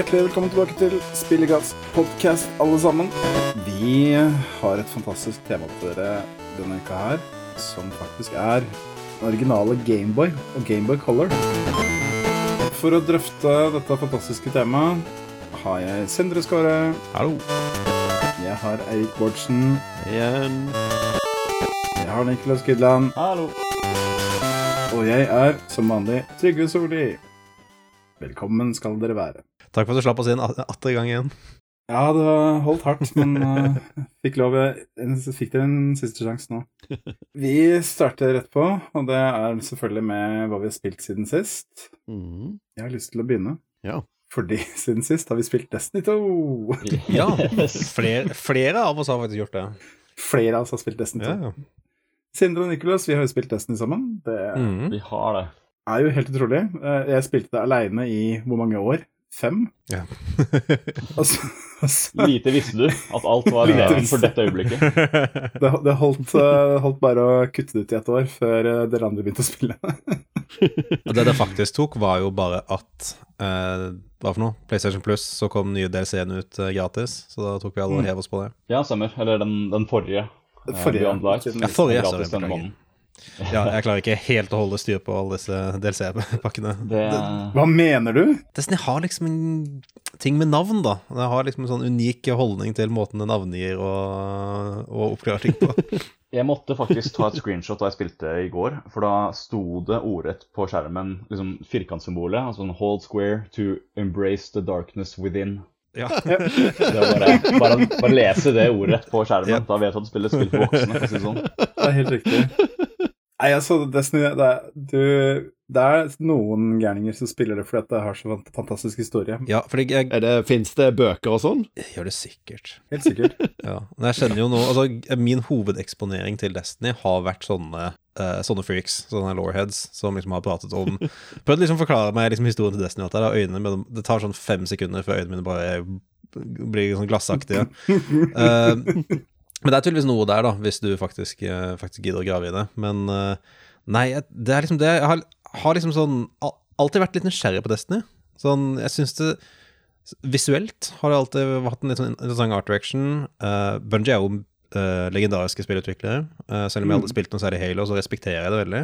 hjertelig velkommen tilbake til Spillegass podcast, alle sammen. Vi har et fantastisk tema til dere denne uka her, som faktisk er originale Gameboy og Gameboy Color. For å drøfte dette fantastiske temaet har jeg Sindre Skåre. Hallo. Jeg har Eirik Bårdsen. Igjen. Jeg har Niklas Kydland. Hallo. Og jeg er, som vanlig, Trygve Solli. Velkommen skal dere være. Takk for at du slapp oss inn at- atter gang igjen. Ja, det holdt hardt, men uh, fikk lov Jeg Fikk dere en siste sjanse nå. Vi starter rett på, og det er selvfølgelig med hva vi har spilt siden sist. Mm. Jeg har lyst til å begynne. Ja. Fordi siden sist har vi spilt Destiny 2. Ja, flere, flere av oss har faktisk gjort det. Flere av oss har spilt Destiny 2. Ja. Sindre og Nicholas, vi har jo spilt Destiny sammen. Det Mm. Vi har det. er jo helt utrolig. Eh, Jeg spilte det aleine i hvor mange år? Fem? ja. altså, altså, Lite visste du at alt var Lite leven for dette øyeblikket. Det, det holdt, uh, holdt bare å kutte det ut i et år før uh, dere andre begynte å spille. Og det det faktisk tok, var jo bare at uh, Hva for noe? PlayStation Plus, så kom nye DLC-en ut gratis. Så da tok vi alle og hev oss på det. Ja, stemmer. Eller den, den forrige. Forrige, Ja, forrige, Gratis denne måneden. Ja, jeg klarer ikke helt å holde styr på alle disse DLC-pakkene. Det, Hva mener du? Destiny har liksom en ting med navn, da. Det har liksom en sånn unik holdning til måten det navngir og, og oppklarer ting på. jeg måtte faktisk ta et screenshot da jeg spilte i går, for da sto det ordrett på skjermen liksom firkantsymbolet, altså en hold square to embrace the darkness within. Ja. Det bare, bare, bare lese det ordet på skjermen. Ja. Da vet du at du spiller spill for voksne. si sånn. Det er helt riktig. Nei, altså, Destiny det er, du, det er noen gærninger som spiller det fordi at det har så fantastisk historie. ja, fordi jeg, Er det, Fins det bøker og sånn? jeg gjør det sikkert. Helt sikkert. Ja, men jeg kjenner jo nå Altså, min hovedeksponering til Destiny har vært sånne Uh, Sånne freaks, sånne lawheads, som liksom har pratet om Prøvd liksom å forklare meg liksom historien til Destiny. At det, har øynene mellom, det tar sånn fem sekunder før øynene mine bare blir sånn glassaktige. Eh, men det er tydeligvis noe der, da, hvis du faktisk, eh, faktisk gidder å grave i det. Men eh, nei, det er liksom det Jeg har, har liksom sånn alltid vært litt nysgjerrig på Destiny. Sånn, jeg syns det Visuelt har det alltid hatt en litt sånn interessant art direction. Uh, Bungie er jo uh, legendariske spillutviklere. Uh, selv om jeg aldri spilte noe særlig Halo, så respekterer jeg det veldig.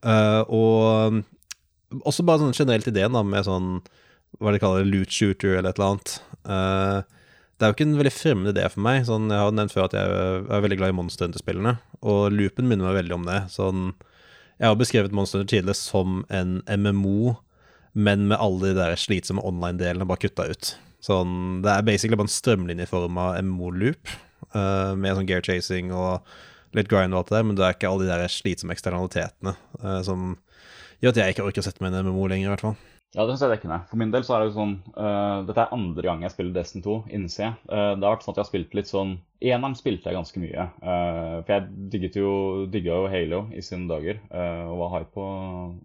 Uh, og også bare sånn generelt ideen da med sånn hva de kaller det, loot shooter eller et eller annet. Eh, det er jo ikke en veldig fremmed idé for meg. Sånn, jeg har nevnt før at jeg er veldig glad i Monster Hunter-spillene, og loopen minner meg veldig om det. Sånn, jeg har beskrevet Monster Hunter tidligere som en MMO, men med alle de der slitsomme online-delene bare kutta ut. Sånn, det er basically bare en strømlinjeforma MMO-loop, uh, med sånn gear chasing og litt grind og alt det der, men det er ikke alle de der slitsomme eksternalitetene uh, som gjør at jeg ikke orker å sette meg i en MMO lenger, i hvert fall. Ja, det synes jeg dekkende. For min del så er det jo sånn uh, Dette er andre gang jeg spiller Destiny 2, innser. Eh, det har vært sånn at jeg har spilt litt sånn Eneren spilte jeg ganske mye. Uh, for jeg digget jo, digga jo Halo i sine dager, og var hype på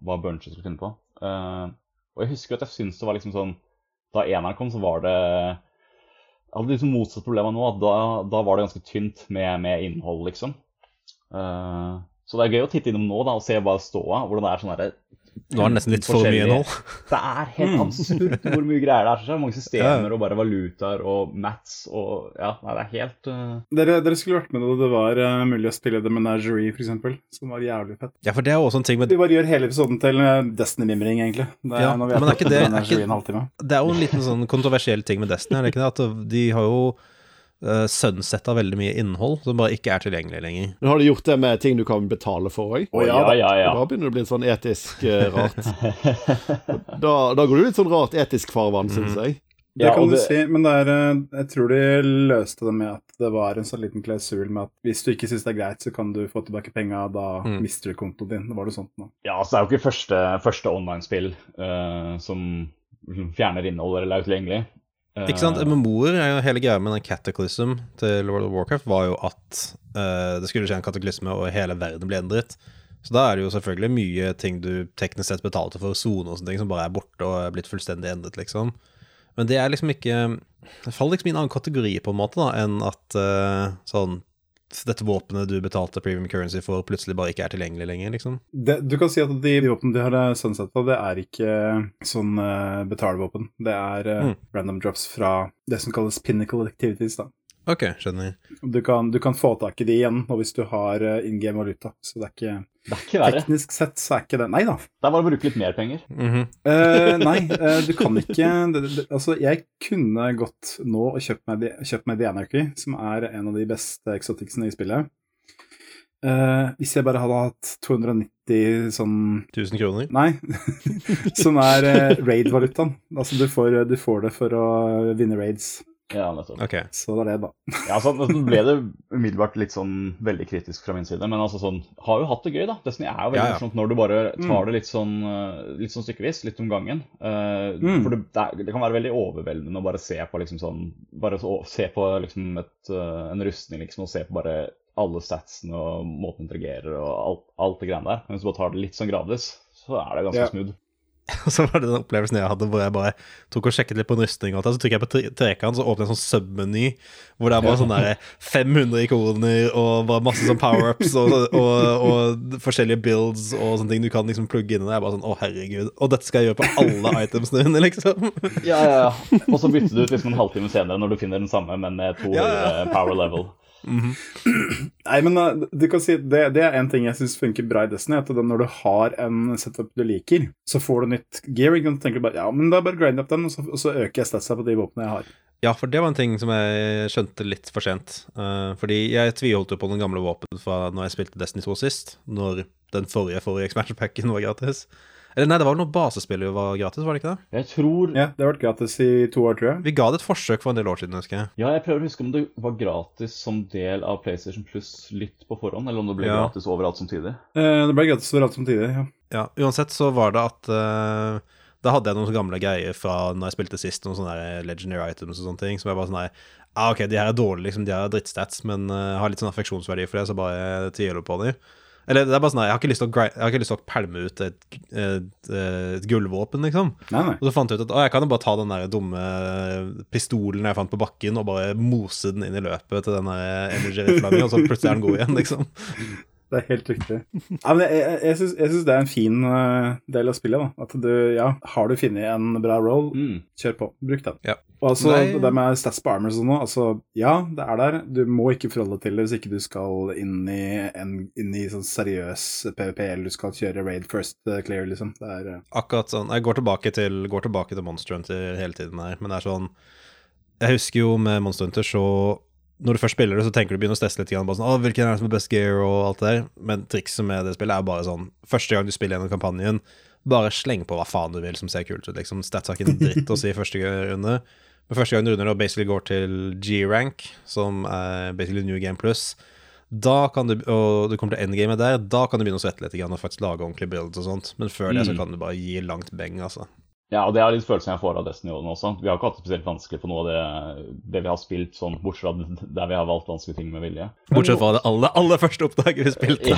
hva Bunches skulle finne på. Og jeg husker at jeg syns det var liksom sånn Da eneren kom, så var det Jeg hadde liksom motsatt problem nå, da, da var det ganske tynt med, med innhold, liksom. Så det er gøy å titte innom nå da, og se hva av. Hvordan det er sånn derre Nå er det nesten litt for mye nå. Det er helt Mm. absurd hvor mye greier det er. Så mange systemer og bare valutaer og mats og Ja, nei, det er helt uh... Dere, dere skulle vært med da det var uh, mulig å spille The Menagerie, eksempel, som var jævlig fett. Ja, for det er også en ting med Vi bare gjør hele episoden til eh, Destiny-mimring, egentlig. Det Ja, når vi men er ikke det- er ikke- en. Det er jo en liten sånn kontroversiell ting med Destiny, er det ikke det? At de har jo uh, sunsetta veldig mye innhold som bare ikke er tilgjengelig lenger. Men har de gjort det med ting du kan betale for òg? Oh, ja, ja, ja, ja. Da begynner det å bli litt sånn etisk uh, rart. Da, da går du litt sånn rart etisk farvann, syns jeg. Det Ja, kan og du det- si, men det er, eh, jeg tror de løste det med at det var en sånn liten klausul med at hvis du ikke syns det er greit, så kan du få tilbake penga, da Mm. mister du kontoen din. Det var det sånt nå. Ja, så det er jo ikke første, første online-spill uh, som fjerner innhold eller er utilgjengelig. Eh, Ikke sant? MMO-er er jo hele greia med den cataclysm til World of Warcraft var jo at uh, det skulle skje en kataklysme, og hele verden ble endret. Så da er det jo selvfølgelig mye ting du teknisk sett betalte for sone og sånne ting, som bare er borte og er blitt fullstendig endret, liksom. Men det er liksom ikke Det faller liksom i en annen kategori, på en måte, da, enn at uh, sånn dette våpenet du betalte premium currency for, plutselig bare ikke er tilgjengelig lenger, liksom. Det, du kan si at de våpnene de har sunsetta, det er ikke sånn uh, betalvåpen. Det er uh, Mm. random drops fra det som kalles pinnacle activities. da. Ok, skjønner. Du kan, du kan få tak i de igjen nå hvis du har uh, in game valuta, så det er ikke Det er ikke verre. Teknisk sett så er ikke det Nei da. Det er bare å bruke litt mer penger. Mm -hmm. uh, nei, uh, du kan ikke det, det, Altså, jeg kunne gått nå og kjøpt meg, kjøpt meg The som er en av de beste exoticsene i spillet. Uh, hvis jeg bare hadde hatt 290 sånn 1000 kroner? Nei, som er eh, raid-valutaen. Altså, du får, du får det for å vinne raids. Ja, nettopp. Okay. Så det er det, da. Ja, så ble det umiddelbart litt sånn veldig kritisk fra min side, men altså sånn, har jo hatt det gøy, da. Destiny er jo veldig Ja, ja. morsomt når du bare tar det litt sånn, eh, litt sånn stykkevis, litt om gangen. Uh, Mm. For det, det, det kan være veldig overveldende å bare se på liksom sånn Bare så, se på liksom et, eh, en rustning, liksom, og se på bare alle statsene og måten den interagerer og alt, alt det greiene der. Men hvis du bare tar det litt sånn gradvis, så er det ganske Ja. smooth. Og så var det den opplevelsen jeg hadde hvor jeg bare tok og sjekket litt på en rustning, og alt, så trykker jeg på tre- trekant, så åpner jeg en sånn submeny hvor det er bare sånn 500 ikoner og bare masse sånn power-ups og, og, og forskjellige builds og sånne ting du kan liksom plugge inn i det. Jeg bare sånn, å herregud. Og dette skal jeg gjøre på alle itemsene mine, liksom. Ja, ja, ja. Og så bytter du ut liksom en halvtime senere når du finner den samme, men med to Ja, ja. power level. Nei, men uh, du kan si det, det er en ting jeg syns funker bra i Destiny. At det, når du har en setup du liker, så får du nytt gear. Og? Så tenker du bare ja, men da bare grind opp den, og så, og så øker jeg statsa på de våpnene jeg har. Ja, for det var en ting som jeg skjønte litt for sent. Uh, fordi jeg tviholdt jo på den gamle våpen fra når jeg spilte Destiny 2 sist, når den forrige forrige expansion packen var gratis. Eller nei, det var vel noe basespill jo var gratis, var det ikke det? Jeg tror Ja, Det har vært gratis i to år, tror jeg. Vi ga det et forsøk for en del år siden, husker jeg. Ja, jeg prøver å huske om det var gratis som del av PlayStation Plus litt på forhånd, eller om det ble Ja. gratis overalt samtidig. Eh, det ble gratis overalt samtidig. ja. Ja, uansett så var det at uh Da hadde jeg noen gamle greier fra når jeg spilte sist, noen sånne legendary items og sånne ting, som jeg bare sånn nei, ah, Ok, de her er dårlige, liksom, de her er drittstats, men uh, har litt sånn affeksjonsverdi for det, så bare tviler på dem. Eller det er bare sånn jeg har ikke lyst til å, jeg har ikke lyst til å pælme ut et, et, et gullvåpen, liksom. Nei, nei. Og så fant jeg ut at å, jeg kan jo bare ta den der dumme pistolen jeg fant på bakken, og bare mose den inn i løpet til den energy-rifla og så plutselig er den god igjen, liksom. Det er helt riktig. Ja, men jeg jeg, jeg syns det er en fin eh, del av spillet. da. At du, ja, Har du funnet en bra roll, Mm. kjør på. Bruk den. Ja. Og altså, Nei. det med stats på armor og sånn altså, ja, det er der. Du må ikke forholde deg til det hvis ikke du skal inn i, en, inn i sånn seriøs PVP, eller du skal kjøre raid first eh, clear, liksom. Det er uh... Akkurat sånn Jeg går tilbake til, går tilbake til Monster Hunter hele tiden her, men det er sånn Jeg husker jo med Monster Hunter så Når du først spiller det, så tenker du begynner å stresse litt. Grann, bare sånn, å, hvilken er det som er best gear og alt det der. Men trikset med det spillet er bare sånn Første gang du spiller gjennom kampanjen, bare sleng på hva faen du vil som ser kult ut. liksom Stats har ikke en dritt å si første runde. Men første gang du runder og basically går til G-rank, som er basically New Game Plus, da kan du, og du kommer til endgamet der, da kan du begynne å svette litt grann og faktisk lage ordentlige builds og sånt. Men før det så Mm. kan du bare gi langt beng, altså. Ja, og det er litt følelsen jeg får av Destiny også. Vi har ikke hatt det spesielt vanskelig på noe av det, det vi har spilt, sånn, bortsett fra der vi har valgt vanskelige ting med vilje. Bortsett fra det aller, aller første oppdraget vi spilte.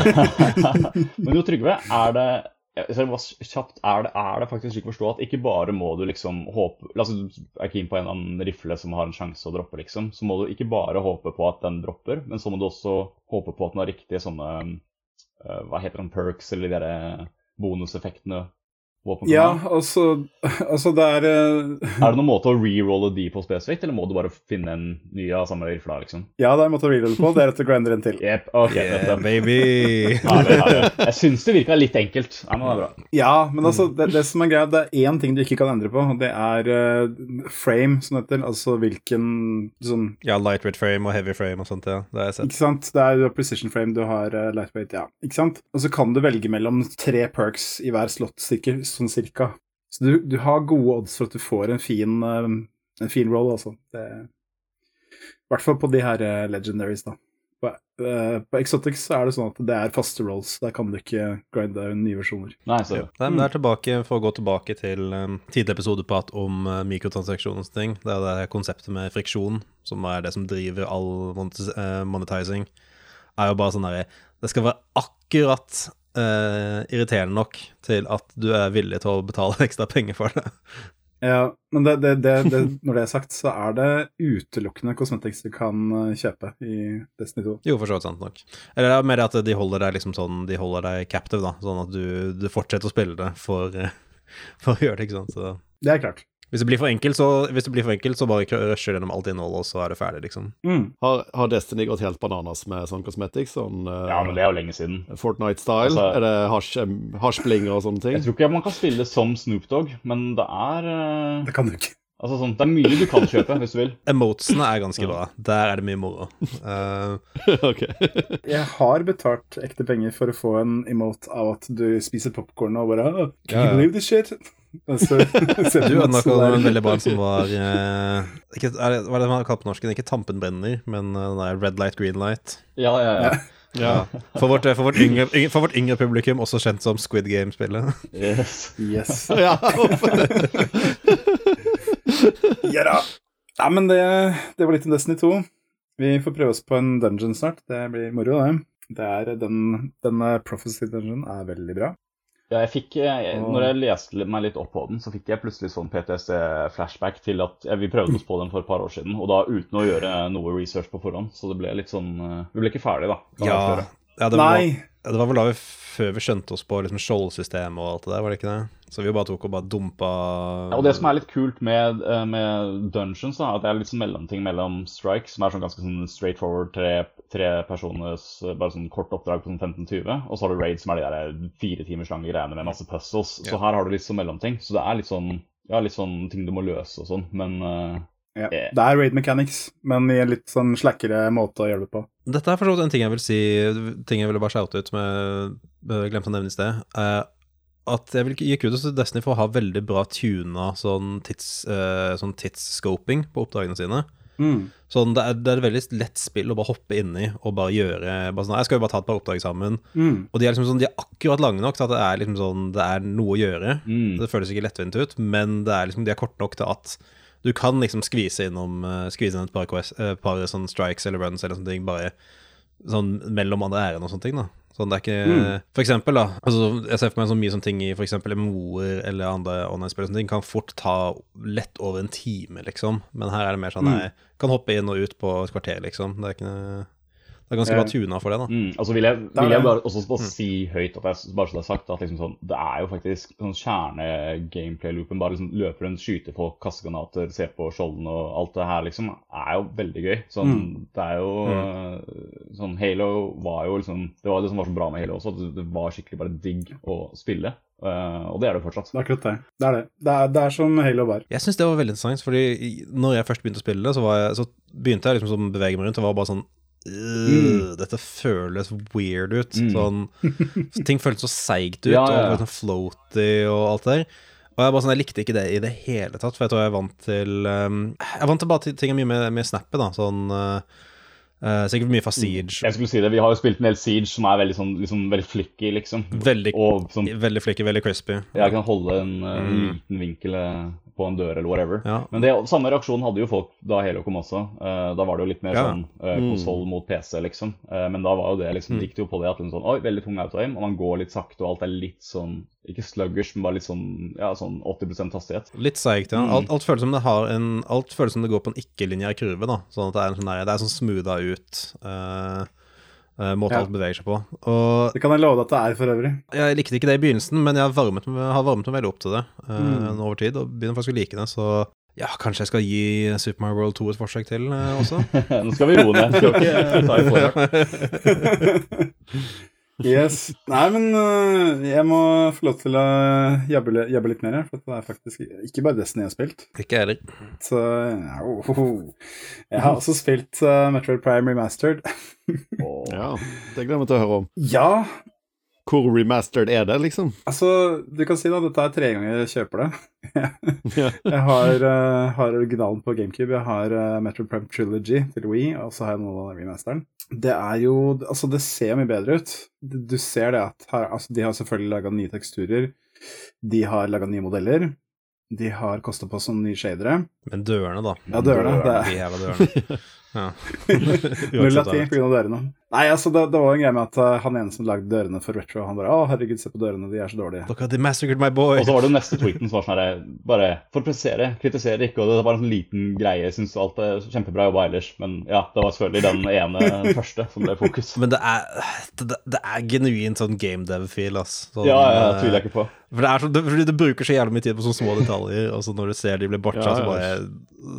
Men jo, Trygve, er det jeg kjapt, er det, er det faktisk slik å forstå at ikke bare må du liksom håpe La oss si du er keen på en eller annen rifle som har en sjanse å droppe, liksom. Så må du ikke bare håpe på at den dropper, men så må du også håpe på at den har riktige sånne eh, Hva heter den, perks, eller de derre bonuseffektene Ja, altså, altså det er uh... Er det noen måte å rerolle de på spesifikt, eller må du bare finne en ny av samme rifle, liksom? Ja, det er en måte å rerolle på. Det er at du grinder en til. Yep, okay, Yeah, baby! Herlig, herlig. Jeg syns det virka litt enkelt. Ja, men det er bra. Ja, men altså, det, det som er greit, det er én ting du ikke kan endre på, og det er uh, frame, som det heter. Altså hvilken sånn Ja, lightweight frame og heavy frame og sånt, ja. Det har jeg sett. Ikke sant? Det er jo precision frame, du har uh, lightweight, ja. Ikke sant? Og så kan du velge mellom tre perks i hver slott, sikker, sånn cirka. Så du, du har gode odds for at du får en fin, eh, en fin roll, altså. Det, I hvert fall på de her eh, legendaries, da. På, eh, på Exotics er det sånn at det er faste rolls. Der kan du ikke grinde nye versjoner. Nei, så Ja. Men det er tilbake, For å gå tilbake til um, tidligere episodeprat om uh, mikrotransaksjoner og sånne ting. Det er det konseptet med friksjon, som er det som driver all monetizing, er jo bare sånn derre Det skal være akkurat eh, irriterende nok til at du er villig til å betale ekstra penger for det. Ja, men det, det, det, det, når det er sagt, så er det utelukkende cosmetics du kan eh, kjøpe i Destiny 2. Jo, for så vidt sant nok. Eller det er mer at de holder deg liksom sånn De holder deg captive, da. Sånn at du, du fortsetter å spille det for, for å gjøre det, ikke sant. Så Det er klart. Hvis det blir for enkelt, så, hvis det blir for enkelt, så bare rusher gjennom alt innholdet, og så er det ferdig, liksom. Mm. Har, har Destiny gått helt bananas med sånn cosmetics? Sånn uh, Ja, men det er jo lenge siden. Fortnite-style? Altså- er det hasj, em, hasjblinger og sånne ting? Jeg tror ikke man kan spille som Snoop Dogg, men det er uh... Det kan du ikke. Altså sånn, Det er mye du kan kjøpe hvis du vil. Emotesene er ganske bra. Der er det mye moro. Uh... ok. Jeg har betalt ekte penger for å få en emote av at du spiser popkorn og bare oh, Can you believe this shit? Og så- ser du unlocka en veldig bra som var eh, ikke, er det, Hva er det man kaller på norsken? Ikke Tampen brenner, men eh, den red light, green light. Ja, ja, ja. Ja. For vårt, for vårt, yngre, for vårt yngre publikum, også kjent som Squid Game-spillet. Yes. Yes. ja. Ja da. Nei, men det, det var litt om Destiny 2. Vi får prøve oss på en dungeon snart. Det blir moro, det. Det er den, denne Prophecy Dungeon er veldig bra. Ja, jeg fikk, jeg, når jeg leste meg litt opp på den, så fikk jeg plutselig sånn PTSD-flashback til at ja, vi prøvde oss på den for et par år siden, og da uten å gjøre noe research på forhånd. Så det ble litt sånn eh, Vi ble ikke ferdig, da. Ja, ja det, var, Nei! Det var vel da vi før vi skjønte oss på liksom skjoldsystemet og alt det der, var det ikke det? Så vi bare tok og bare dumpa Ja, og det som er litt kult med, eh, med Dungeons, da, at det er litt sånn mellomting mellom Strike, som er sånn ganske sånn straightforward tre, tre personers eh, bare sånn kort oppdrag på sånn 15-20, og så har du Raid, som er de der fire timers lange greiene med masse puzzles. Så Ja. her har du litt sånn mellomting. Så det er litt sånn ja, litt sånn ting du må løse og sånn, men eh, Ja. Eh. Det er raid mechanics, men i en litt sånn slakkere måte å gjøre det på. Dette er for så vidt en ting jeg vil si Ting jeg ville bare shoute ut, som jeg glemte å nevne i sted. Uh, at jeg vil gi kudos til Destiny for å ha veldig bra tuna sånn, tids, uh, sånn tidsscoping på oppdragene sine. Mm. Sånn, det, er, det er et veldig lett spill å bare hoppe inn i og bare gjøre bare sånn, Jeg skal jo bare ta et par oppdrag sammen. Mm. Og de er liksom sånn, de er akkurat lange nok til at det er liksom sånn Det er noe å gjøre. mm. Det føles ikke lettvint ut, men det er liksom, de er korte nok til at du kan liksom skvise innom uh, Skvise inn et par, quest, eh, par sånn strikes eller runs eller sånne ting, bare sånn mellom andre ærend og sånne ting, da. Sånn det er ikke For eksempel, da. Altså, jeg ser for meg så mye sånne ting i for eksempel MMO-er eller andre online-spill sånne ting kan fort ta lett over en time, liksom. Men her er det mer sånn Mm. jeg kan hoppe inn og ut på et kvarter, liksom. Det er ikke Det er ganske bra Eh, tuna for det, da. Mm, altså vil jeg, vil jeg bare, også bare si høyt, at jeg, bare så det er sagt, at liksom sånn, det er jo faktisk sånn kjerne-gameplay-loopen. Bare liksom løpe rundt, skyte folk, kaste granater, se på skjoldene og alt det her, liksom, er jo veldig gøy. Sånn, Mm. Det er jo mm. sånn Halo var jo liksom Det var det som var så bra med Halo også, at det, var skikkelig bare digg å spille. Uh, og det er det fortsatt. Det er akkurat det. Det er det. Det er, det er som Halo var. Jeg syns det var veldig interessant, fordi når jeg først begynte å spille det, så, var jeg, så begynte jeg liksom å bevege meg rundt og var bare sånn «Øh, Dette føles weird ut. Mm. Sånn Ting føltes så seigt ut, Ja, ja, og sånn floaty og alt det der. Og jeg, bare sånn, jeg likte ikke det i det hele tatt, for jeg tror jeg er vant til um, Jeg er vant til bare ting er mye med, med snappet, da. Sånn uh, uh, Sikkert mye fra Siege. Jeg skulle si det, Vi har jo spilt en del Siege som er veldig sånn liksom, veldig flicky, liksom. Veldig, Og sånn, veldig flicky, veldig crispy. jeg kan holde en uh, Mm. liten vinkel på en dør eller whatever. Ja. Men det, samme reaksjon hadde jo folk da Halo kom også. Uh, da var det jo litt mer Ja. sånn uh, konsoll mot PC, liksom. Uh, men da var jo det liksom, Mm. gikk det jo på det at en sånn, oi, veldig tung autoaim, og man går litt sakte, og alt er litt sånn Ikke sluggers, men bare litt sånn ja, sånn 80 hastighet. Litt seigt, ja. Mm. Alt, alt, føles som det har en, alt føles som det går på en ikke-linjær kurve, da. Sånn at det er en sånn, det er sånn smootha ut uh, måte Ja. alt beveger seg på. Og Det kan jeg love deg at det er for øvrig. jeg likte ikke det i begynnelsen, men jeg har varmet, har varmet meg veldig opp til det uh, Mm. over tid, og begynner faktisk å like det, så ja, kanskje jeg skal gi Super Mario World 2 et forsøk til uh, også. Nå skal vi roe ned. Skal ikke ta i. Yes. Nei, men øh, jeg må få lov til å jabbe, jabbe litt mer, for det er faktisk ikke bare Destiny jeg har spilt. ikke jeg heller. Så oh, oh. Jeg har også spilt uh, Metroid Prime Remastered. oh. Ja, det gleder jeg meg til å høre om. ja, Hvor remastered er det, liksom? altså Du kan si at dette er tre ganger jeg kjøper det. Jeg har, uh, har originalen på GameCube, jeg har uh, Metro Prime Trilogy til Wii, og så har jeg noen av remasteren. Det er jo Altså, det ser mye bedre ut. Du ser det at her, altså, De har selvfølgelig laga nye teksturer. De har laga nye modeller. De har kosta på sånne nye shadere. Men dørene, da. Ja, dørene. Det De er jævla dørene. Ja. null av ti pga. dørene. Nei, altså, det, det var en greie med at uh, han ene som lagde dørene for Retro, han bare Å, herregud, se på dørene, de er så dårlige. Dere hadde massacred my boy. Og så var det neste tweeten som var sånn her Bare for å presisere, kritisere ikke. Og det var en sånn liten greie. Jeg syns alt er kjempebra jobba ellers. Men ja, det var selvfølgelig den ene første som ble fokus. Men det er, det, det er genuint sånn game dev-feel, ass. Sånn, Ja, ja, det tviler jeg ikke på. For det er sånn, det, fordi du bruker så jævlig mye tid på sånne små detaljer, og så når du ser de blir borte, Ja, så bare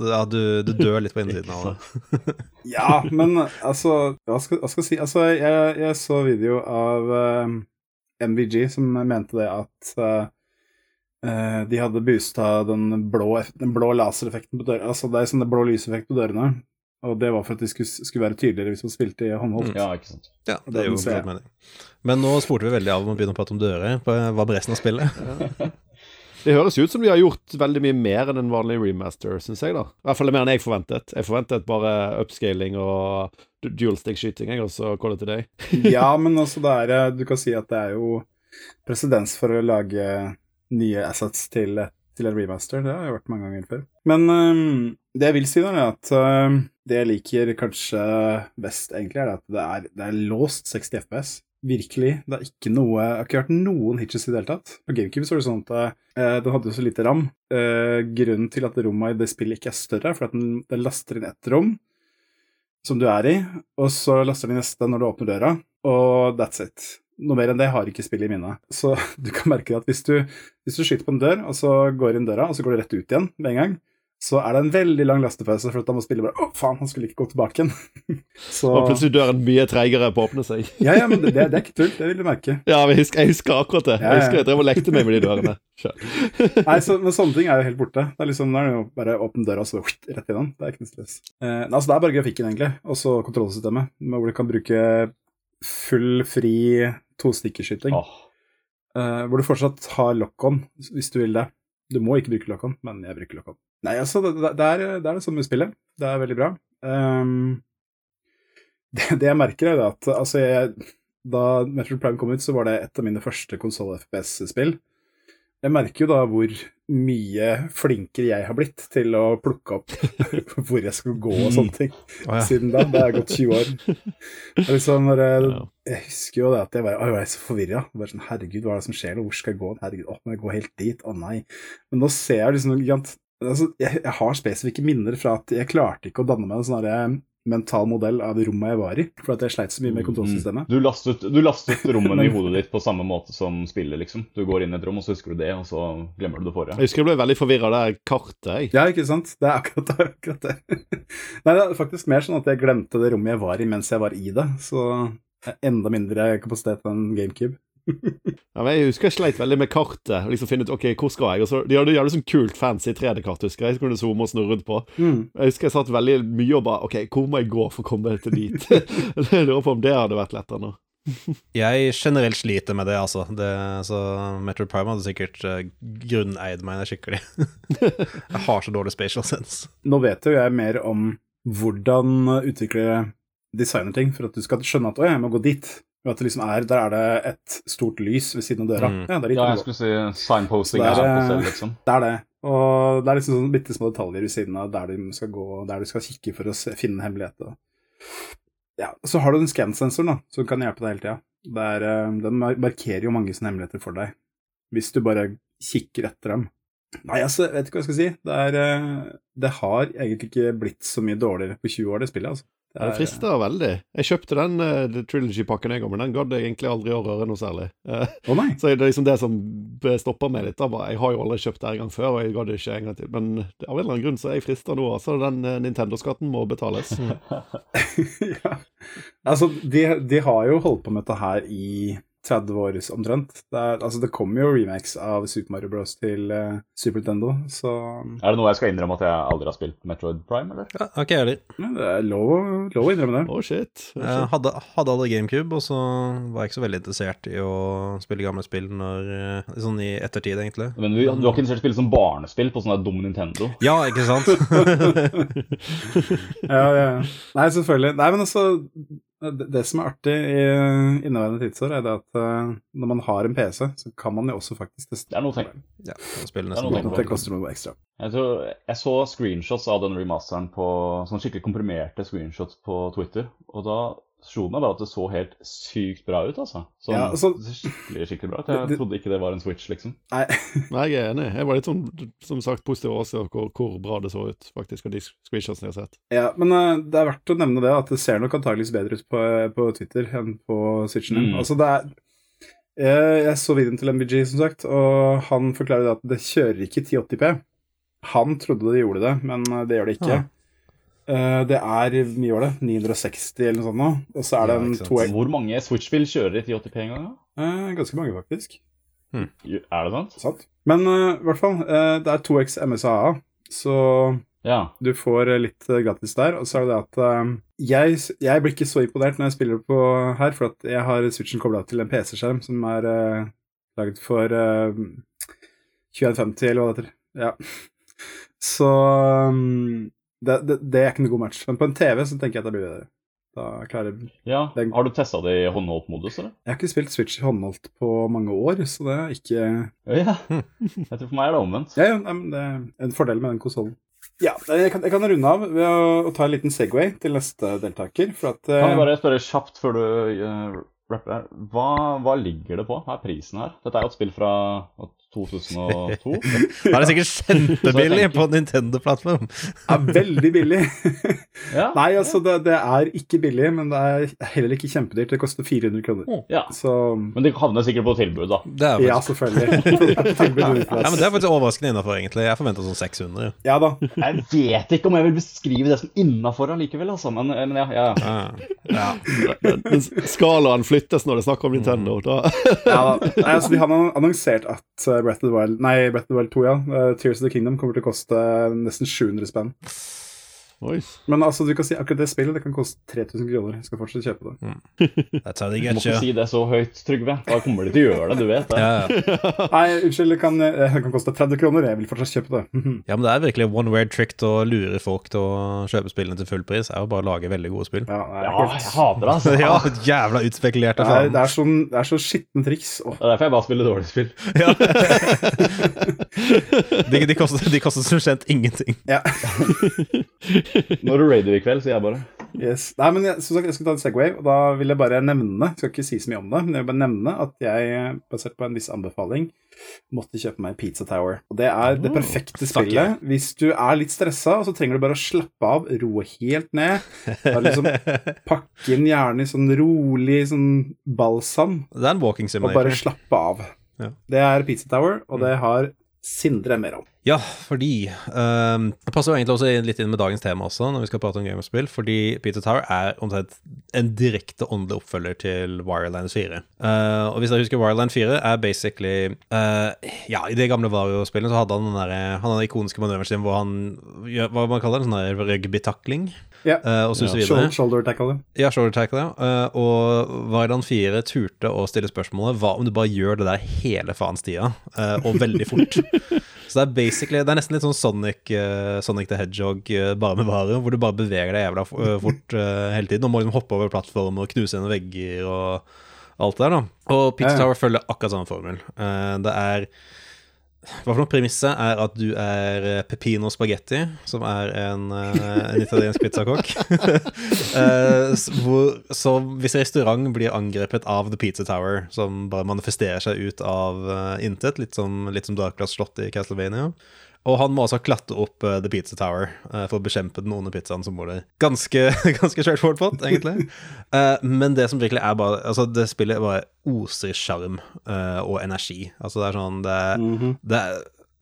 Ja, du, du dør litt på innsiden av det. Ja, men altså Hva skal, hva skal jeg si? Altså, jeg, jeg så video av uh, MVG som mente det at eh, eh, de hadde boosta den blå, den blå lasereffekten på dørene. Altså, det er sånn det blå lyseffekt på dørene. Og det var for at de skulle, skulle være tydeligere hvis man spilte i håndholdt. Ja, ikke sant. Ja, det er jo en god mening. Men nå spurte vi veldig av om å begynne å prate om dører. Hva med resten av spillet? Det høres ut som de har gjort veldig mye mer enn en vanlig remaster, syns jeg, da. I hvert fall mer enn jeg forventet. Jeg forventet bare upscaling og du- dual stick-skyting, jeg, og så call it a day. Ja, men altså det er eh, Du kan si at det er jo presedens for å lage nye assets til, til en remaster. Det har jeg vært mange ganger før. Men um, det jeg vil si, da, er at um, det jeg liker kanskje best, egentlig, er at det er, det er låst 60 FPS. Virkelig. Det er ikke noe Jeg har ikke hørt noen hitches i det hele tatt. På GameCube så var det sånn at eh, den hadde jo så lite ram. Eh, grunnen til at rommet i det spillet ikke er større, er fordi den, den laster inn ett rom som du er i, og så laster den neste når du åpner døra, og that's it. Noe mer enn det har ikke spillet i minnet. Så du kan merke at hvis du, hvis du skyter på en dør, og så går inn døra, og så går du rett ut igjen med en gang, så er det en veldig lang lastepause, for da må spillet bare Å, faen, han skulle ikke gå tilbake igjen. så Og plutselig dør en mye treigere på å åpne seg. Ja, ja, men det, det er ikke tull. Det vil du merke. Ja, jeg husker, jeg husker akkurat det. Ja, ja. Jeg husker jeg drev og lekte meg med de dørene. Nei, så, men sånne ting er jo helt borte. Det er liksom, da er det jo bare åpne døra og så rett gjennom. Det er ikke noe stress. Eh, altså, det er bare grafikken, egentlig, og så kontrollsystemet, med hvor du kan bruke full, fri tostikkerskyting. Oh. Eh, hvor du fortsatt har lock-on, hvis du vil det. Du må ikke bruke lock-on, men jeg bruker lock-on. Nei, altså, det, det, er, det er det samme spillet. Det er veldig bra. Um, det, det jeg merker, er at altså, jeg, da Metroid Prime kom ut, så var det et av mine første konsoll-FPS-spill. Jeg merker jo da hvor mye flinkere jeg har blitt til å plukke opp hvor jeg skal gå og sånne ting oh, ja. siden da. Det er gått 20 år. Liksom, når jeg, jeg husker jo det at jeg bare jeg er så forvirra. Sånn, Herregud, hva er det som skjer? Hvor skal jeg gå? Herregud, å, må jeg gå helt dit? Å nei. Men nå ser jeg liksom altså, jeg, jeg har spesifikke minner fra at jeg klarte ikke å danne meg en sånn mental modell av det rommet jeg var i, for at jeg sleit så mye med kontrollsystemet. Du lastet, du lastet rommene i hodet ditt på samme måte som spillet, liksom. Du går inn i et rom, og så husker du det, og så glemmer du det forrige. Jeg husker jeg ble veldig forvirra av det kartet. jeg. Ja, ikke sant? Det er akkurat det. akkurat det. Nei, det er faktisk mer sånn at jeg glemte det rommet jeg var i mens jeg var i det, så enda mindre kapasitet enn GameCube. Ja, men jeg husker jeg sleit veldig med kartet. liksom finne ut, ok, hvor skal jeg? Og så, De hadde jævlig sånn kult fancy 3D-kart, husker jeg. Så kunne du zoome og snurre rundt på. Mm. Jeg husker jeg satt veldig mye og bare OK, hvor må jeg gå for å komme til dit? jeg lurer på om det hadde vært lettere nå. Jeg generelt sliter med det, altså. Det, så Metro Prime hadde sikkert uh, grunneid meg skikkelig. jeg har så dårlig spatial sense. Nå vet jo jeg mer om hvordan utviklere designer ting, for at du skal skjønne at å, jeg må gå dit. At det liksom er, Der er det et stort lys ved siden av døra. Mm. Ja, det er Ja, jeg skulle si signposting det er er, eh, selv, liksom. Det er det. Og det er liksom sånne bitte små detaljer ved siden av der du skal gå, der du skal kikke for å se, finne en hemmelighet. Ja, så har du den scan-sensoren som kan hjelpe deg hele tida. Der, eh, den markerer jo mange sånne hemmeligheter for deg, hvis du bare kikker etter dem. Nei, altså, jeg vet ikke hva jeg skal si. Det, er, eh, det har egentlig ikke blitt så mye dårligere på 20 år, det spillet. altså. Det frister veldig. Jeg kjøpte den uh, Trilogy-pakken jeg òg, men den gadd jeg egentlig aldri å røre noe særlig. Uh, nei! så det er liksom det som stopper meg litt. da Jeg har jo aldri kjøpt det en gang før, og jeg gadd ikke en gang til. Men av en eller annen grunn så er jeg frista nå. Altså, den uh, Nintendo-skatten må betales. ja. Altså, de, de har jo holdt på med dette her i 30 år omtrent. Det, er, altså, det kommer jo remakes av Super Mario Bros. til uh, Super Nintendo, så Er det noe jeg skal innrømme at jeg aldri har spilt Metroid Prime, eller? Ja, okay, heller. ja, det er lov, lov å innrømme det. Oh, shit. Jeg hadde, hadde aldri GameCube, og så var jeg ikke så veldig interessert i å spille gamle spill når, eh, sånn i ettertid, egentlig. Men du, du har ikke interessert i å spille som barnespill på sånn der dum Nintendo? Ja, ikke sant? Ja, ja. ja. Nei, selvfølgelig. Nei, men altså det, som er artig i inneværende tidsår, er det at eh, når man har en PC, så kan man jo også faktisk teste Det er noe å tenke ja, spille Det nesten uten at det koster noe ekstra. Jeg, tror, jeg så screenshots av den remasteren på sånn skikkelig komprimerte screenshots på Twitter, og da slo var at det så helt sykt bra ut, altså. Sånn, Ja, så... skikkelig, skikkelig bra ut. Jeg Det- trodde ikke det var en Switch, liksom. Nei, Nei, jeg er enig. Jeg var litt sånn, som sagt, positiv overrasket over hvor, hvor bra det så ut, faktisk, av de screenshotsene jeg har sett. ja, men uh, det er verdt å nevne det, at det ser nok antageligvis bedre ut på, på Twitter enn på Switchen. Mm. Altså, det er jeg, jeg så videoen til MBG, som sagt, og han forklarer at det kjører ikke 1080P. Han trodde det gjorde det, men eh, det gjør det ikke. Ah. Eh, det er mye var det, 960 eller noe sånt nå, og så er det Ja, en ikke 2X Hvor mange Switch-spill kjører i 1080p en gang? da? eh, Ganske mange, faktisk. Er det sant? Sant. Men eh, i hvert fall, uh, det er 2X MSAA, så Ja. du får litt gratis der. Og så er det det at uh, jeg, jeg blir ikke så imponert når jeg spiller på her, for at jeg har Switchen kobla til en PC-skjerm som er uh, laget for eh, 2150, eller hva det heter. Ja. Så um, det, det, det er ikke noe god match. Men på en TV så tenker jeg at det blir bedre. Da klarer ja. Den- Har du testa det i håndholdt-modus, eller? Jeg har ikke spilt Switch i håndholdt på mange år, så det er ikke Ja. Jeg tror for meg er det omvendt. Ja, ja, men det er en fordel med den konsollen. Ja, jeg kan, jeg kan runde av ved å, å ta en liten Segway til neste deltaker. For at Kan jeg eh, bare spørre kjapt før du uh, rapper her. Hva, hva ligger det på? Hva er prisen her? Dette er jo et spill fra 2002. Da er det sikkert kjempebillig på Nintendo-plattform. er veldig billig. Ja. Nei, altså, det, det er ikke billig, men det er heller ikke kjempedyrt. Det koster 400 kroner. ja. Så Men det havner sikkert på tilbud, da. Det er ja, selvfølgelig. Tilbud ja, men det er faktisk overraskende innafor, egentlig. Jeg forventa sånn 600. Ja da. Jeg vet ikke om jeg vil beskrive det som innafor allikevel, altså. Men, men ja, ja. Ja. Men skalaen flyttes når det er snakk om Nintendo. Da. Ja, da. Nei, altså, de har annonsert at uh, Breath of the Wild Nei, Breath of the Wild 2, ja. uh, Tears of the Kingdom kommer til å koste nesten 700 spenn. Oi. Men altså, du kan si akkurat det spillet det kan koste 3000 kroner. Jeg skal fortsatt kjøpe det. That's how they Du get må ikke si det så høyt, Trygve. Da kommer de til å gjøre det, du vet det. Ja, ja. Nei, unnskyld, det kan, eh, det kan koste 30 kroner. Jeg vil fortsatt kjøpe det. ja, men det er virkelig one weird trick til å lure folk til å kjøpe spillene til full pris. er jo bare å lage veldig gode spill. Ja, det Ja, jeg hater det, altså. Ja, jævla utspekulert det er, faen. det er, sånn, det er så skitne triks. Oh. Det er derfor jeg bare spiller dårlige spill. De, de, koster, de koster som kjent ingenting. ja. Når du raider i kveld, sier jeg bare. yes. Nei, men jeg, som sagt, jeg skal ta en Segway, og da vil jeg bare nevne skal ikke si så mye om det, men jeg vil bare nevne at jeg, basert på en viss anbefaling, måtte kjøpe meg Pizza Tower. Og det er det Oh, perfekte spillet hvis du er litt stressa, og så trenger du bare å slappe av, roe helt ned. Bare liksom pakke inn hjernen i sånn rolig sånn balsam, Det er en walking og bare slappe av. Ja. Det er Pizza Tower, og det har Sindre mer om. Ja, fordi um, Det passer jo egentlig også litt inn med dagens tema også, når vi skal prate om gamespill, Fordi Peter Tower er omtrent en direkte åndelig oppfølger til Wireland 4. Uh, og hvis dere husker Wireland 4, er basically uh, Ja, i det gamle Vario-spillet så hadde han den der, han den ikoniske manøveren sin hvor han gjør hva man kaller det, sånn der rugby-takling. Ja. Uh, og yeah. Shoulder, shoulder tackle. Ja, shoulder tackle, ja. Uh, og Vaidan 4 turte å stille spørsmålet Hva om du bare gjør det der hele faens tida, uh, og veldig fort? Så det er basically Det er nesten litt sånn Sonic, eh, Sonic the Hedgehog eh, bare med varer, hvor du bare beveger deg jævla f- fort hele tiden og må liksom hoppe over plattformer og knuse gjennom vegger og alt det der, da. Og Pizza. Tower følger akkurat samme formel. Eh, det er hva for noe Premisset er at du er eh, Pepino Spagetti, som er en, eh, en italiensk pizzakokk. Eh, hvis restaurant blir angrepet av The Pizza Tower, som bare manifesterer seg ut av intet, litt som, litt som Draculas slott i Castlevania og han må altså klatre opp uh, The Pizza Tower uh, for å bekjempe den onde pizzaen som bor der. Ganske, ganske straightforward plot, egentlig. uh, men det som virkelig er bare Altså, det spillet bare oser sjarm og energi. Altså, det er sånn Det, Mhm. det er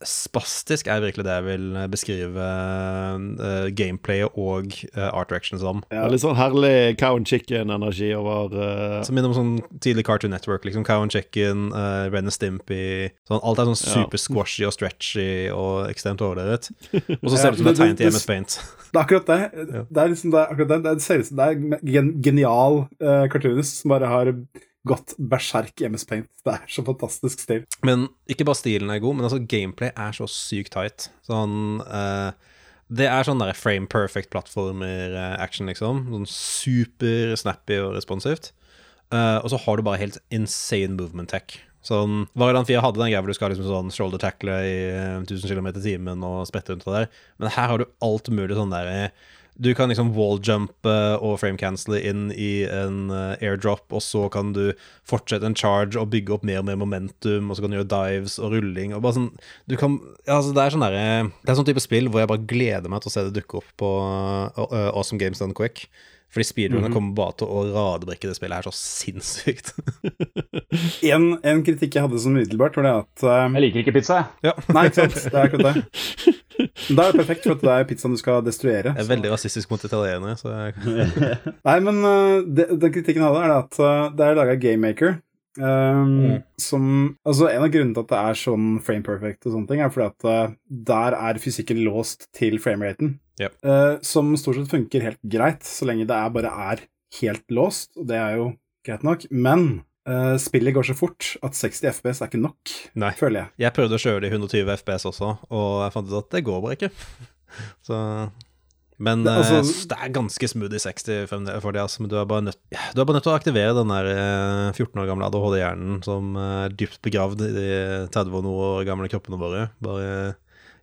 Spastisk er virkelig det jeg vil beskrive uh, gameplayet og uh, art direction som. Ja. Litt sånn herlig cow and chicken-energi over uh, Som minner om sånn tidlig Cartoon Network, liksom Cow and Chicken, uh, Ren and Stimpy sånn, Alt er sånn Ja. super squashy og stretchy og ekstremt overdrevet. Og så ser det ut som det er tegnet i MS Paint. Det er akkurat det. Det er liksom det, akkurat det. det ser ut som det er en genial uh, cartoonist som bare har gått berserk i MS Paint. Det er så fantastisk stil. Men ikke bare stilen er god, men altså gameplay er så sykt tight. Sånn uh, Det er sånn der frame perfect plattformer-action, liksom. Sånn super snappy og responsivt. Uh, og så har du bare helt insane movement tech. Sånn, Variant 4 hadde den greia hvor du skal liksom sånn shoulder tackle i eh, 1000 km i timen og sprette rundt det der, men her har du alt mulig sånn der eh, du kan liksom walljumpe og framecancele inn i en uh, airdrop, og så kan du fortsette en charge og bygge opp mer og mer momentum, og så kan du gjøre dives og rulling og bare sånn Du kan ja, altså Det er sånn derre Det er sånn type spill hvor jeg bare gleder meg til å se det dukke opp på uh, Awesome Games Done Quick. Fordi speedrunner Mhm. kommer bare til å radebrikke det spillet her så sinnssykt. En, en kritikk jeg hadde som umiddelbart, var det at uh, Jeg liker ikke pizza, jeg. Nei, ikke sant. Det er akkurat det. Da er det perfekt, for at det er pizzaen du skal destruere. Jeg er veldig rasistisk mot italienere, så Nei, men uh, det, den kritikken jeg hadde, er at uh, det er laga GameMaker. Um, Mm. Som Altså, en av grunnene til at det er sånn frame perfect og sånne ting, er fordi at uh, der er fysikken låst til frameraten. Yep. Uh, som stort sett funker helt greit, så lenge det er bare er helt låst, og det er jo greit nok. Men uh, spillet går så fort at 60 FPS er ikke nok, Nei. føler jeg. Jeg prøvde å kjøre det i 120 FPS også, og jeg fant ut at det går bare ikke. Så Men Det- altså- uh, det er ganske smooth i 60 for det, altså. Men du er bare nødt, du er bare nødt til å aktivere den der eh, 14 år gamle ADHD-hjernen som er dypt begravd i de 30 og noe år gamle kroppene våre. Bare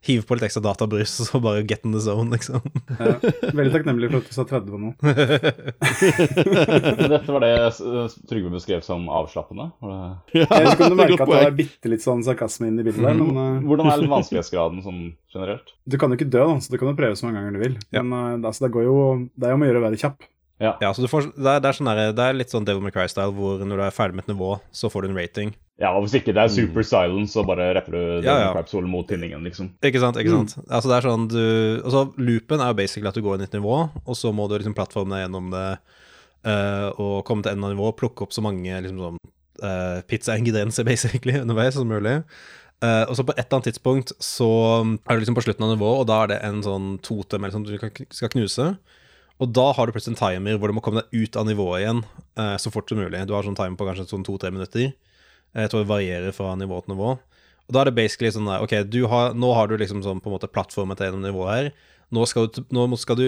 hiv på litt ekstra databrus, og så bare get in the zone, liksom. Ja, veldig takknemlig for at du sa 30 på nå. Dette var det eh, Trygve beskrev som avslappende. Det- Jeg vet ikke om du er godt at det var bitte litt sånn sarkasme inn i bildet der, men uh, Hvordan er vanskelighetsgraden sånn generelt? Du kan jo ikke dø, da, så du kan jo prøve så mange ganger du vil. Ja. Men uh, altså, det, går jo, det er jo om å gjøre å være kjapp. Ja. Ja, så du får, det, er, det, er sånn der, det er litt sånn Devil May Cry-style, hvor når du er ferdig med et nivå, så får du en rating. Ja, Hvis ikke det er super silence, så bare retter du Ja, ja. Crap-solen mot tinningen, liksom. Ikke sant, ikke sant. Altså det er sånn du Altså Loopen er jo basically at du går inn i et nivå, og så må du liksom plattforme deg gjennom det uh, og komme til enden av nivået, plukke opp så mange liksom sånn uh, pizza-ingredienser basically underveis som mulig. Uh, og så på et eller annet tidspunkt så er du liksom på slutten av nivået, og da er det en sånn totem eller sånn du skal knuse. Og da har du plutselig en timer hvor du må komme deg ut av nivået igjen uh, så fort som mulig. Du har sånn timer på kanskje sånn to-tre minutter. Eh, Jeg tror det varierer fra nivå til nivå. Og da er det basically sånn der, OK, du har, nå har du liksom sånn på en måte plattformet til gjennom nivået her. Nå skal, du, nå skal du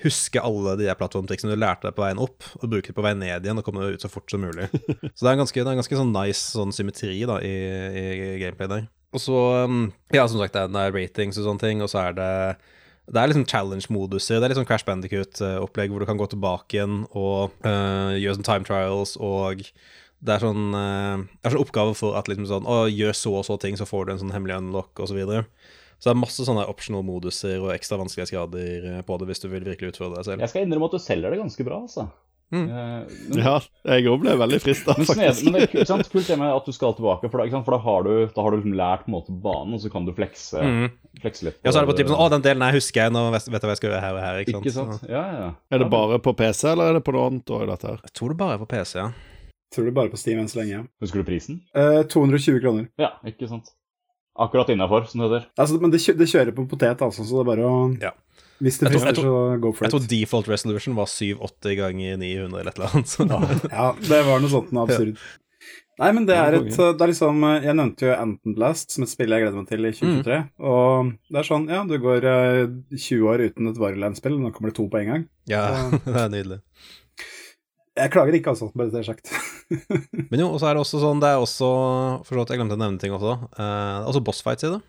huske alle de der plattformtriksene du lærte deg på veien opp, og bruke det på vei ned igjen og komme deg ut så fort som mulig. Så det er en ganske, det er en ganske sånn nice sånn symmetri da i, i gameplay der. Og så, um, ja, som sagt, det er, ratings og sånne ting, og så er det det er liksom challenge-moduser. Det er sånn Crash Bandicoot-opplegg hvor du kan gå tilbake igjen og uh, gjøre sånn time trials, og det er sånn øh, Det er sånn oppgave for at liksom sånn Å, gjør så og så ting, så får du en sånn hemmelig unlock, og så videre. Så det er masse sånne optional moduser og ekstra vanskelighetsgrader eh, på det hvis du vil virkelig utfordre deg selv. Jeg skal innrømme at du selger det ganske bra, altså. Mm. Eh, men, Ja, jeg òg ble veldig frista, faktisk. men det er sant? kult det med at du skal tilbake, for da, ikke sant? For da har du, da har du liksom lært på en måte banen, og så kan du flekse, Mm. flekse litt. Ja, så er det på typen sånn Å, den delen her husker jeg, nå vet vet jeg hva jeg skal gjøre her og her. Ikke sant? Ikke sant? Ja, ja. Er det bare på PC, eller er det på noe annet òg, dette her? Jeg tror det bare er på PC, ja. Tror det bare på Steam enn så lenge. Husker du prisen? Eh, 220 kroner. Ja, ikke sant. Akkurat innafor, som det heter. Altså, men det, kjø det kjører på potet, altså, så det er bare å Ja. Hvis det frister, så go for Jeg tror default resolution var 780 ganger 900 eller et eller annet. Så. Ja, det var noe sånt noe absurd. Nei, men det er et Det er liksom Jeg nevnte jo Anton Blast som et spill jeg gleder meg til i 2023. Og det er sånn, ja, du går eh, 20 år uten et Vareland-spill, nå kommer det to på en gang. Ja, det er nydelig. Jeg klager ikke, altså, bare det er sagt. Men jo, og så er det også sånn Det er også For så vidt, jeg glemte å nevne ting også. Eh, det er også bossfights i det.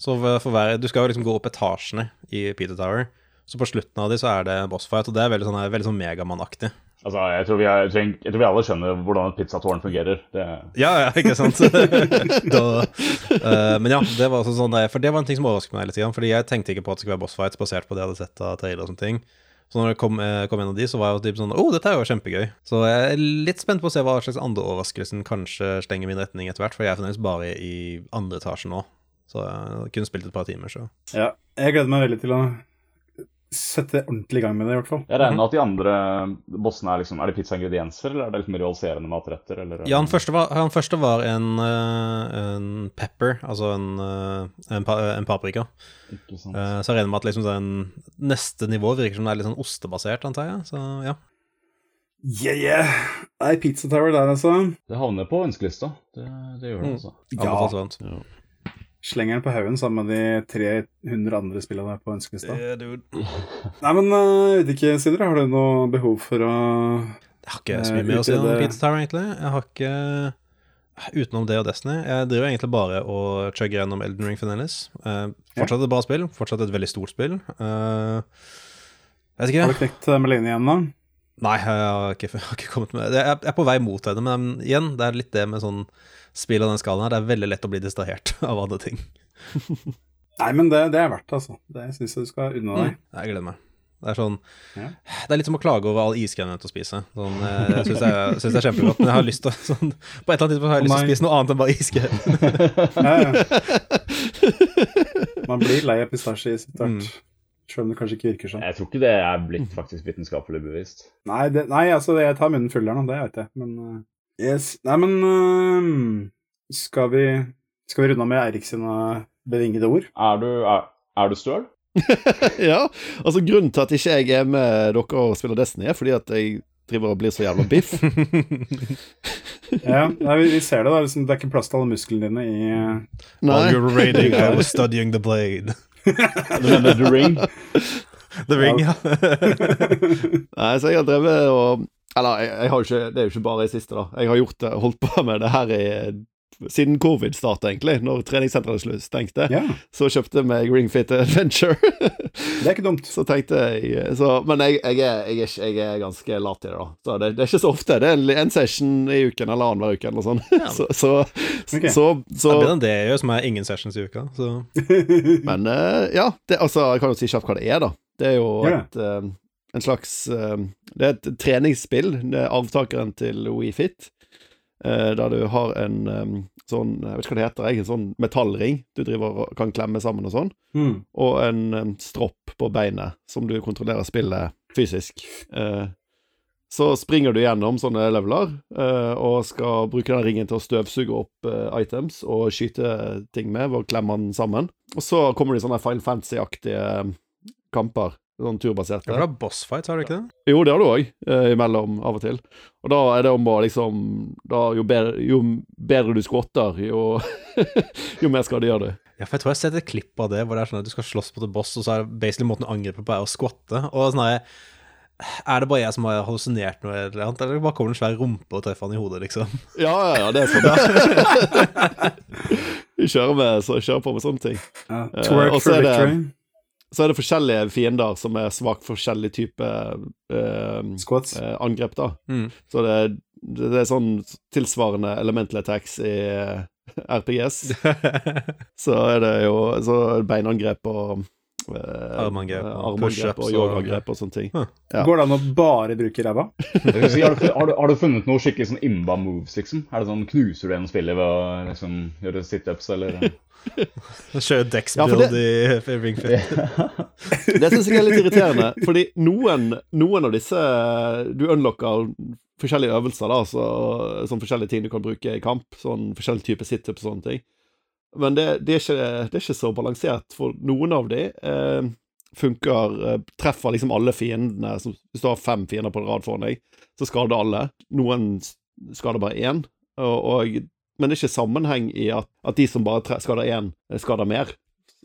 Så for, hver, Du skal jo liksom gå opp etasjene i Peter Tower. Så på slutten av de så er det bossfight, og det er veldig sånn, er veldig sånn Megamann-aktig. Altså, jeg tror, vi er, jeg tror- jeg tror vi alle skjønner hvordan et pizzatårn fungerer. Det, Ja, ja, ikke sant? da, uh, men ja, det var også sånn For det var en ting som overrasket meg litt. Grann, fordi jeg tenkte ikke på at det skulle være bossfights basert på det jeg hadde sett av trailer og sånne ting. Så når det kom, eh, kom en av de, så var jeg jo typ sånn Å, dette er jo kjempegøy. Så jeg er litt spent på å se hva slags andre overraskelsen kanskje slenger min retning etter hvert, for jeg er fremdeles bare i andre etasje nå. Så jeg kunne spilt et par timer, så Ja, jeg gleder meg veldig til å sette ordentlig i gang med det, i hvert fall. jeg regner med at de andre bossene er liksom Er det pizzaingredienser, eller er det liksom realiserende matretter? Eller, Ja, han første var, han første var en, eh, en pepper, altså en, eh, en, en paprika. Ikke sant. Eh, Så jeg regner med at liksom den neste nivå virker som det er litt sånn ostebasert, antar jeg. Så ja. Yeah, yeah! Nei, Pizza Tower der, altså. Det havner på ønskelista. Det, det gjør det, Mm. altså. Ja. Slenger den på haugen sammen med de 300 andre spillene på ønskelista. Yeah. Nei, men eh, jeg vet ikke, Sindre, har du noe behov for å Jeg har ikke så Eh, mye mer å si om Pizza Tower, egentlig. Jeg har ikke Utenom det og Destiny. Jeg driver egentlig bare og chugger gjennom Elden Ring Finellis. Uh, fortsatt et bra spill. Fortsatt et veldig stort spill. Eh, Vet Har ikke. du knekt eh, Melanie igjen, da? Nei, jeg har ikke, jeg har ikke kommet med det. Jeg er på vei mot henne, men igjen, det er litt det med sånn spill av den skalaen her. Det er veldig lett å bli distrahert av andre ting. Nei, men det, det er verdt det, altså. Det syns jeg du skal unna deg. Jeg gleder meg. Det er sånn Ja. Det er litt som å klage over all iskrem jeg er nødt til å spise. Sånn, eh, jeg syns det, synes det er kjempegodt, men jeg har lyst til sånn, På et eller annet tidspunkt har jeg lyst til å spise noe annet enn bare iskrem. Ja, ja. Man blir lei av pistasjeis etter Mm. hvert. Selv om det kanskje ikke virker sånn. Jeg tror ikke det er blitt faktisk vitenskapelig bevisst. Nei, det, nei altså, jeg tar munnen full her nå, det vet jeg, men eh, Yes. Nei, men uh, skal vi Skal vi runde av med Eirik sine bevingede ord? Er du, er, er du støl? ja, altså Grunnen til at ikke jeg er med dere og spiller Destiny, er fordi at jeg driver og blir så jævla biff. Ja, nei, vi, vi ser det, da. Liksom, det er ikke plass til alle musklene dine i While Nei. you raiding, I was studying the blade. Du mener The Ring? The ring, ja. Nei, så jeg har drevet og Eller, jeg, jeg har jo ikke, det er jo ikke bare i siste, da. Jeg har gjort det, holdt på med det her i siden covid starta, egentlig. Når treningssenteret stengte, Ja, så kjøpte jeg Ringfit Adventure. det er ikke dumt. så tenkte jeg så, Men jeg, jeg, er, jeg, er, jeg er ganske lat i det, da. Så det, det er ikke så ofte. Det er en, session i uken eller annenhver uke eller noe sånt. Så, så, okay. så, Det så er bedre enn det jeg gjør, som er ingen sessions i uka. Så Men eh, ja, det, altså, jeg kan jo si kjapt hva det er, da. Det er jo yeah. et, eh, en slags eh, Det er et treningsspill. Det er arvtakeren til Wii Fit. eh, der du har en eh, sånn Jeg vet ikke hva det heter, en sånn metallring du driver og kan klemme sammen og sånn. Mm. Og en stropp på beinet som du kontrollerer spillet fysisk. Så springer du gjennom sånne leveler og skal bruke den ringen til å støvsuge opp items og skyte ting med ved å klemme den sammen. Og så kommer det sånne Final Fantasy-aktige eh, kamper. Sånn turbaserte. Du har bossfights, har du ikke det? Jo, det har du òg, eh, imellom av og til. Og da er det om å liksom da, jo, bedre, jo bedre du skvotter, jo, jo mer skade gjør du. Ja, for jeg tror jeg har sett et klipp av det, hvor det er sånn at du skal slåss mot en boss, og så er basically måten å angripe på er å skvatte. Og sånn er Er det bare jeg som har hallusinert noe eller annet, eller bare kommer det en svær rumpe og treffer han i hodet, liksom? Ja, ja, ja, det er sånn. Vi kjører, med, så kjører på med sånne ting. Ja. Eh, Twerk uh, for det- victory. Så er det forskjellige fiender som er svak for forskjellig type eh, eh, angrep, da. Mm. Så det, det er sånn tilsvarende elemental attacks i eh, RPGs. Så er det jo så er det beinangrep og eh, Armangrep og armangrep og og- yogaangrep og sånne ting. ja. Går det an å bare bruke ræva? Si, har, du, har, har du funnet noe skikkelig sånn imba moves, liksom? Er det sånn, Knuser du gjennom spillet ved å liksom, gjøre situps, eller Kjøre Dex Ja, i i Fit. Det syns jeg er litt irriterende, fordi noen, noen av disse Du unlocker forskjellige øvelser, da, så, sånn forskjellige ting du kan bruke i kamp. Sånn forskjellig type situps og sånne ting. Men det, det, er ikke, det er ikke så balansert, for noen av de eh, funker eh, Treffer liksom alle fiendene. Som, hvis du har fem fiender på rad foran deg, så skader alle. Noen skader bare én. Og, og, men det er ikke sammenheng i at, at de som bare skader én, eh, skader mer.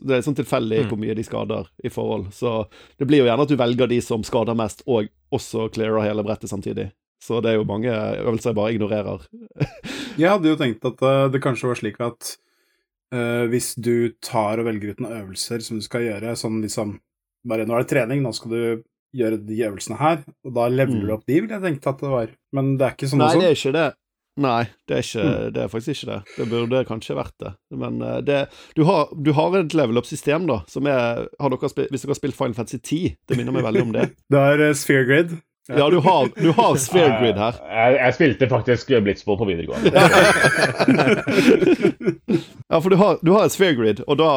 Det er sånn tilfeldig Mm. hvor mye de skader i forhold. Så det blir jo gjerne at du velger de som skader mest, og også clearer hele brettet samtidig. Så det er jo mange øvelser jeg bare ignorerer. Jeg hadde jo tenkt at eh, det kanskje var slik at uh, hvis du tar og velger ut noen øvelser som du skal gjøre, sånn liksom Bare nå er det trening, nå skal du gjøre de øvelsene her, og da leveler Mm. du opp de, ville jeg tenkt at det var. Men det er ikke sånn Nei, også. det er ikke det. Nei, det er, ikke, Mm. det er faktisk ikke det. Det burde kanskje vært det. Men eh, det, du, har, du har et level up-system, da, som er har dere spilt, Hvis dere har spilt Final Fantasy 10, det minner meg veldig om det. Det er eh, sphere grid. Ja, du har, du har sphere grid her. Jeg, jeg spilte faktisk Blitzball på videregående. Ja, for du har, du har sphere grid, og da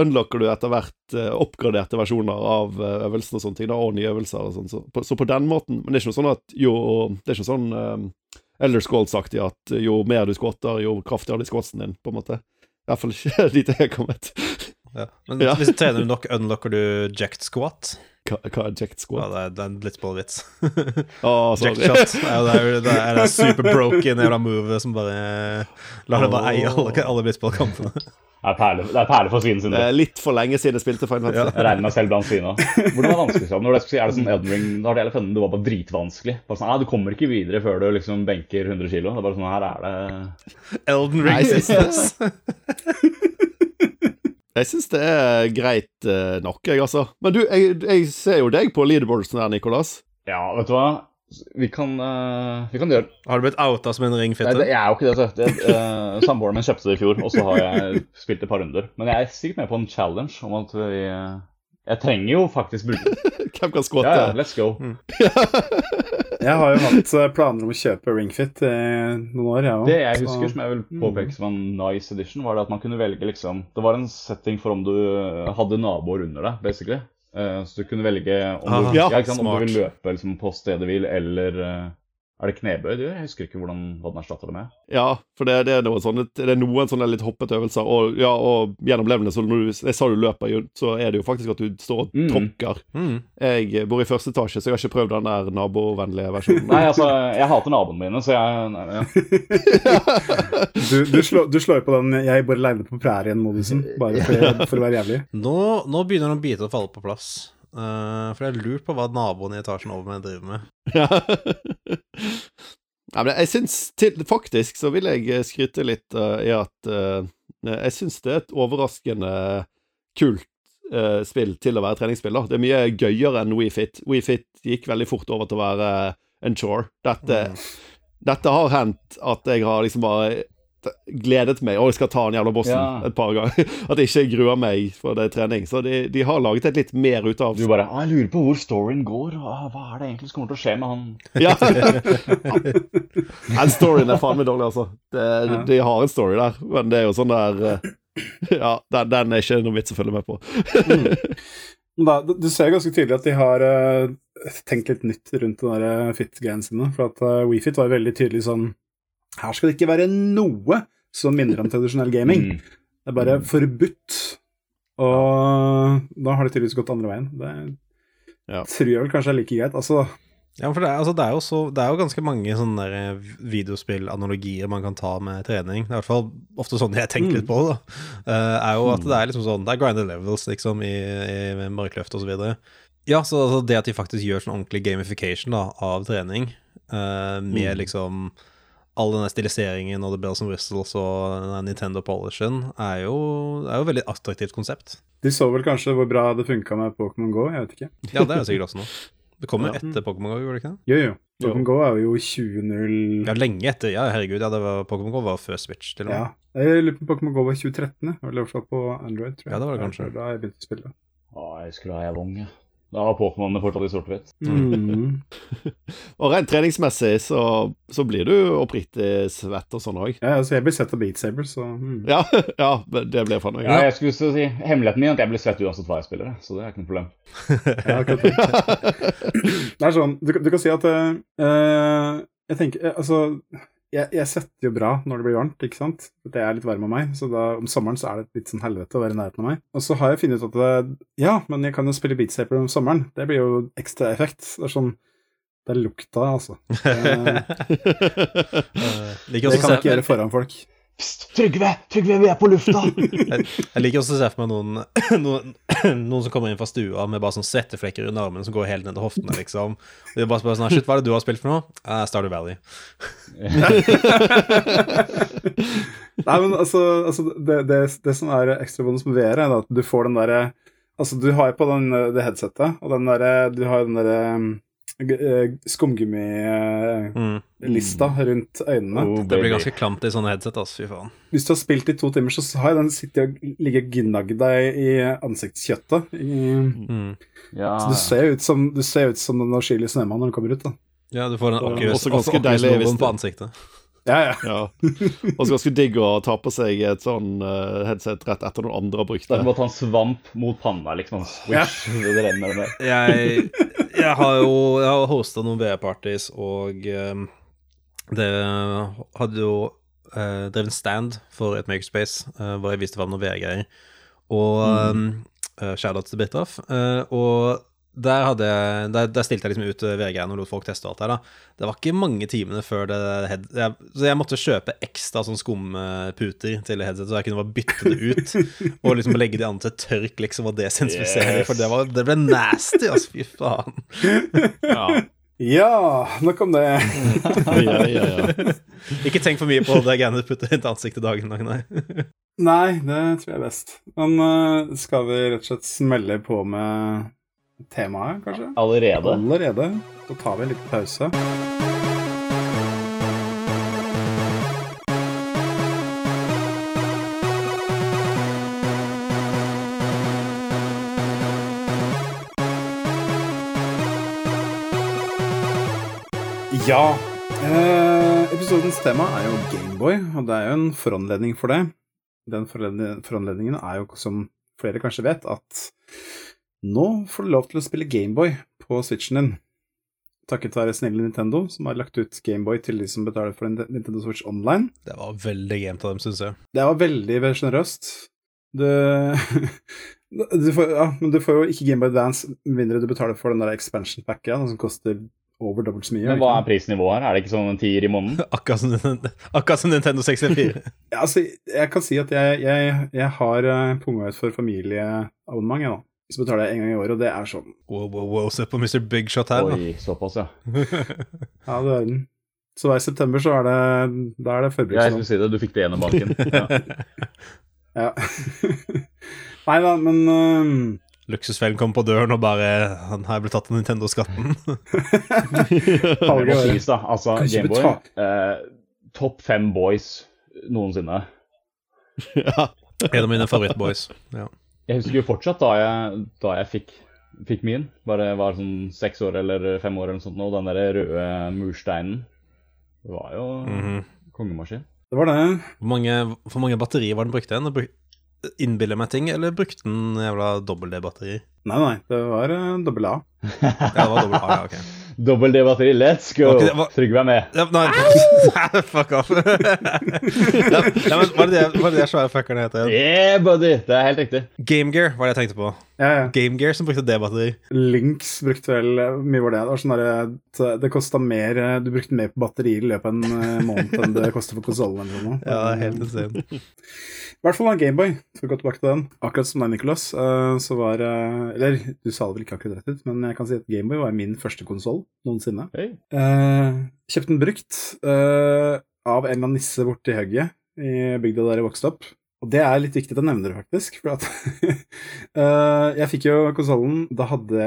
unlocker du etter hvert eh, oppgraderte versjoner av øvelsene og sånne ting, da, og nye øvelser og sånn. Så, på- så på den måten Men det er ikke noe sånn at jo Det er ikke sånn um, Elder Scrolls-aktig at jo mer du skotter, jo kraftigere blir skotsen din, på en måte. I hvert fall ikke dit jeg er kommet. Ja. Men Ja. hvis du trener nok, unlocker du jacked squat. Hva, hva er jacked Ja, squat? det er, det er en blitzballvits. oh, sorry. Jacked shot. Ja, det er, det er, det er super broken jævla move som bare lar deg bare eie alle, alle blitzballkampene. Det er perle, det er perle for svinet sin. Det det. er litt for lenge siden jeg spilte Final Fantasy. Jeg regner meg selv blant svina. Hvordan er det vanskelig? Når det er det sånn Elden Ring, da har det hele funnet, det var bare dritvanskelig. Bare sånn, Du kommer ikke videre før du liksom benker 100 kilo. Det er bare sånn, her er det Elden Ring Nei. Jeg syns det er greit eh, nok, jeg, altså. Men du, jeg, jeg ser jo deg på leaderboardsen der, Nicolas. Ja, vet du hva? Vi kan, uh, vi kan gjøre Har du blitt outa som en Nei, det, jeg er jo ikke det. så det uh, Samboeren min kjøpte det i fjor, og så har jeg spilt et par runder. Men jeg er sikkert med på en challenge om at vi uh, Jeg trenger jo faktisk bruke. Hvem kan Ja, skvatte? ja, let's go. Jeg har jo hatt planer om å kjøpe Ringfit i noen år, jeg òg. Det jeg husker som jeg vil påpeke som en nice edition, var det at man kunne velge liksom Det var en setting for om du hadde naboer under deg, basically. Eh, så du kunne velge om Ah, du, ja, ja, om du vil løpe liksom, på stedet hvil, eller eh, Er det knebøy du gjør? Jeg husker ikke hvordan, hva den erstatter det med. Ja, for det, det, er noen sånne, det er noen sånne litt hoppete øvelser. Og, ja, og gjennom levende, så når du, jeg sa du løper, så er det jo faktisk at du står og Mm. tråkker. Mm. Jeg bor i første etasje, så jeg har ikke prøvd den der nabovennlige versjonen. Nei, altså, jeg hater naboene mine, så jeg nei, ja. Du, du, slår, du slår på den 'jeg bor aleine på prærien'-modusen, bare for, for å være jævlig. Nå, nå begynner noen biter å falle på plass. Eh, for jeg har lurt på hva naboen i etasjen over meg driver med. Ja. ja men jeg syns til, Faktisk så vil jeg eh, skryte litt uh, i at uh, jeg syns det er et overraskende kult spill til å være treningsspill. da. Det er mye gøyere enn WeFit. WeFit gikk veldig fort over til å være en chore. Dette, dette har hendt at jeg har liksom bare gledet meg Å, jeg skal ta den jævla bossen Ja. et par ganger. At jeg ikke gruer meg for det er trening. Så de, de har laget et litt mer ut av Du bare ah, 'Jeg lurer på hvor storyen går. Ah, hva er det egentlig som kommer til å skje med han?' Ja. ja. storyen er faen meg dårlig, altså. Det, Ja. De har en story der, men det er jo sånn der eh, Ja, den, den er ikke noe vits å følge med på. Da, du ser ganske tydelig at de har uh, tenkt litt nytt rundt den der fit-greiene sine. For at uh, WeFit var veldig tydelig sånn Her skal det ikke være noe som minner om tradisjonell gaming. Mm. Det er bare forbudt. Og da har det tydeligvis gått andre veien. Det Ja. tror jeg vel kanskje er like greit. Altså, Ja, for det er, altså, det er, jo, så, det er jo ganske mange sånne eh, videospillanalogier man kan ta med trening. Det er i hvert fall ofte sånn jeg tenker litt på det. da. Eh, er jo at det er liksom sånn Det er grinded levels liksom i, i markløft videre. Ja, så altså, det at de faktisk gjør sånn ordentlig gamification da, av trening, uh, med liksom all denne stiliseringen og the bells and whistles og Nintendo polishen, er jo, er jo et veldig attraktivt konsept. de så vel kanskje hvor bra det funka med Pokémon Go, jeg vet ikke. Ja, det er jo sikkert også noe. Det kommer Ja. etter Pokémon GO, gjorde det ikke det? Jo, jo. Jo. Pokémon Go er jo 20.0 Ja, lenge etter. Ja, herregud. Ja, Pokémon GO var før Switch, til og med. Ja. Jeg lurer på Pokémon Go var 2013, eller i hvert fall på Android. tror jeg. Ja, det var det kanskje. Da jeg begynte å spille. Å, jeg skulle ha jeg vogn, ung. Da var Pokémonene fortsatt i sort-hvitt. Mm. Og rent treningsmessig så, så blir du oppriktig svett og sånn òg. Ja, altså, jeg blir sett av Beat Saber, så mm. Ja, ja, det blir faen meg Ja, jeg skulle si Hemmeligheten min er at jeg blir svett uansett hva jeg spiller, så det er ikke noe problem. Ja, det. det er sånn, du, kan- du kan si at eh, eh, Jeg tenker eh, Altså, jeg, jeg svetter jo bra når det blir varmt, ikke sant? Det er litt varm av meg, så da, om sommeren så er det litt sånn helvete å være i nærheten av meg. Og så har jeg funnet ut at det, ja, men jeg kan jo spille Beat Saper om sommeren. Det blir jo ekstra effekt. Det er sånn Det er lukta, altså. Det, Eh, det kan jeg ikke gjøre foran folk. Psst, Trygve! Trygve, vi er på lufta! jeg liker også å se for meg noen, noen, noen som kommer inn fra stua med bare sånn svetteflekker under armen som går helt ned til hoftene, liksom. Og de bare spør sånn Shit, hva er det du har spilt for noe? Uh, Stardew Valley. Nei, men altså, altså det, det, det som er ekstra bonus med VR, er at du får den derre Altså, du har jo på den, det headsetet, og den derre Du har jo den derre eh, skumgummilista Mm. rundt øynene. Oh, Det blir ganske klamt i sånne headset, ass. Fy faen. Hvis du har spilt i to timer, så har jeg den sittet og ligget og gnagd deg i ansiktskjøttet. I, Mm. Ja, så du ser ut som, du ser ut som den snømann når den kommer ut. da. Ja, du får en akkurat, også ganske deilig på ansiktet. Ja, ja. Ja. Og så ganske digg å ta på seg et sånn uh, headset rett etter noen andre har brukt Det er må å ta en svamp mot panna, liksom. Switch, det renner med. Jeg, jeg har jo jeg har hosta noen VR-parties, og um, det hadde jo uh, drevet stand for et Makerspace, uh, hvor jeg viste fram noen VR-greier. Og um, uh, Shoutout til Bitroff. Uh, og der, hadde jeg, der, der stilte jeg liksom ut VG-en og lot folk teste alt her. da Det var ikke mange timene før det head, jeg, Så jeg måtte kjøpe ekstra sånn skumputer til headsetet, så jeg kunne bare bytte det ut. og liksom legge de andre til tørk liksom og desinfisere, Yes. for det, var, det ble nasty, altså. Fy faen. Ja, ja, nok om det. ja, ja, ja. Ikke tenk for mye på det greiene du putter inn til ansiktet dagen lang, nei. Nei, det tror jeg er best. Men uh, skal vi rett og slett smelle på med temaet, kanskje? Allerede? Allerede. Da tar vi en liten pause. Ja. Eh, episodens tema er jo Gameboy, og det er jo en foranledning for det. Den foranledningen er jo, som flere kanskje vet, at nå får du lov til å spille Gameboy på Switchen din. Takket være snille Nintendo, som har lagt ut Gameboy til de som betaler for en Nintendo Switch Online. Det var veldig gamet av dem, syns jeg. Det var veldig veldig sjenerøst. Du, du, får, ja, men du får jo ikke Gameboy Advance med mindre du betaler for den der expansion packa som koster over dobbelt så mye. Men hva er prisnivået her? Er det ikke sånn en tier i måneden? Akkurat som, Nintendo- akkurat som Nintendo 64. Ja, altså, jeg kan si at jeg, jeg, jeg har uh, punga ut for familieabonnement, jeg, da. Så betaler jeg en gang i året, og det er sånn Wow, wow, wow, se på Mr. Big Shot her, da. Oi, såpass, ja. Ja, du er den. Så hver september så er det Da er det Jeg forbrukslån. skulle si det, du fikk det gjennom banken. Ja. Ja. Nei da, men um... Luksusfellen kom på døren og bare Han her ble tatt av Nintendo-skatten. Det må Halvgøy. sies, da. Altså, Gameboy eh, Topp fem boys noensinne. ja. En av mine favorittboys. Ja. Jeg husker jo fortsatt da jeg, da jeg fikk, fikk min. Bare var sånn seks år eller fem år eller noe sånt, nå, og den der røde mursteinen. Det var jo Mhm. kongemaskin. Det var det. Hvor mange, hvor mange batterier var den brukt igjen? Innbiller meg ting, eller brukte den jævla dobbel D-batteri? Nei, nei, det var uh, dobbel A. Ja, det var dobbel A, ja, ok. Dobbel D-batteri, let's go! Ikke var- Trygve er med. Ja, nei, fuck off. ja, ja, men var det det det svære fuckerne het igjen? Yeah, buddy! Det er helt riktig. Game Gear var det jeg tenkte på. Ja, ja. Game Gear som brukte D-batteri. Lynx brukte vel eh, mye var det. Det var sånn at det kosta mer eh, Du brukte mer på batteri i løpet av en eh, måned enn det koster for konsollen. Ja, det er helt insane. I hvert fall var Gameboy. For å gå tilbake til den. Akkurat som deg, Nicholas, eh, så var eh, Eller du sa det vel ikke akkurat rett ut, men jeg kan si at Gameboy var min første konsoll noensinne. Hey. Uh, kjøpte den brukt eh, av en eller annen nisse borti hugget i bygda der jeg vokste opp. Og det er litt viktig å nevne det, faktisk. For at eh, Jeg fikk jo konsollen da,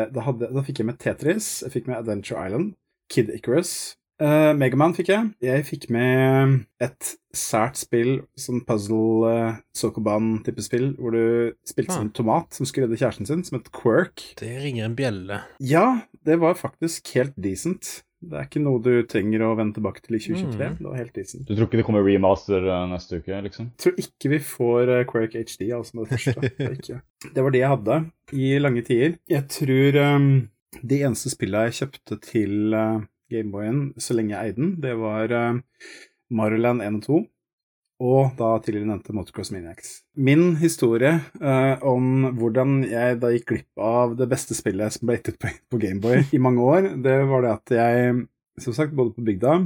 da, da fikk jeg med Tetris, jeg fikk med Adventure Island, Kid Icarus. Uh, Megaman fikk jeg. Jeg fikk med et sært spill, sånn puzzle uh, Sokoban-type spill, hvor du spilte Ah. som en tomat som skulle redde kjæresten sin, som et quirk. Det ringer en bjelle. Ja, det var faktisk helt decent. Det er ikke noe du trenger å vende tilbake til i 2023. Mm. Det var helt decent. Du tror ikke det kommer remaster eh, neste uke, liksom? Jeg tror ikke vi får uh, Quirk HD, altså med det første. Det, er ikke. det var det jeg hadde i lange tider. Jeg tror um, de eneste spillene jeg kjøpte til uh, Gameboyen så lenge jeg eide den, det var uh, Mario 1 og 2. Og da tidligere nevnte Motocross Minix. Min historie uh, om hvordan jeg da gikk glipp av det beste spillet som ble gitt ut på, på Gameboy i mange år, det var det at jeg, som sagt, bodde på bygda.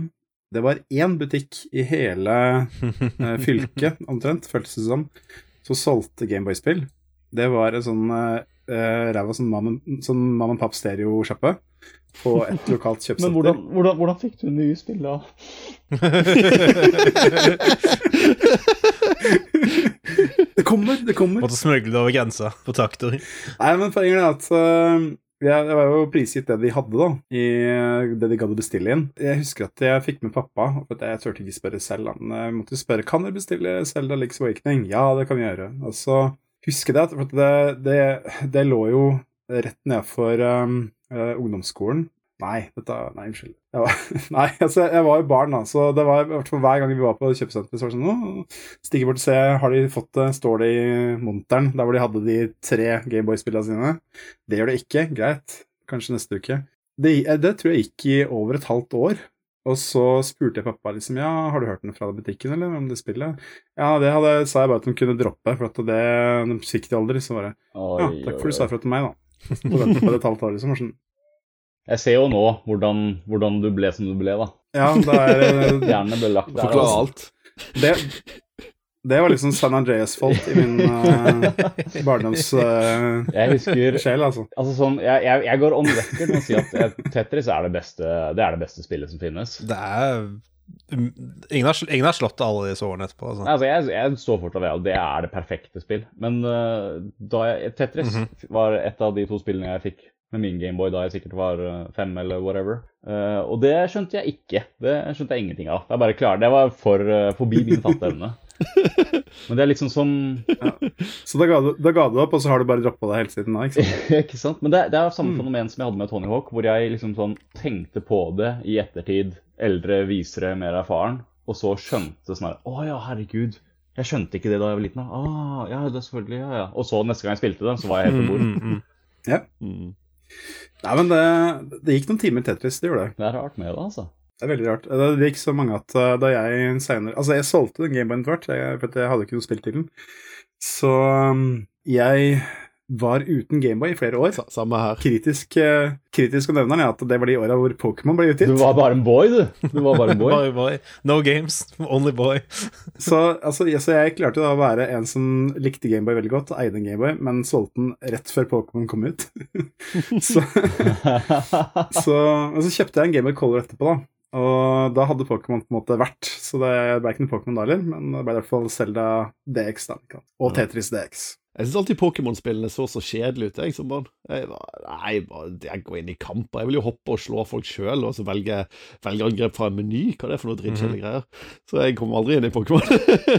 Det var én butikk i hele uh, fylket, omtrent, føltes det som, som solgte Gameboy-spill. Det var en sånn eh, ræva sånn mam sånn mam and pap stereo-sjappe på et lokalt kjøpesenter. Men hvordan, hvordan, hvordan fikk du nye spill, da? Det kommer, det kommer. Måtte smugle det over grensa på traktor. Nei, men poenget er at uh, jeg, jeg var jo prisgitt det de hadde, da, i øh, det de gadd å bestille inn. Jeg husker at jeg fikk med pappa, for at jeg turte ikke spørre selv. Han måtte spørre kan dere bestille Selda Leaks Awakening. Ja, det kan vi gjøre. Og så husker jeg at det, det, det lå jo rett nedfor um, ungdomsskolen. Nei, dette Nei, unnskyld. Var, nei, altså, jeg var jo barn, da, så det var i hvert fall hver gang vi var på kjøpesenteret, så var det sånn nå, Stikke bort og se, har de fått det, står det i monteren, der hvor de hadde de tre Gameboy-spillene sine. Det gjør det ikke, greit, kanskje neste uke. Det, det tror jeg gikk i over et halvt år. Og så spurte jeg pappa liksom, ja, har du hørt den fra butikken, eller om det spillet? Ja, det hadde, sa jeg bare at de kunne droppe, for at det, de fikk de aldri. Så bare, ja, takk for du sa ifra til meg, da. På det et halvt år, liksom. Sånn, Jeg ser jo nå hvordan, hvordan du ble som du ble, da. ja, det er Hjernen ble lagt der. Forklare altså. alt. det, det var liksom San Andreas-folk i min uh, barndomssjel, Jeg husker altså. Altså sånn, jeg, jeg, jeg går on record med å si at eh, Tetris er det beste, det er det beste spillet som finnes. Det er ingen, har, ingen har slått alle disse årene etterpå. Altså. Altså, jeg, jeg står fortsatt ved at det er det perfekte spill. Men uh, jeg, Tetris var et av de to spillene jeg fikk med min Gameboy da jeg sikkert var eh, fem eller whatever. Uh, og det skjønte jeg ikke. Det skjønte jeg ingenting av. Det er bare klart, det var for, uh, forbi min fatteevne. Men det er liksom som Så da ga, du, da ga du opp, og så har du bare droppa det hele siden da, ikke sant? Ikke sant? Men det, det er samme fenomen som jeg hadde med Tony Hawk, hvor jeg liksom sånn tenkte på det i ettertid, eldre, visere, mer erfaren, og så skjønte sånn her Å ja, herregud. Jeg skjønte ikke det da jeg var liten. Ah, ja, det er selvfølgelig, ja, ja. Og så neste gang jeg spilte det, så var jeg helt på bord. Mm, mm, mm. Mm. Nei, men det, det gikk noen timer Tetris, det gjorde det. Det er rart med det, altså. Det er veldig rart. Det er gikk så mange at uh, da jeg senere Altså, jeg solgte den Gameboyen etter hvert, jeg- for jeg hadde ikke noe spill til den. Så um, jeg var uten Gameboy i flere år. Samme her. Kritisk, uh, kritisk å nevne er at det var de åra hvor Pokémon ble utgitt. Du var bare en boy, du. Du var bare en boy. bare boy. No games, only boy. Så, altså, jeg, så jeg klarte da å være en som likte Gameboy veldig godt, eide en Gameboy, men solgte den rett før Pokémon kom ut. så, så, og så kjøpte jeg en Gameboy Color etterpå, da. Og da hadde Pokémon på en måte vært, så det ble ikke noe Pokémon da heller, men det ble i hvert fall Zelda DX, da. Og Tetris DX. Jeg syns alltid Pokémon-spillene så så kjedelige ut, jeg, som barn. Jeg, bare, nei, bare jeg går inn i kamper. Jeg vil jo hoppe og slå folk sjøl, og så velge, velge angrep fra en meny. Hva er det for noe drittkjedelige greier? Så jeg kommer aldri inn i Pokémon.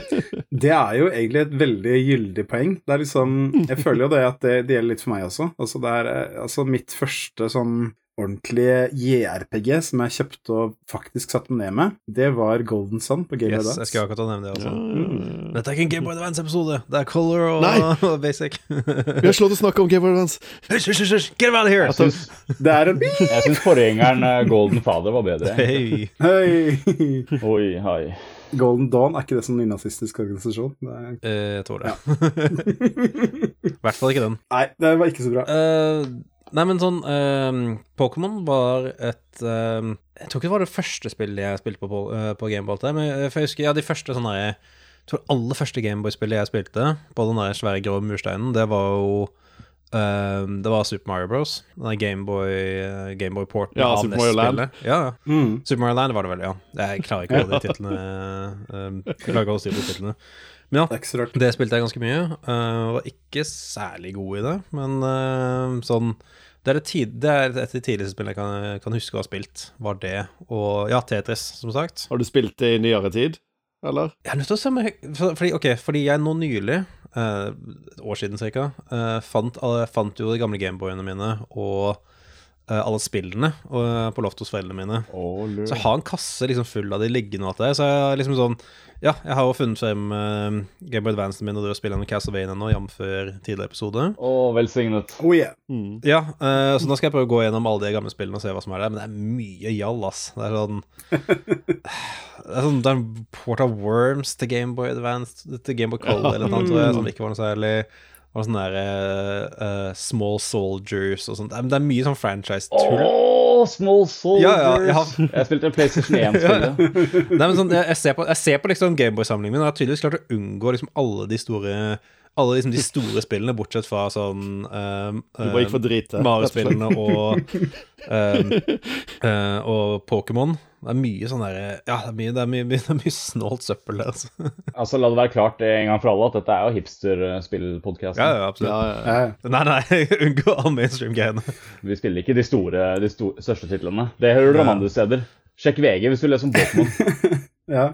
Det er jo egentlig et veldig gyldig poeng. Det er liksom, Jeg føler jo det at det, det gjelder litt for meg også. Altså det er eh, altså mitt første sånn ordentlige JRPG som jeg kjøpte og faktisk satte meg ned med, det var Golden Sun på Game Yes, of jeg skulle akkurat nevne det også. Mm. Dette er ikke en Game Boy Advance-episode. Det er Color og, Nei. og Basic. Vi har slått å snakke om Game of Advance. Hysj, hysj, hysj! Get out of here! Jeg syns, Det er en jeg syns forgjengeren eh, Golden Father var bedre. Hei. Hei! Oi, hei. Golden Dawn, er ikke det som nynazistisk organisasjon? Det er... Eh, jeg tror det. I hvert fall ikke den. Nei, det var ikke så bra. Eh, nei, men sånn eh, Pokémon var et eh, Jeg tror ikke det var det første spillet jeg spilte på, eh, på Gameboy. Men jeg, for jeg husker ja, de første sånne Jeg tror aller første Gameboy-spillet jeg spilte, på den der svære grå mursteinen, det var jo eh, det var Super Mario Bros. Gameboy uh, Game Porten Ja, av Super Mario Land. Ja. Mm. Super Mario Land var det vel, ja. Jeg klarer ikke holde de titlene um, klarer ikke å holde på titlene. Men ja, Det spilte jeg ganske mye. Uh, var ikke særlig god i det, men uh, sånn det er, tid, det er et av de tidligste spillene jeg kan, kan huske å ha spilt, var det. Og ja, Tetris, som sagt. Har du spilt det i nyere tid, eller? Jeg er nødt til å se meg, for- fordi, okay, fordi jeg nå nylig, eh, et år siden cirka, eh, fant, alle- fant jo de gamle Gameboyene mine og eh, alle spillene og, på loftet hos foreldrene mine. Oh. Så jeg har en kasse liksom full av de liggende og alt det. Så jeg har liksom sånn Ja, jeg har jo funnet frem uh, Advance-en min og det har spille med Castlevania nå, jf. tidligere episode. Å, velsignet. Oh yeah. Mm. Ja, uh, så nå skal jeg prøve å gå gjennom alle de gamle spillene og se hva som er der. Men det er mye gjall, ass. Det er sånn Det er sånn Det er en Port of Worms til Gameboy Advance til Gameboy Color eller noe, annet, som ikke var noe særlig. Og sånn der eh, eh, Small Soldiers og sånt. Det er, mye sånn franchise-tull. Oh, Small Soldiers! Ja, ja, har- Jeg spilte PlayStation 1-spillet. ja. sånn, jeg, jeg, ser på, jeg ser på liksom Gameboy-samlingen min, og jeg har tydeligvis klart å unngå liksom alle de store Alle liksom de store spillene, bortsett fra sånn um, Du bare gikk for drit. Mario-spillene og um, eh, Og Pokémon. Det er mye sånn derre Ja, det er mye, det er mye, det er mye snålt søppel der, altså. Altså, La det være klart en gang for alle at dette er jo hipster-spillpodkasten. Ja, ja, absolutt. Ja, ja, ja. Nei, nei, unngå all mainstream-greiene. Vi spiller ikke de store, de store, største titlene. Det hører du om andre steder. Sjekk VG hvis du leser om Pokémon. ja.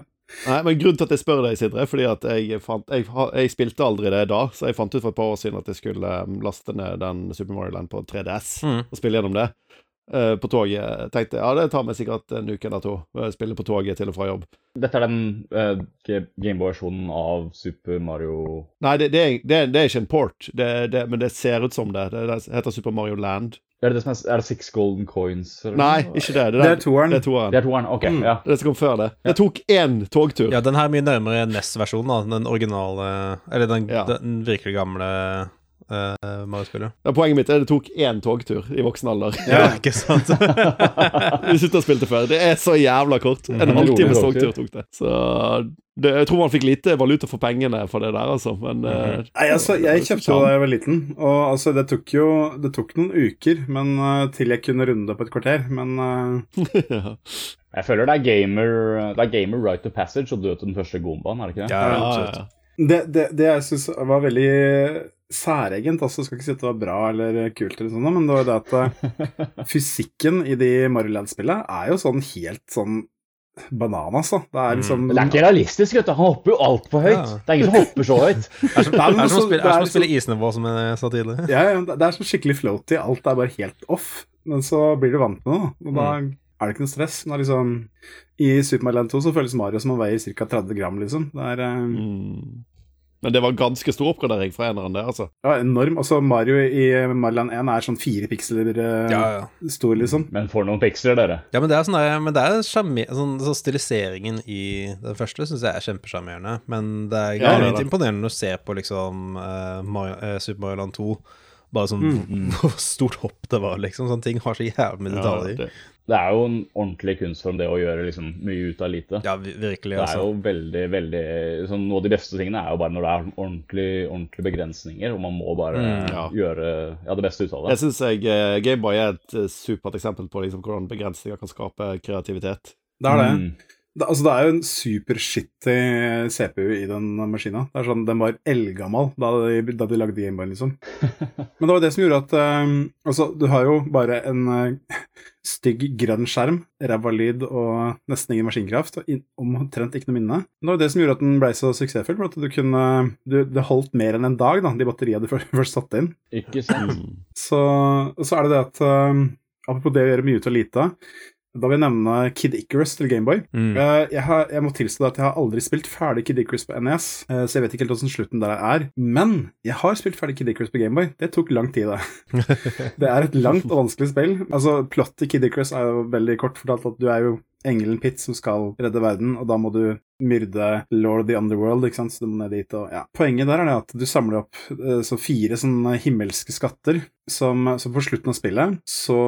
Nei, men Grunnen til at jeg spør deg, Sindre, er fordi at jeg, fant, jeg, jeg spilte aldri det da. Så jeg fant ut for et par år siden at jeg skulle um, laste ned den Super Mario Land på 3DS Mm. og spille gjennom det. Eh, på toget. Tenkte ja, det tar meg sikkert en uke eller to. å Spille på toget til og fra jobb. Dette er den uh, Gameboy-versjonen av Super Mario Nei, det, det, er, det, det er ikke en port, det, det, men det ser ut som det. Det, det heter Super Mario Land. Er det det som er, er det Six Golden Coins? Eller? Nei, ikke det. Det, Det er toeren. Det er toeren. Det er toeren. OK. Mm. ja. Det som kom før det. Det tok én togtur. Ja, den her er mye nærmere NES-versjonen, da. Den originale Eller den, Ja. den virkelig gamle uh, Mario-spillet. Ja, poenget mitt er det tok én togtur i voksen alder. Ja, ikke sant? Vi sitter å spille før. Det er så jævla kort. En Mhm. halvtimes togtur tok det. Så det, jeg tror man fikk lite valuta for pengene for det der, altså. Men eh, Nei, altså, jeg kjøpte jo da jeg var liten, og altså, det tok jo Det tok noen uker men, uh, til jeg kunne runde det på et kvarter, men uh... ja. Jeg føler det er gamer, det er gamer right to passage å dø til den første gombaen, er det ikke det? Ja, Ja, ja, ja. Det, det, det jeg syns var veldig særegent, altså skal ikke si at det var bra eller kult, eller sånn, men det var det at eh, fysikken i de Mario Land-spillene er jo sånn helt sånn bananas, da. Det er liksom Men det er ikke realistisk, vet du. Han hopper jo altfor høyt. Ja. Det er ingen som hopper så høyt. Det er som, det er som, det er som er å spille isnivå, som jeg sa tidligere. Ja, ja, det er som skikkelig floaty. Alt er bare helt off. Men så blir du vant med det. Og da er det ikke noe stress. Men det er liksom I Super Mario Land 2 så føles Mario som han veier ca. 30 gram, liksom. Det er eh, Mm. Men det var ganske stor oppgradering fra eneren, det, altså. ja, enorm. Altså, Mario i Mariland 1 er sånn fire piksler eh, Ja, ja. stor, liksom. Men for noen piksler, dere. Ja, men det er sånn men det er sånn, så stiliseringen i den første syns jeg er kjempesjarmerende. Men det er Ja, det. imponerende å se på liksom eh, Mario, eh, Super Mario Land 2. Bare sånn Mm. hvor stort hopp det var, liksom. Sånne ting har så jævlig mye Ja, detaljer. det, Det er jo en ordentlig kunstform, det å gjøre liksom mye ut av lite. Ja, vi- virkelig, Det er altså. jo veldig, veldig sånn, Noe av de beste tingene er jo bare når det er ordentlig, ordentlige begrensninger, og man må bare Mm, ja. gjøre ja, det beste ut av det Jeg syns eh, Gameboy er et eh, supert eksempel på liksom, hvordan begrensninger kan skape kreativitet. Det er det. Mm. Det. Altså, det er jo en supershitty CPU i den maskina. Det er sånn, Den var eldgammel da de, da de lagde Gameboy, liksom. Men det var det som gjorde at um, Altså, du har jo bare en uh, stygg grønn skjerm, ræva lyd og nesten ingen maskinkraft, og in- omtrent ikke noe minne. Men Det var det som gjorde at den ble så suksessfull, for at du kunne du, Det holdt mer enn en dag, da, de batteriene du først først satte inn. Ikke sant? Så, og så er det det at um, Apropos det å gjøre mye ut av lite, da vil jeg nevne Kid Icarus til Gameboy. Mm. Uh, jeg, har- jeg må tilstå at jeg har aldri spilt ferdig Kid Icarus på NES, uh, så jeg vet ikke helt hvordan slutten der er. Men jeg har spilt ferdig Kid Icarus på Gameboy. Det tok lang tid, det. det er et langt og vanskelig spill. Altså, Plottet i Kid Icarus er jo veldig kort fortalt at du er jo engelen Pitt som skal redde verden, og da må du myrde Lord of the Underworld, ikke sant, så du må ned dit og ja. Poenget der er det at du samler opp eh, så fire sånne himmelske skatter, som, så på slutten av spillet så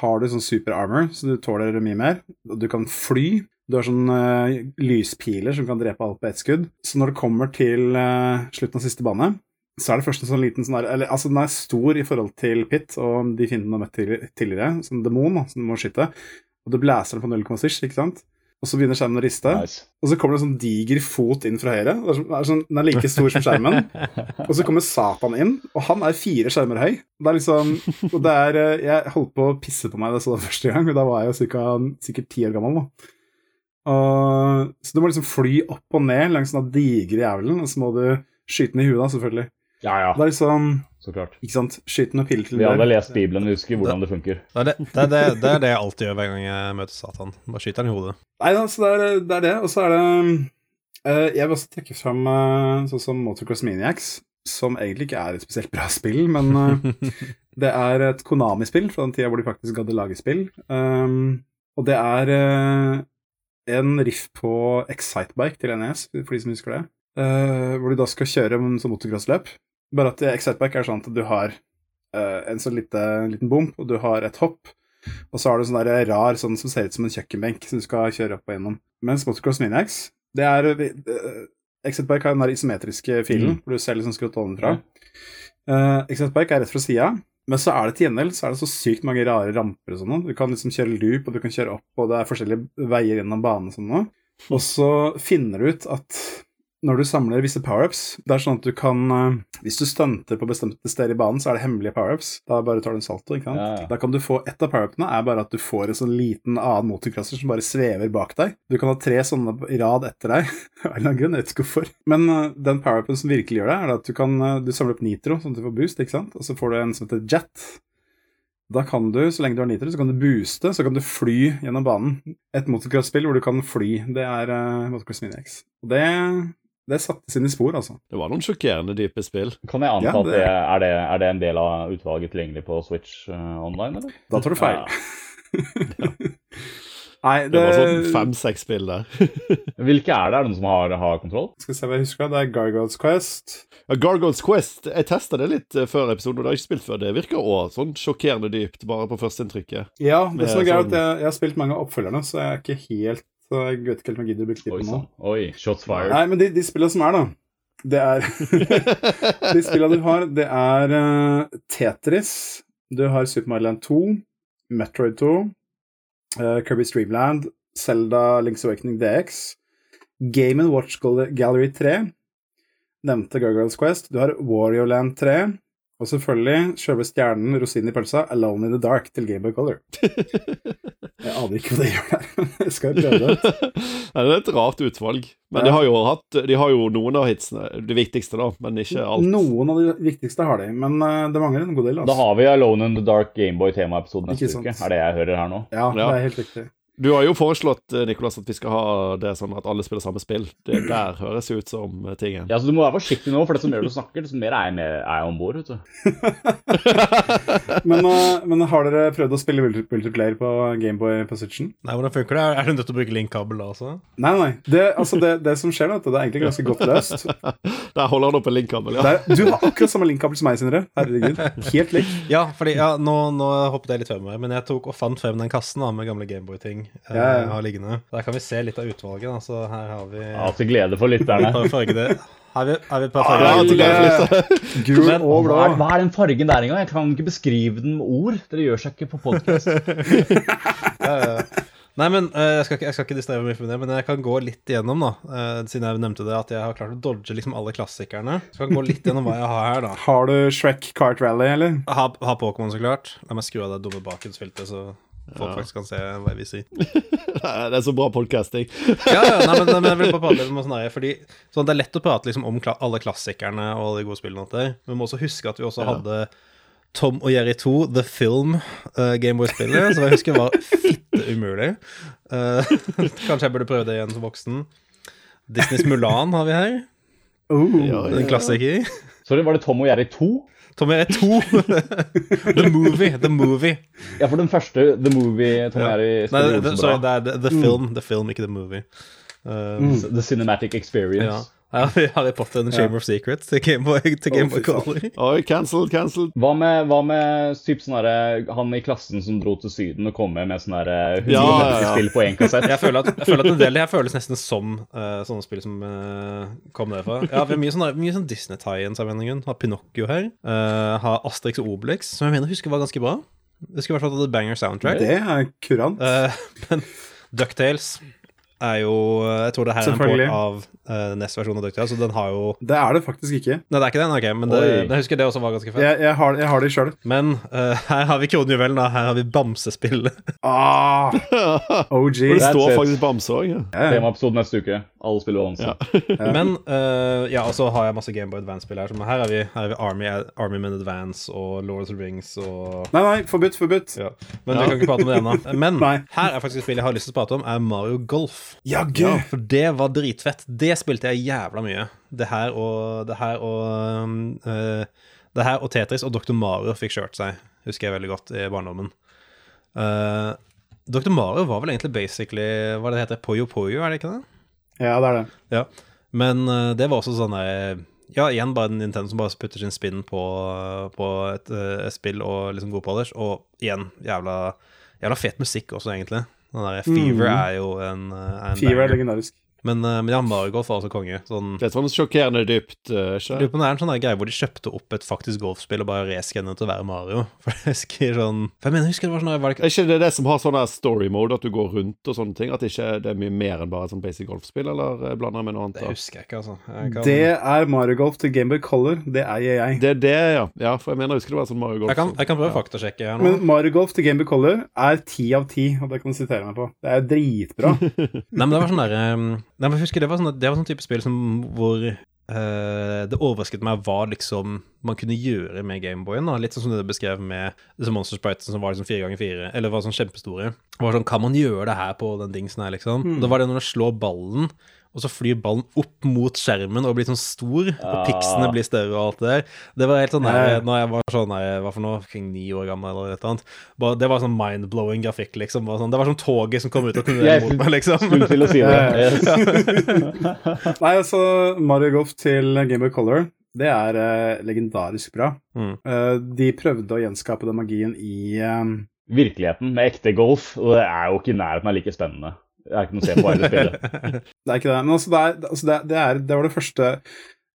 har du sånn super armor, så du tåler mye mer, og du kan fly, du har sånne uh, lyspiler som kan drepe alt på ett skudd. Så når det kommer til uh, slutten av siste bane, så er det først en sånn liten sånn eller, Altså, den er stor i forhold til Pit og de fiendene du har møtt tidligere, som demon, som du må skyte. Og du blæser den på 0,6, ikke sant? Og så begynner skjermen å riste, Nice. og så kommer det en sånn diger fot inn fra høyre. Er sånn, er sånn, den er like stor som skjermen. Og så kommer Satan inn, og han er fire skjermer høy. Det er liksom Og det er eh, Jeg holdt på å pisse på meg da jeg så det første gang, og da var jeg jo cirka, sikkert ti år gammel. da. Og, så du må liksom fly opp og ned langs den digre jævelen, og så må du skyte den i huet, da, selvfølgelig. Ja, ja, Det er liksom så klart. Ikke sant? Skyt noen piller til Vi har vel lest Bibelen og husker hvordan det funker. Det, er det, det, er det, det er det jeg alltid gjør hver gang jeg møter Satan. Bare skyter han i hodet. Nei altså, så det er det. Er det. Og så er det uh, Jeg vil også trekke fram uh, sånn som Motocross Maniacs, som egentlig ikke er et spesielt bra spill, men uh, det er et Konami-spill fra den tida hvor de faktisk hadde lage spill. Um, og det er eh, en riff på Excitebike til NES, for de som husker det. eh, hvor du da skal kjøre en sånn motocrossløp. Bare at Excitebike er sånn at du har uh, en sånn lite, liten bump, og du har et hopp. Og så har du sånn der rar sånn som ser ut som en kjøkkenbenk som du skal kjøre opp og gjennom. Mens Motocross Miniax, det er uh, Excitebike har den der isometriske filen, Mm. hvor du ser liksom skrutt ovenfra. Uh, Excitebike er rett fra sida, men så er det til gjengjeld så er det så sykt mange rare ramper og sånn. Du kan liksom kjøre loop, og du kan kjøre opp, og det er forskjellige veier gjennom banen og sånn. Og så finner du ut at når du samler visse powerups Det er sånn at du kan eh, Hvis du stunter på bestemte steder i banen, så er det hemmelige powerups. Da bare tar du en salto, ikke sant. Ja, ja. Da kan du få Et av powerupene er bare at du får en sånn liten annen motocrosser som bare svever bak deg. Du kan ha tre sånne i rad etter deg. Av en eller annen grunn, jeg vet ikke hvorfor. Men eh, den powerupen som virkelig gjør det, er at du kan eh, Du samler opp nitro, sånn at du får boost, ikke sant. Og så får du en som heter jet. Da kan du, så lenge du har nitro, så kan du booste, så kan du fly gjennom banen. Et motocross-spill hvor du kan fly, det er uh, Motocross Mini-X. Og det, det satte sine spor, altså. Det var noen sjokkerende dype spill. Kan jeg anta Ja, at det- det, er, det, er det en del av utvalget tilgjengelig på Switch uh, online, eller? Da tar du feil. Nei, Det det, var sånn fem-seks spill der. Hvilke er det? Er det noen som har, har kontroll? Skal se hva jeg husker. Det er Gargoyles Quest. Ja, Gargoyles Quest, jeg testa det litt eh, før episoden, og det har jeg ikke spilt før. Det virker òg sånn sjokkerende dypt, bare på førsteinntrykket. Ja, det Det er så er sånn- at jeg, jeg har spilt mange av oppfølgerne, så jeg er ikke helt så Jeg vet ikke helt om jeg gidder å bruke tid på nå. Oi, shots fired. Nei, men de, de spillene som er, da Det er De spillene du har, det er uh, Tetris, du har Super Mario Land 2, Metroid 2, uh, Kirby Streamland, Zelda Links Awakening DX, Game Watch Gallery 3, nevnte Gargoyles Quest, du har Wario Land 3, og selvfølgelig selve stjernen, rosinen i pølsa, Alone in the Dark til Gameboy Color. Jeg aner ikke hva det gjør der, men jeg skal prøve det. Nei, det er et rart utvalg. Men Ja. de har jo hatt De har jo noen av hitsene. Det viktigste, da, men ikke alt. Noen av de viktigste har de, men eh, det mangler en god del. Da Altså. har vi Alone in the Dark Gameboy-temaepisode neste uke. Er det jeg hører her nå? Ja, det er helt riktig. Du har jo foreslått Nikolas, at vi skal ha det sånn at alle spiller samme spill. Det der høres ut som eh, tingen. Ja, så Du må være forsiktig nå, for det som mer du snakker, desto mer er jeg, med, er jeg om bord. vet du. Men, eh, men har dere prøvd å spille multiplayer på Gameboy Position? Nei, hvordan funker det? Er du nødt til å bruke link-kabel da også? Nei, nei. Det, altså det, det som skjer, vet du, det er egentlig ganske godt løst. Der holder han opp en linkkabel, ja. Det er, du har akkurat samme linkkabel som meg, Sindre. Herregud. Helt lik. Ja, fordi ja, nå, nå hoppet jeg litt før meg, men jeg tok og fant frem den kassen da, med gamle Gameboy-ting eh, Ja, ja. jeg har liggende. Der kan vi se litt av utvalget. Da. Så her har vi Ja, Til glede for lytterne. er vi, er vi et par Ja, fargede til glede for Gul Men og blå. Hva er, den fargen der engang? Jeg kan ikke beskrive den med ord. Dere gjør seg ikke på podkast. Ja, ja, ja. Nei, men eh, jeg, skal ikke, jeg skal ikke distrahere mye med det, men jeg kan gå litt igjennom, da. eh, siden jeg nevnte det, at jeg har klart å dodge liksom alle klassikerne. Så jeg kan gå litt gjennom hva jeg har her, da. Har du Shrek Kart Rally, eller? Har, har Pokémon, så klart. La meg skru av det dumme bakgrunnsfilteret, så folk faktisk kan se hva jeg viser. Det er så bra podcasting. Ja, ja, nei, men, men jeg vil bare prate litt om sånn her, fordi sånn, Det er lett å prate liksom, om kla alle klassikerne og alle de gode spillene. der, Men vi må også huske at vi også Ja. hadde Tom og Jerry 2, The Film, uh, Gameboy-spillet, som jeg husker var fitte umulig. Uh, kanskje jeg burde prøve det igjen som voksen. Disneys Mulan har vi her. Oh. Ja, En klassiker. Sorry, var det Tom og Jerry 2? Tom og Jerry 2. The Movie. The Movie. Ja, for den første, The Movie Tom Ja. Jerry Nei, spiller det, sorry, det er the, the Film, The Film, ikke The Movie. Um, Mm. The Cinematic Experience. ja. Vi Harry Potter and the Chamber of Secrets til Gameboy Game oh. Color. Oi, cancelled, cancelled. Hva med, hva med typ sånn Han i klassen som dro til Syden og kom med med sånn derre 150 Ja, ja, ja. spill på én kassett? Jeg føler, at, jeg føler at en del av det her føles nesten som uh, sånne spill som uh, kom derfra. Ja, vi har mye sånn, mye sånn Disney-tie-ins av en eller. Har Pinocchio her. Uh, har Asterix og Obelix, som jeg mener husker var ganske bra. Det skulle i hvert fall hatt banger soundtrack. Det er kurant. Eh, men Ducktales er jo Jeg tror det her er en port av uh, NES-versjonen av Ducktales, så den har jo Det er det faktisk ikke. Nei, det er ikke den, ok, men det, jeg husker det også var ganske fett. Jeg, jeg, har, jeg har det sjøl. Men uh, her har vi kronjuvelen, da. Her har vi Bamsespillet. Ah, Og OG. det står faktisk Bamse òg. Ja. Temaepisode neste uke. Alle spiller bamse. Ja. Men uh, ja, og så har jeg masse Gameboy Advance-spill her. Som her har vi, her er vi Army, Army Men Advance og Lord of the Rings og Nei, nei, forbudt, forbudt. ja. Men Ja. vi kan ikke prate om det ennå. Men her er faktisk et spill jeg har lyst til å prate om, er Mario Golf. Ja. For det var dritfett. Det spilte jeg jævla mye. Det her og Det her og eh, Det her og Tetris og Dr. Mario fikk kjørt seg, husker jeg veldig godt i barndommen. Uh, Dr. Mario var vel egentlig basically Hva det heter Poyo Poyo, er det ikke det? Ja, det er det. Ja. Men uh, det var også sånn der Ja, igjen bare en Nintendo som bare putter sin spinn på, på et, eh, et spill og liksom god polish. Og igjen, jævla, jævla fet musikk også, egentlig. Den der Fever mm. er jo en, eh, en Fever er legendarisk. Men, eh, men ja, Mario Golf var også konge. Sånn, Det er sånn sjokkerende dypt, Uh, ikke? lurer på om det er en sånn greie hvor de kjøpte opp et faktisk golfspill og bare reskannet til å være Mario. For jeg husker sånn For jeg mener, jeg husker det var sånn var det ikke, Er ikke det det som har sånn story mode, at du går rundt og sånne ting? At det ikke det er mye mer enn bare et sånn basic golfspill, eller eh, blander jeg med noe annet? Det husker jeg ikke, altså. Jeg kan, Det er Mario Golf til Gameboy Color. Det eier jeg. Det er det, ja. Ja, for jeg mener, jeg husker det var sånn Mario Golf. jeg kan, jeg kan prøve å Ja. faktasjekke her nå. Men Mario Golf til Gameboy Color er ti av ti, og det kan du sitere meg på. Det er dritbra. Nei, men det var sånn der um, Nei, men husker det var sånn, det var sånn type spill som hvor Uh, det overrasket meg hva liksom man kunne gjøre med Gameboyen. Litt sånn som du beskrev med disse Monster Sprites som var liksom fire ganger fire, eller var sånn kjempestore. Det var sånn, Kan man gjøre det her på den dingsen her, liksom? Mm. Da var det når du slår ballen, og så flyr ballen opp mot skjermen og blir sånn stor, og piksene blir større og alt det der. Det var helt sånn nei, ja. Når jeg var sånn nei, hva for noe, omkring ni år gammel eller et eller annet, bare, det var sånn mind-blowing grafikk, liksom. Bare sånn, det var sånn toget som kom ut og kunne mot meg, liksom. Skulle til å si det. Ja, Yes. Nei, altså, Mario Golf til Gameboy Color, det er uh, legendarisk bra. Mm. Uh, de prøvde å gjenskape den magien i eh, Virkeligheten med ekte golf, og det er jo ikke i nærheten av like spennende. Det er ikke noe å se på hele spillet. Det er ikke det. Men altså, det, er, altså det, det, er, det var det første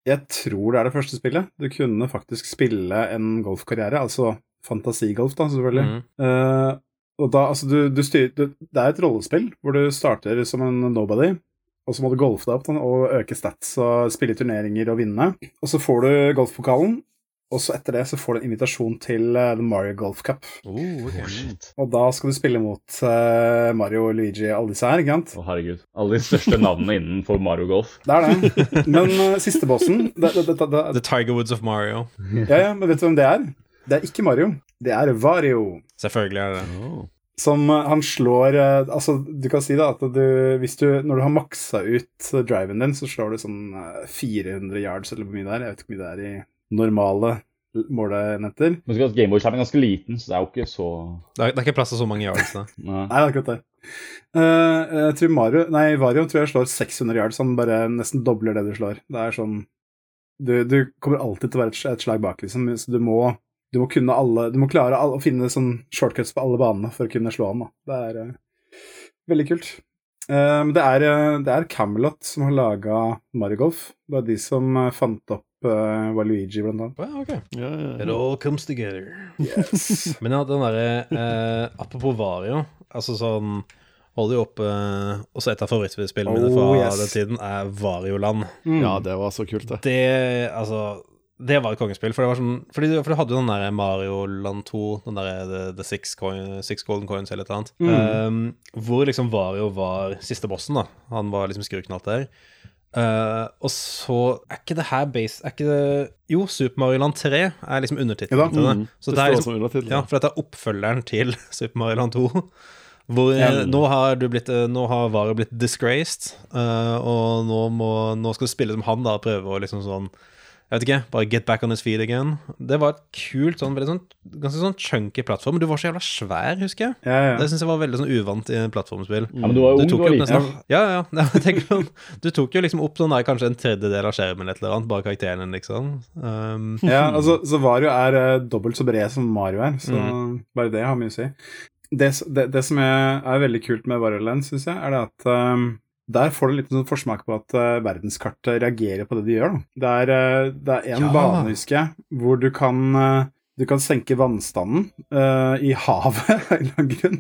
Jeg tror det er det første spillet. Du kunne faktisk spille en golfkarriere, altså fantasigolf, da, selvfølgelig. Mm. Uh, Og da, altså, du, du styrer, det, det er et rollespill hvor du starter som en nobody, og så må du golfe deg opp og øke stats og spille turneringer og vinne. Og så får du golfpokalen, og så etter det så får du en invitasjon til uh, The Mario Golf Cup. Oh, ok. Oh. Og da skal du spille mot uh, Mario og Luigi, alle disse her, ikke sant? Å, herregud. Alle de største navnene innenfor Mario Golf. Det er det. Men uh, siste bossen det, det, det, det, The Tiger Woods of Mario. Ja, ja, men vet du hvem det er? Det er ikke Mario. Det er Vario. Selvfølgelig er det. Oh. Som han slår Altså, du kan si da at du hvis du Når du har maksa ut driven din, så slår du sånn eh, 400 yards, eller hvor mye det er. Jeg vet ikke hvor mye det er i normale måleenheter. Men Gameboy-skjermen er ganske liten, så det er jo ikke så Det er, det er ikke plass til så mange yards. Da. Nei. Nei, det er akkurat det. Uh, jeg tror Mario Nei, Vario tror jeg slår 600 yards. Han bare nesten dobler det du slår. Det er sånn Du, du kommer alltid til å være et, et slag bak, liksom. Så du må du må kunne alle Du må klare alle, å finne sånn shortcuts på alle banene for å kunne slå han. da. Det er uh, veldig kult. Eh, Men det, er, det er Camelot som har laga Mario Golf. Det var de som fant opp uh, Waluigi, blant annet. Å, okay. yeah, yeah, yeah. It all comes together. Yes. Men ja, den derre eh, Apropos Vario, altså sånn Holder jo oppe eh, Også et av favorittspillene mine fra Oh, yes. den tiden er Varioland. Mm. ja, det var så kult, det. Det Altså det var et kongespill. For det var sånn Fordi du, for du hadde jo den der Mario Land 2, den der The, the six, coin, six Golden Coins eller et eller annet. Um, hvor liksom Vario var siste bossen, da. Han var liksom skurken alt der. Uh, og så Er ikke det her base Er ikke det Jo, Super Mario Land 3 er liksom undertittelen til det. Mm. Så det det er liksom ja, for dette er oppfølgeren til Super Mario Land 2. Hvor eh, nå har du blitt eh, Nå har Vario blitt disgraced, uh, og nå, må, nå skal du spille som han, da, og prøve å liksom sånn Jeg vet ikke, bare get back on his feet again. Det var et kult, sånn, veldig sånn, ganske sånn chunky plattform. Du var så jævla svær, husker jeg. Ja, ja. Det syns jeg var veldig sånn uvant i plattformspill. Ja, men du var jo ung, og liten. nesten Ja, ja. ja jeg tenker sånn, du tok jo liksom opp sånn der, kanskje en tredjedel av skjermen eller et eller annet, bare karakteren din, liksom. Um, Ja, altså, så Vario er eh, dobbelt så bred som Mario er, så bare det har mye å si. Det, det, det som er, er veldig kult med Vario Land, syns jeg, er det at ehm, der får du litt sånn forsmak på at uh, verdenskartet reagerer på det de gjør. Da. Det er, eh, det er en Ja. bane, husker jeg, hvor du kan uh, du kan senke vannstanden eh, i havet av en eller annen grunn.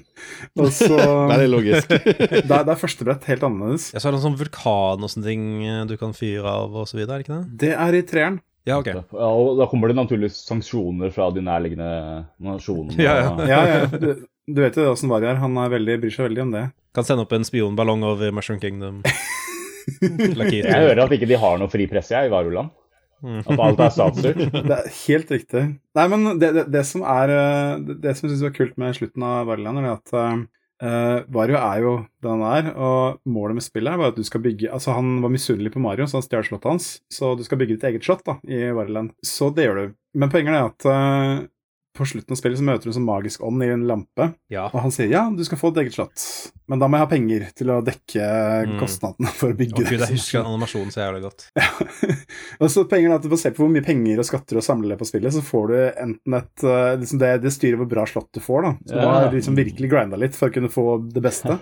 Og så Veldig logisk. Da da er førstebrett helt annerledes. Ja, så er det en sånn vulkan og sånne ting eh, du kan fyre av og så videre, er det ikke det? Det er i treeren. Ja, ok. Ja, og da kommer det naturligvis sanksjoner fra de nærliggende nasjonene. Ja, ja. Ja, ja. Du, vet jo åssen Vario er. Han er veldig, bryr seg veldig om det. Kan sende opp en spionballong over Mushroom Kingdom. Jeg hører at ikke de har noe fri presse jeg, i Varuland. Mm. At alt er statsstyrt. Det er helt riktig. Nei, men det, det, det som er eh, Det, som jeg syns var kult med slutten av Varuland, er at uh, Vario er jo det han er, og målet med spillet er bare at du skal bygge Altså, han var misunnelig på Mario, så han stjal slottet hans, så du skal bygge ditt eget slott da, i Varuland. Så det gjør du. Men poenget er at eh, på slutten av spillet så møter du en sånn magisk ånd i en lampe, Ja. og han sier ja, du skal få et eget slott, men da må jeg ha penger til å dekke Mm. kostnadene for å bygge gud, jeg husker den animasjonen så jævlig godt. og så penger er at du får se på hvor mye penger og skatter og samler på spillet, så får du enten et eh, liksom det, det styrer hvor bra slott du får, da. Så du Ja. har liksom virkelig grinda litt for å kunne få det beste.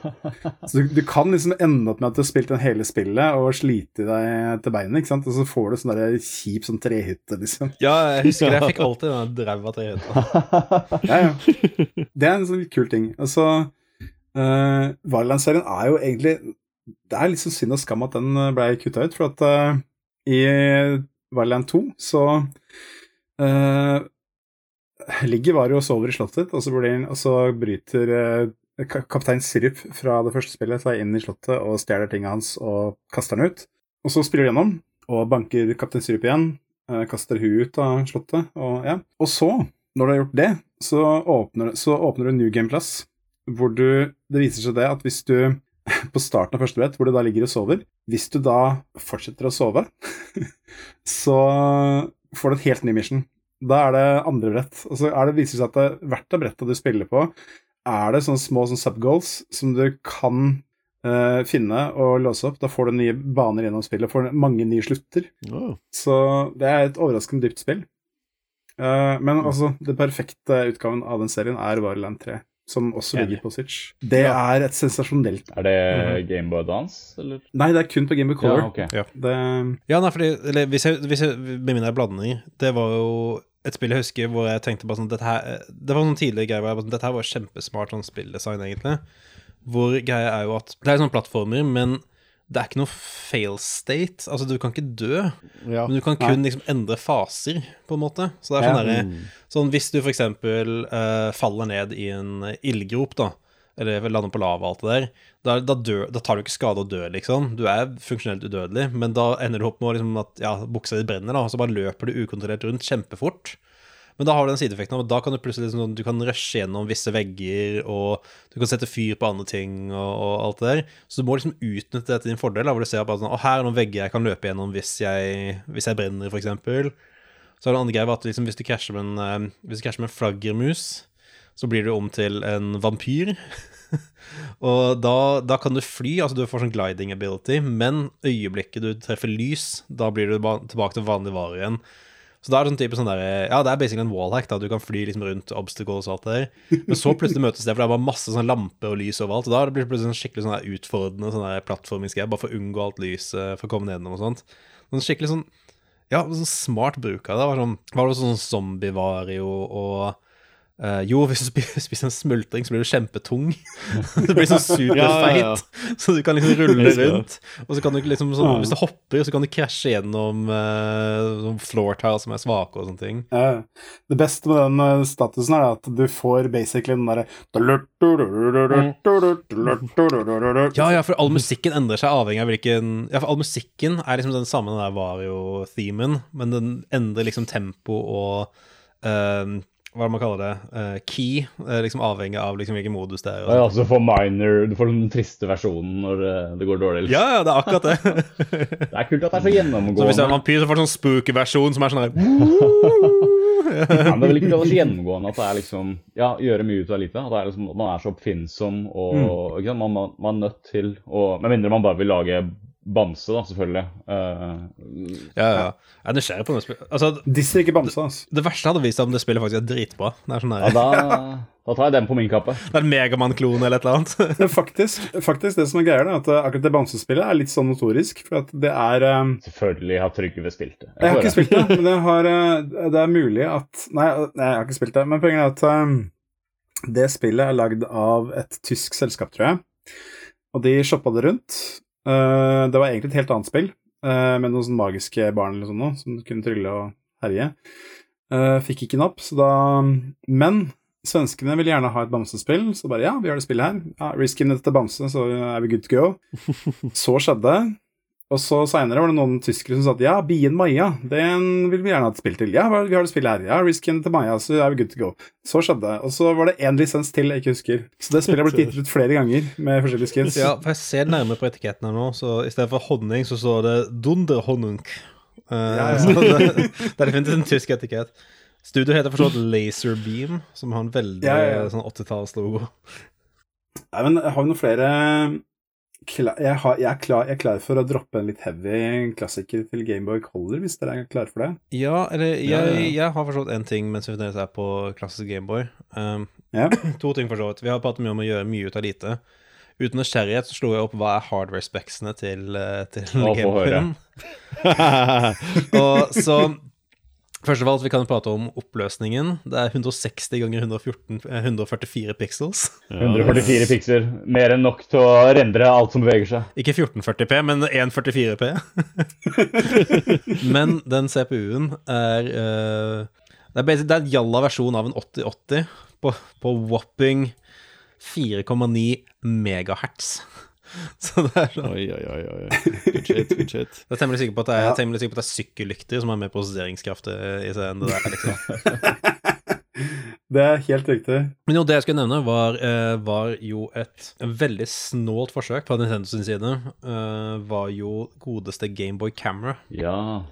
Så du, du kan liksom ende opp med at du har spilt den hele spillet og slite deg til beinet, ikke sant, og så får du sånn der kjip sånn trehytte, liksom. Ja, jeg husker det. Jeg fikk alltid den ræva trehytta. Ja, ja. Det er en sånn kul ting. Altså, uh, Varland-serien er jo egentlig Det er litt sånn synd og skam at den ble kutta ut, for at uh, i Varland 2 så uh, ligger Vario og sover i slottet, og så, blir, og så bryter uh, kaptein Sirup fra det første spillet seg inn i slottet og stjeler tingene hans og kaster den ut. Og så spiller de gjennom og banker kaptein Sirup igjen, eh, kaster hun ut av slottet, og ja. Og så, når du har gjort det, så åpner, så åpner du New Game Plus, hvor du Det viser seg det at hvis du på starten av første brett, hvor du da ligger og sover Hvis du da fortsetter å sove, så får du et helt ny mission. Da er det andre brett. Og så er det, viser det seg at det, hvert av bretta du spiller på, er det sånne små sånne subgoals som du kan uh, finne og låse opp. Da får du nye baner gjennom spillet, får mange nye slutter. Oh. Så det er et overraskende dypt spill. Eh, men altså, det perfekte utgaven av den serien er Vareland 3, som også ligger på Switch. Det er et sensasjonelt Er det Gameboy Dance, eller? Nei, det er kun på Gameboy Color. Ja, ok. Det, Ja, nei, fordi eller, hvis jeg, hvis jeg, Med blander i Det var jo et spill jeg husker hvor jeg tenkte bare sånn dette her, Det var noen tidligere greier hvor jeg bare sånn Dette her var kjempesmart sånn spilldesign, egentlig. Hvor greia er jo at Det er sånne plattformer, men det er ikke noe fail state. Altså, du kan ikke dø, Ja. men du kan kun liksom endre faser, på en måte. Så det er sånn Ja. derre Sånn hvis du for eksempel eh, faller ned i en ildgrop, da, eller lander på lava og alt det der, da, da, dør, da tar du ikke skade og dør, liksom. Du er funksjonelt udødelig, men da ender du opp med liksom at ja, buksa di brenner, da, og så bare løper du ukontrollert rundt kjempefort. Men da har du den sideeffekten av da kan du plutselig liksom, sånn, du kan rushe gjennom visse vegger, og du kan sette fyr på andre ting og, og alt det der. Så du må liksom utnytte det til din fordel, da, hvor du ser bare sånn her er noen vegger jeg kan løpe gjennom hvis jeg, hvis jeg brenner, eksempel. Så er det andre greia at liksom, hvis du krasjer med en, eh, hvis du med en flaggermus, så blir du om til en vampyr. og da, da kan du fly, altså du får sånn gliding ability, men øyeblikket du treffer lys, da blir du tilbake til vanlig vare igjen. Så da er det sånn type sånn der, Ja, det er basically en wallhack, da. Du kan fly liksom rundt obstacles og alt det der. Men så plutselig møtes det, for det er bare masse sånn lamper og lys overalt. Og da blir det plutselig sånn skikkelig sånn der utfordrende sånn der plattformingsgreier, bare for å unngå alt lyset, for å komme nedom og sånt. Sånn skikkelig sånn Ja, sånn smart bruk av det. Var, sånn, var det sånn zombie-vario og eh, jo, hvis du spi- spiser en smultring, så blir du kjempetung. du blir sånn superfeit. Ja, ja, Så du kan liksom rulle rundt. Og så kan du liksom sånn, Hvis du hopper, så kan du krasje gjennom uh, floor tiles som er svake og sånne ting. Ja. Det beste med den eh, statusen er at du får basically den derre Ja, ja, for all musikken endrer seg avhengig av hvilken Ja, for all musikken er liksom den samme den der Vario-themen, men den endrer liksom tempo og eh, hva er det man kaller det? uh, key, uh, liksom avhengig av liksom hvilken modus det er. Ja, altså for minor, du får den triste versjonen når det, det går dårlig. liksom. Ja, ja, det er akkurat det. Det er kult at det er så gjennomgående. så hvis det er en vampyr, så får du sånn spooky-versjon som er sånn her Ja, men det er vel er så gjennomgående at det er liksom Ja, gjøre mye ut av lite. At det er liksom, man er så oppfinnsom og ikke sant? Man, man, man er nødt til å Med mindre man bare vil lage bamse, da, selvfølgelig. Uh, Ja, ja. Jeg er nysgjerrig på det. Altså, er ikke bamse, altså. det verste hadde vist seg om det spillet faktisk er dritbra. Det er sånn ja, da, da tar jeg den på min kappe. det er en Megamann-klone eller et eller annet. Faktisk, faktisk, det som er greia, er at eh, akkurat det bamsespillet er litt sånn notorisk. For at det er um... Selvfølgelig har Trygve spilt det. Jeg har ikke det. spilt det, men det, har, det er mulig at nei, jeg har ikke spilt det, men poenget er at um, det spillet er lagd av et tysk selskap, tror jeg. Og de shoppa det rundt. Eh, Det var egentlig et helt annet spill, uh, med noen sånne magiske barn eller sånn noe, som kunne trylle og herje. Uh, Fikk ikke napp, så da Men svenskene ville gjerne ha et bamsespill, så bare ja, vi har det spillet her. Ja, Reskin dette bamse, så er vi good to go. Så skjedde det. Og så seinere var det noen tyskere som sa at ja, Bien Maya, den vil vi gjerne ha et spill til. Ja, vi har det spillet her. Ja, Risken til Maya, så er vi good to go. Så skjedde det. Og så var det én lisens til jeg ikke husker. Så det spillet har blitt gitt ut flere ganger med forskjellige skins. Ja, for jeg ser nærmere på etiketten her nå, så i stedet for honning, så står det Dunderhonnung. Uh, Ja, ja. Så det, det er definitivt en tysk etikett. Studio heter forstått Laserbeam, som har en veldig Ja, ja, ja. sånn 80-tallslogo. Nei, men har vi noen flere kla jeg, har, jeg, er klar, jeg er klar for å droppe en litt heavy klassiker til Gameboy Color, hvis dere er klare for det. Ja, eller jeg, jeg har forstått én ting mens vi fremdeles er på klassisk Gameboy. Um, Ja. to ting, for så vidt. Vi har pratet mye om å gjøre mye ut av lite. Uten nysgjerrighet så slo jeg opp hva er hardware-specsene til, eh, til. Gameboyen. Og så Først av alt, vi kan prate om oppløsningen. Det er 160 ganger 114, eh, 144 pixels. 144 piksler. Mer enn nok til å rendre alt som beveger seg. Ikke 1440P, men 144P. men den CPU-en er uh, Det er, det er en jalla versjon av en 8080 på, på whopping 4,9 megahertz. Så det er sånn Oi, oi, oi. oi. Good shit, good shit. Jeg er temmelig sikker på at det er, Ja. sikker på at det er sykkellykter som har mer prosesseringskraft i seg enn det der. liksom. Det er helt riktig. Men jo, det jeg skulle nevne, var, eh, var jo et veldig snålt forsøk fra Nintendo sin side. eh, var jo godeste Gameboy Camera. Ja.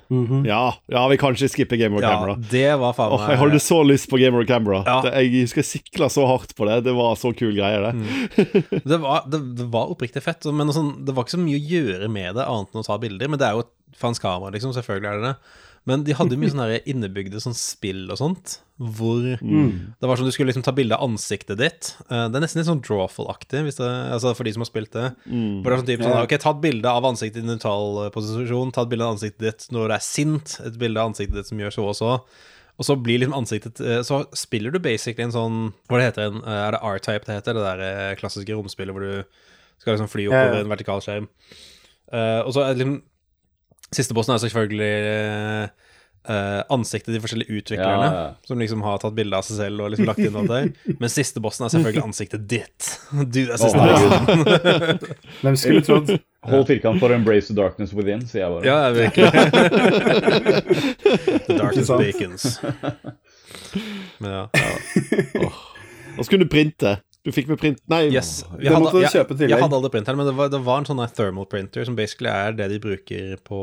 Ja, ja, vi kan ikke skippe Game of Ja, Camera. det var faen Åh, jeg hadde så lyst på Gameboy Camera. Ja. Det, jeg husker jeg sikla så hardt på det. Det var så kul greie, det. Mm. det, var, det, det var oppriktig fett, men sånn, det var ikke så mye å gjøre med det, annet enn å ta bilder. Men det er jo et fransk kamera, liksom. Selvfølgelig er det det. Men de hadde mye sånne innebygde sånn spill og sånt, hvor det var sånn du skulle liksom ta bilde av ansiktet ditt. Eh, Det er nesten litt sånn Drawful-aktig, altså for de som har spilt det. Hvor det er sånn type sånn, ok, Ta et bilde av ansiktet i neutral eh, posisjon, ta et bilde av ansiktet ditt når du er sint, et bilde av ansiktet ditt som gjør så og så. Og så blir liksom ansiktet eh, Så spiller du basically en sånn Hva det heter en, Er det R-type det heter? Det der klassiske romspillet hvor du skal liksom fly oppover ja. en vertikal skjerm. Eh, og så er det liksom Siste bossen er selvfølgelig Uh, ansiktet til de forskjellige utviklerne. Ja, ja. Som liksom har tatt bilde av seg selv og liksom lagt inn alt der. Men siste bossen er selvfølgelig ansiktet ditt. Du er siste bossen. Hvem skulle trodd? Hold firkant for 'embrace the darkness within', sier jeg bare. Ja, virkelig. The Darkness bacons. Men ja. Og så kunne du printe. Du fikk med print Nei, Yes. Vi Det hadde, måtte du kjøpe i tillegg. jeg hadde aldri printeren, men det var, det var en sånn thermal printer som basically er det de bruker på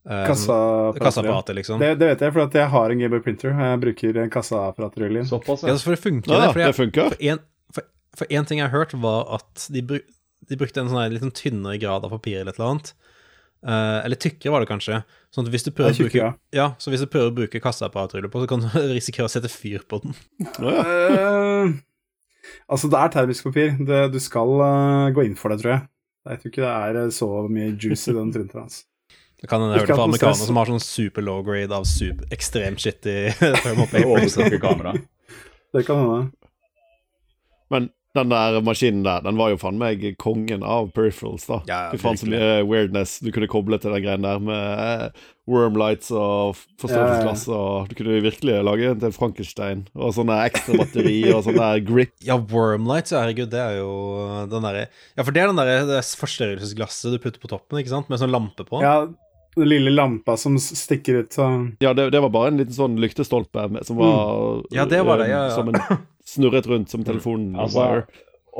Um, Kassaapparater. kassaapparater, liksom. Det, det vet jeg, for at jeg har en Gameboy Printer. Jeg bruker en kassaapparatrulle. Såpass, Ja, ja. for det funker, Ja, det. For, det funker. for, en, for, for en ting jeg har hørt, var at de, bruk, de brukte en sånn her litt sånn tynnere grad av papir eller et eller annet. Uh, eller tykkere, var det kanskje. Sånn at hvis du prøver, tykker, å bruke, ja. ja, så hvis du prøver å bruke kassaapparatrullen på, så kan du risikere å sette fyr på den. Eh, altså, det er termisk papir. Det, du skal uh, gå inn for det, tror jeg. Jeg tror ikke det er eh, så mye juice i den printeren. hans. Det kan hende jeg hørte fra amerikanere som har sånn super low grade av super, ekstremt shitty thermal paper. så- kamera. Det kan hende. Men den der maskinen der, den var jo faen meg kongen av peripherals, da. Ja, ja, Fy faen så mye weirdness du kunne koble til den greien der, med Worm wormlights og forstørrelsesglass, og du kunne virkelig lage en til Frankenstein, og sånne ekstra batteri og sånn der grip. Ja, Wormlights, ja, herregud, det er jo den derre Ja, for det er den derre forstørrelsesglasset du putter på toppen, ikke sant, med sånn lampe på. Ja, den lille lampa som stikker ut sånn Ja, det, det var bare en liten sånn lyktestolpe som var Ja, det var det, ja, ja. Som en snurret rundt som telefonen. Altså,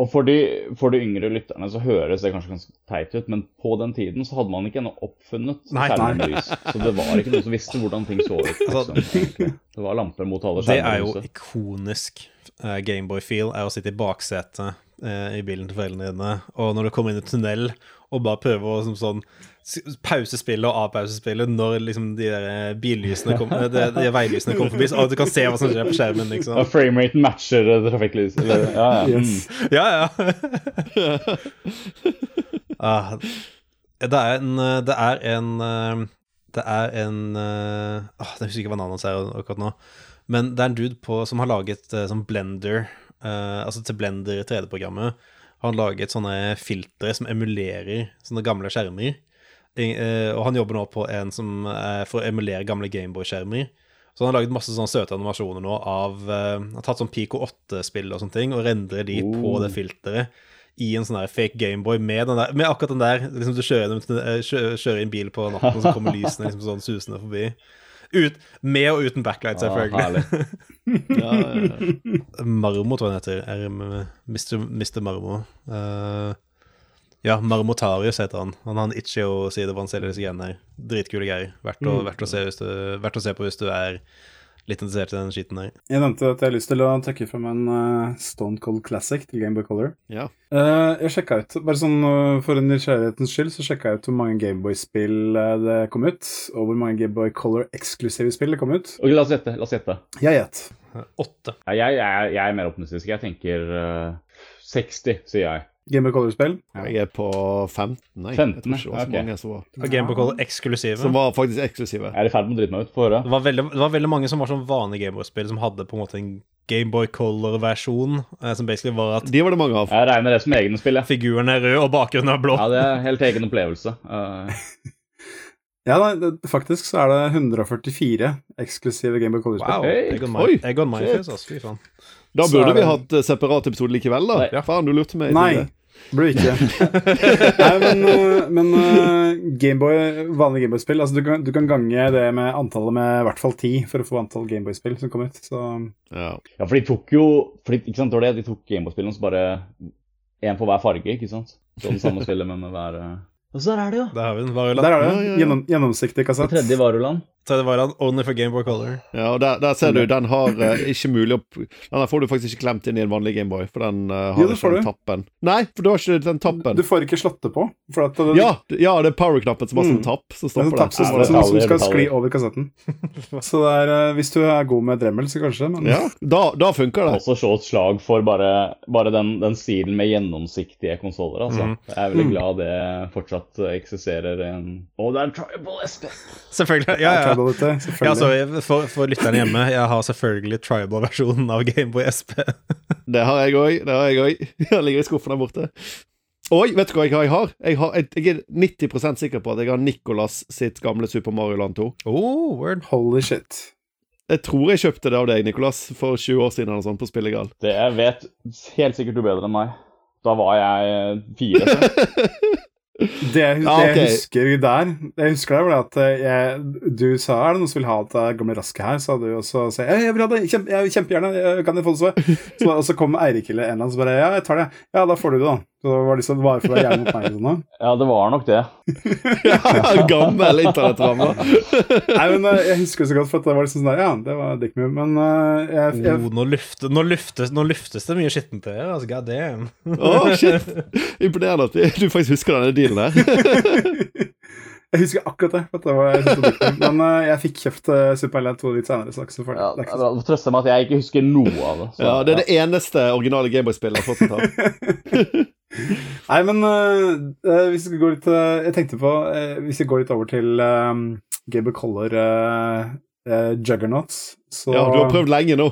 og for de, for de yngre lytterne så høres det kanskje ganske teit ut, men på den tiden så hadde man ikke ennå oppfunnet skjermlys. Så det var ikke noen som visste hvordan ting så ut. Liksom. Det var lamper mot alle Det er jo ikonisk uh, Gameboy-feel, er å sitte i baksetet eh, i bilen til foreldrene dine, og når du kommer inn i tunnel, og bare prøve å som sånn s- pause spillet og avpausespillet når liksom de der eh, billysene kom, de, de veilysene kommer forbi, så du kan se hva som skjer på skjermen, liksom. Og Frameraten matcher eh, trafikklys. Ja, ja. Yes. Mm. Ja, ja. ah, det er en eh, Det er en eh, Det er en eh, Jeg husker ikke hva navnet hans er akkurat nå. Men det er en dude på, som har laget eh, sånn blender eh, Altså til blender 3D-programmet. Har han laget sånne filtre som emulerer sånne gamle skjermer. Eh, og han jobber nå på en som er for å emulere gamle Gameboy-skjermer. Så han har laget masse sånne søte animasjoner nå av uh, Han har tatt sånn Pico 8-spill og sånne ting, og rendrer de på det filteret i en sånn der fake Gameboy med, med akkurat den der liksom Du kjører, eh, kjører inn bil på natten, og så kommer lysene liksom sånn susende forbi. Ut, med og uten backlight, Ah, selvfølgelig. Ah, Ja, ja, ja. Marmo, tror jeg han heter. Mr. Mr. Marmo. Eh, ja, Marmotarius heter han. Han har en Itchio-side hvor han selger disse greiene her. Dritkule greier. Verdt å, Mm. verdt, å se du, verdt å se på hvis du er litt interessert i den skiten der. Jeg nevnte at jeg har lyst til å trekke frem en uh, Stone Cold Classic til Gameboy Color. Ja. Uh, jeg sjekka ut, bare sånn uh, for nysgjerrighetens skyld, så sjekka jeg ut hvor mange Gameboy-spill uh, det kom ut, og hvor mange Gameboy Color-eksklusive spill det kom ut. Ok, la oss gjette. La oss gjette. Jeg gjett. Åtte. Ja, Jeg, jeg, jeg er mer optimistisk. Jeg tenker eh, 60, sier jeg. Gameboy Color-spill. Jeg er på 15, jeg. 15, jeg tror ikke det var så ok. mange som var, Game Gameboy Color eksklusive. som var faktisk eksklusive. Jeg er i ferd med å drite meg ut. Få høre. Det var, veldig, det var veldig mange som var sånn vanlige Gameboy-spill, som hadde på en måte en Gameboy Color-versjon, eh, som basically var at De var det mange av. Jeg regner det som egne spill, jeg. figuren er rød og bakgrunnen er blå. Ja, det er helt egen opplevelse. Uh... Ja, nei, det, faktisk så er det 144 eksklusive Gameboy Color-spill. Wow. Hey. Egg on my, egg on my face, altså. Fy faen. Da burde vi hatt eh, separat episode likevel, da. Nei. Ja. Faen, du lurte meg. Nei, tidligere. Burde ikke. Nei, men, eh, men eh, Gameboy, vanlige Gameboy-spill altså du kan, du kan gange det med antallet med i hvert fall ti for å få antall Gameboy-spill som kom ut. Så Ja. ja, for de tok jo for de, Ikke sant, det de tok Gameboy-spillene så bare én på hver farge, ikke sant? Så det samme spillet, men med hver eh, Og så der er det jo! Der har vi den. Varuland. der er det. Ja, ja, ja. Gjennom, gjennomsiktig kassett. tredje Varuland. var han only for Gameboy Color. Ja, og der, der ser du, den har uh, ikke mulig å Den får du faktisk ikke klemt inn i en vanlig Gameboy, for den uh, har Jo, ikke den tappen. Nei, for du har ikke den tappen. Du får ikke slått det på. For at det, Ja, ja, det er power-knappen som har sånn Mm. tapp, så det er stopper det. som, Ja, det som, som skal skli over kassetten. Så det er, uh, hvis du er god med Dremel, så kanskje, men Ja, da, da funker det. Også slå et slag for bare, bare den, den stilen med gjennomsiktige konsoller. Altså. Mm. Jeg er veldig Mm. glad det fortsatt eksisterer en Oh, det er en Tribal SP! Selvfølgelig. Ja, ja. Tribal-ute. Ja, Selvfølgelig. sorry, for, for lytterne hjemme, jeg har selvfølgelig tribal-versjonen av Gameboy SP. Det har jeg òg. Det har jeg òg. Den ligger i skuffen der borte. Oi, vet du hva jeg har? Jeg, har? Jeg, har, jeg er 90% sikker på at jeg har Nicolas sitt gamle Super Mario Land 2. Oh, word. Holy shit. Jeg tror jeg kjøpte det av deg, Nicolas, for 20 år siden eller sånn, på Spillegal. Det jeg vet helt sikkert du bedre enn meg. Da var jeg fire. Det, Ja, det jeg husker der Jeg husker det var at eh, jeg, du sa er det noen som vil ha det gamle raske her, sa du, og så sa jeg jeg vil ha det kjempe, jeg, kjempegjerne, jeg, kan jeg få det så? så og så kom Eirik eller en eller annen som bare ja, jeg tar det. Ja, da får du det, da. Så det var liksom bare for å være mot meg. Sånn. Ja, det var nok det. Ja, Gammel internettramme. Nei, men eh, jeg husker det så godt, for det var liksom sånn der, ja, det var dick move, men uh, jeg, jeg, Oh, nå, lufte, nå, luftes, nå luftes det mye skittent her. Altså, God damn. oh, shit. Imponerende at du faktisk husker denne dealen her. jeg husker akkurat det. Det var, jeg. Men uh, jeg fikk kjøpt uh, Super Alien 2 litt senere, så det. Ja, Det er bra. Trøster meg at jeg ikke husker noe av det. Så, Ja, Det er det eneste originale Gameboy-spillet jeg har fått. Nei, men øh, hvis vi går litt uh, Jeg tenkte på uh, Hvis vi går litt over til uh, Gable Collar Juggernauts så Ja, du har prøvd lenge nå.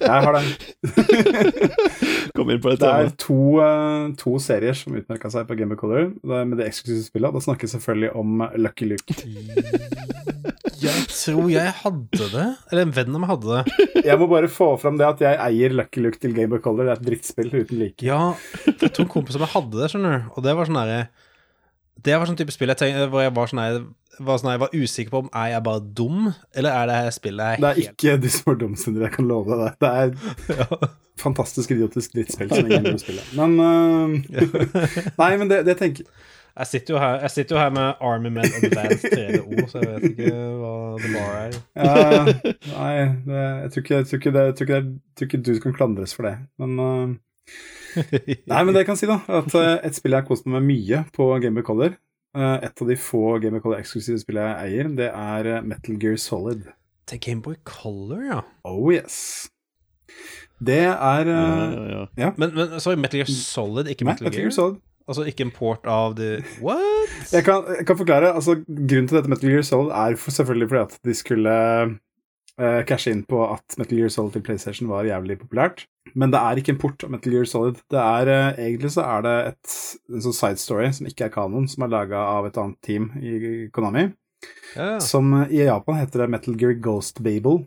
Jeg har det. Kom inn på det Det er to, uh, to serier som utmerka seg på Game of Color det med det eksklusive spillet. Da snakker jeg selvfølgelig om Lucky Luke. Jeg tror jeg hadde det. Eller en venn av meg hadde det. Jeg må bare få fram det at jeg eier Lucky Luke til Game of Color. Det er et drittspill uten like. Ja, jeg tror to kompiser som jeg hadde det, skjønner du. Og det var sånn derre Det var sånn type spill jeg tenkte, hvor jeg var sånn var sånn, jeg var usikker på om er jeg bare dum, eller er det her spillet jeg Det er ikke du som er dum, Sindre, jeg kan love deg det. Det er ja. fantastisk idiotisk drittspill som ingen vil spille. Men uh... Nei, men det, det tenker Jeg sitter jo her, jeg sitter jo her med Army Men Advanced 3DO, så jeg vet ikke hva det var her. Ja, nei, det, jeg, tror ikke, jeg, tror det, jeg, tror ikke jeg tror ikke du kan klandres for det. Men øh, Nei, men det jeg kan si, da, at øh, et spill jeg har kost meg med mye på Game Boy Color øh, Et av de få Game Boy Color-eksklusive spillene jeg eier, det er øh, Metal Gear Solid. Til Gameboy Color, ja. Oh yes. Det er Ja, ja, ja. Men, men sorry, Metal Gear Solid, ikke Metal, Nei, Metal Metal Gear? Gear Solid. Altså ikke en port av the What? Jeg kan, jeg kan forklare. altså Grunnen til dette Metal Gear Solid er for, selvfølgelig fordi at de skulle uh, cashe inn på at Metal Gear Solid til PlayStation var jævlig populært. Men det er ikke en port av Metal Gear Solid. Det er, uh, Egentlig så er det et, en sånn side story som ikke er kanon, som er laga av et annet team i Konami. Ja. Som uh, i Japan heter det Metal Gear Ghost Babel.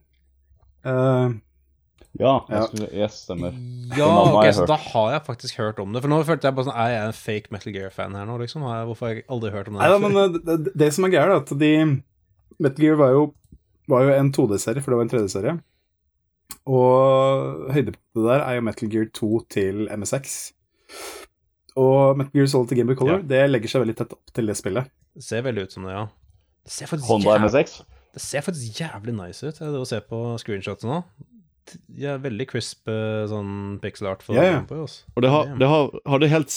Uh, Ja, Ja. jeg skulle, yes, stemmer. Ja, okay, så da har jeg faktisk hørt om det. For nå følte jeg bare sånn Er jeg en fake Metal Gear-fan her nå, liksom? Hvorfor har jeg aldri hørt om det? Nei da, men det, det som er greia, er at de Metal Gear var jo, var jo en 2D-serie, for det var en 3D-serie. Og høydepunktet der er jo Metal Gear 2 til MSX. Og Metal Gear Solid til Game Boy Color Ja. det legger seg veldig tett opp til det spillet. Det ser veldig ut som det, ja. Det ser faktisk, Honda jævlig, MSX. det ser faktisk jævlig nice ut. det å se på screenshots nå. Ja, veldig crisp eh, sånn pixel art for Ja, ja. på, altså. Og det, har, det har, hadde helt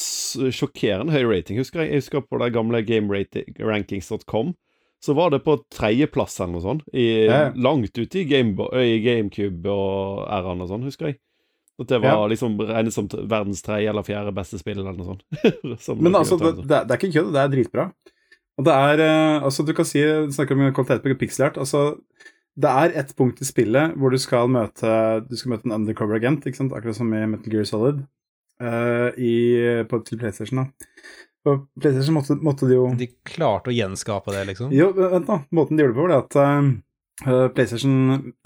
sjokkerende høy rating, husker jeg. Jeg husker på det gamle gamerankings.com. Så var det på tredjeplass eller noe sånt. I, Ja. Langt ute i, Game, i GameCube og R-en og sånn, husker jeg. At det var Ja. liksom regnet som verdens tredje eller fjerde beste spill eller noe sånt. Men altså, det, det. det, er, ikke kødd, det er dritbra. Og det er uh, Altså, du kan si Du Snakker om kvalitet på pixel art. Altså, det er et punkt i spillet hvor du skal møte Du skal møte en undercover agent, ikke sant? akkurat som i Metal Gear Solid. uh, i, på, til PlayStation, da. På PlayStation måtte, måtte de jo De klarte å gjenskape det, liksom. Jo, vent da. Måten de gjorde det på, var det at uh, PlayStation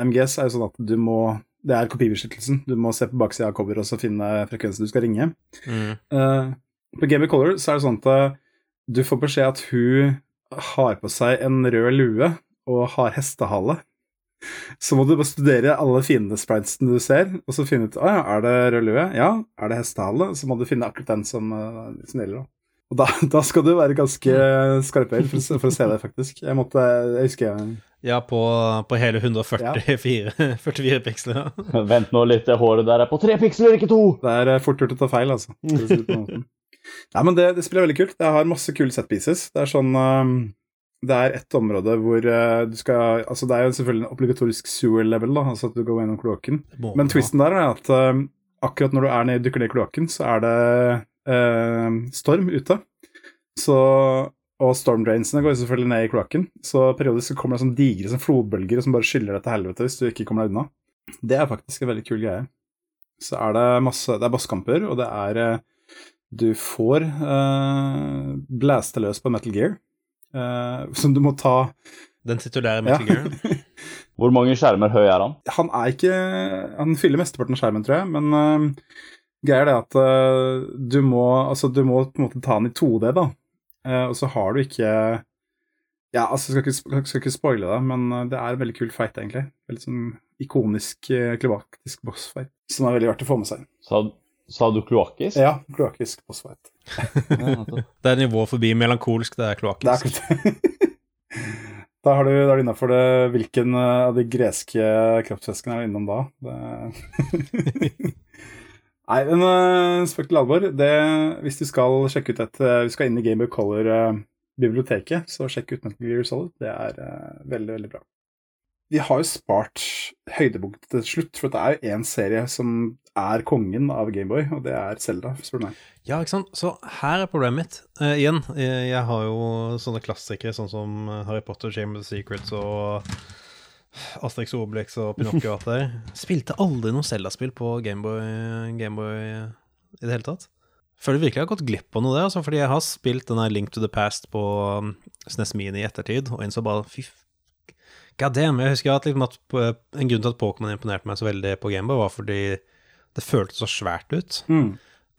MGS er jo sånn at du må Det er kopibeskyttelsen. Du må se på baksida av cover og så finne frekvensen du skal ringe. Mm. Uh, på Game of Color så er det sånn at uh, du får beskjed at hun har på seg en rød lue og har hestehale. Så må du bare studere alle fiendespritesene du ser, og så finne ut ah, ja, er det rød lue. Ja, er det hestehale? Så må du finne akkurat den som, som gjelder. da. Og da, da skal du være ganske skarpøyd for, for å se det, faktisk. Jeg måtte Jeg husker jeg Ja, på, på hele 144 ja. piksler. Ja. Vent nå litt, det håret der er på tre piksler, ikke to! Det er eh, fort gjort å ta feil, altså. Nei, men det, det spiller veldig kult. Det har masse kule set pieces. Det er sånn um, Det er ett område hvor uh, du skal Altså, det er jo selvfølgelig en obligatorisk sewer level, da, altså at du går gjennom kloakken. Men twisten der er at um, akkurat når du er ned, dykker ned i kloakken, så er det uh, storm ute. Så Og stormdrainsene går selvfølgelig ned i kloakken, så periodisk så kommer det sånn digre sånn flodbølger som bare skyller deg til helvete hvis du ikke kommer deg unna. Det er faktisk en veldig kul greie. Så er det masse Det er bosskamper, og det er eh, Du får uh, blaste løs på Metal Gear, eh, som du må ta Den titulære Metal Ja. Gear. Hvor mange skjermer høy er han? Han er ikke Han fyller mesteparten av skjermen, tror jeg, men uh, greia er det at uh, du må Altså, du må på en måte ta den i 2D, da. Uh, og så har du ikke Ja, altså, jeg skal ikke, skal ikke spoile det, men eh, det er en veldig kul fight, egentlig. Veldig sånn ikonisk, uh, klimatisk bossfight, som er veldig verdt å få med seg. Sa, sa du kloakkisk? Ja, kloakisk bossfight. Det er nivået forbi melankolsk, det er Det kloakisk. Da har du, da er du innafor det Hvilken av de greske kroppsvæskene er du innom da? Det... Nei, men uh, spøk til alvor. Hvis du skal sjekke ut et uh, Vi skal inn i Game of Color-biblioteket, så sjekk ut Metal Gear Solid. Det er eh, veldig, veldig bra. Vi har jo spart høydepunktet til slutt, for det er jo én serie som er kongen av Gameboy, og det er Zelda, spør du meg. Ja, ikke sant. Så her er problemet mitt. Eh, igjen, eh, jeg har jo sånne klassikere sånn som eh, Harry Potter, Chamber of Secrets og Asterix og Obelix og Pinocchio og alt det der. Spilte aldri noe Zelda-spill på Gameboy Game i det hele tatt. Føler virkelig jeg har gått glipp av noe der, altså, fordi jeg har spilt denne Link to the Past på um, SNES Mini i ettertid, og innså bare fy God damn, jeg husker at, liksom, at en grunn til at Pokémon imponerte meg så veldig på Gameboy, var fordi det føltes så svært ut. Mm.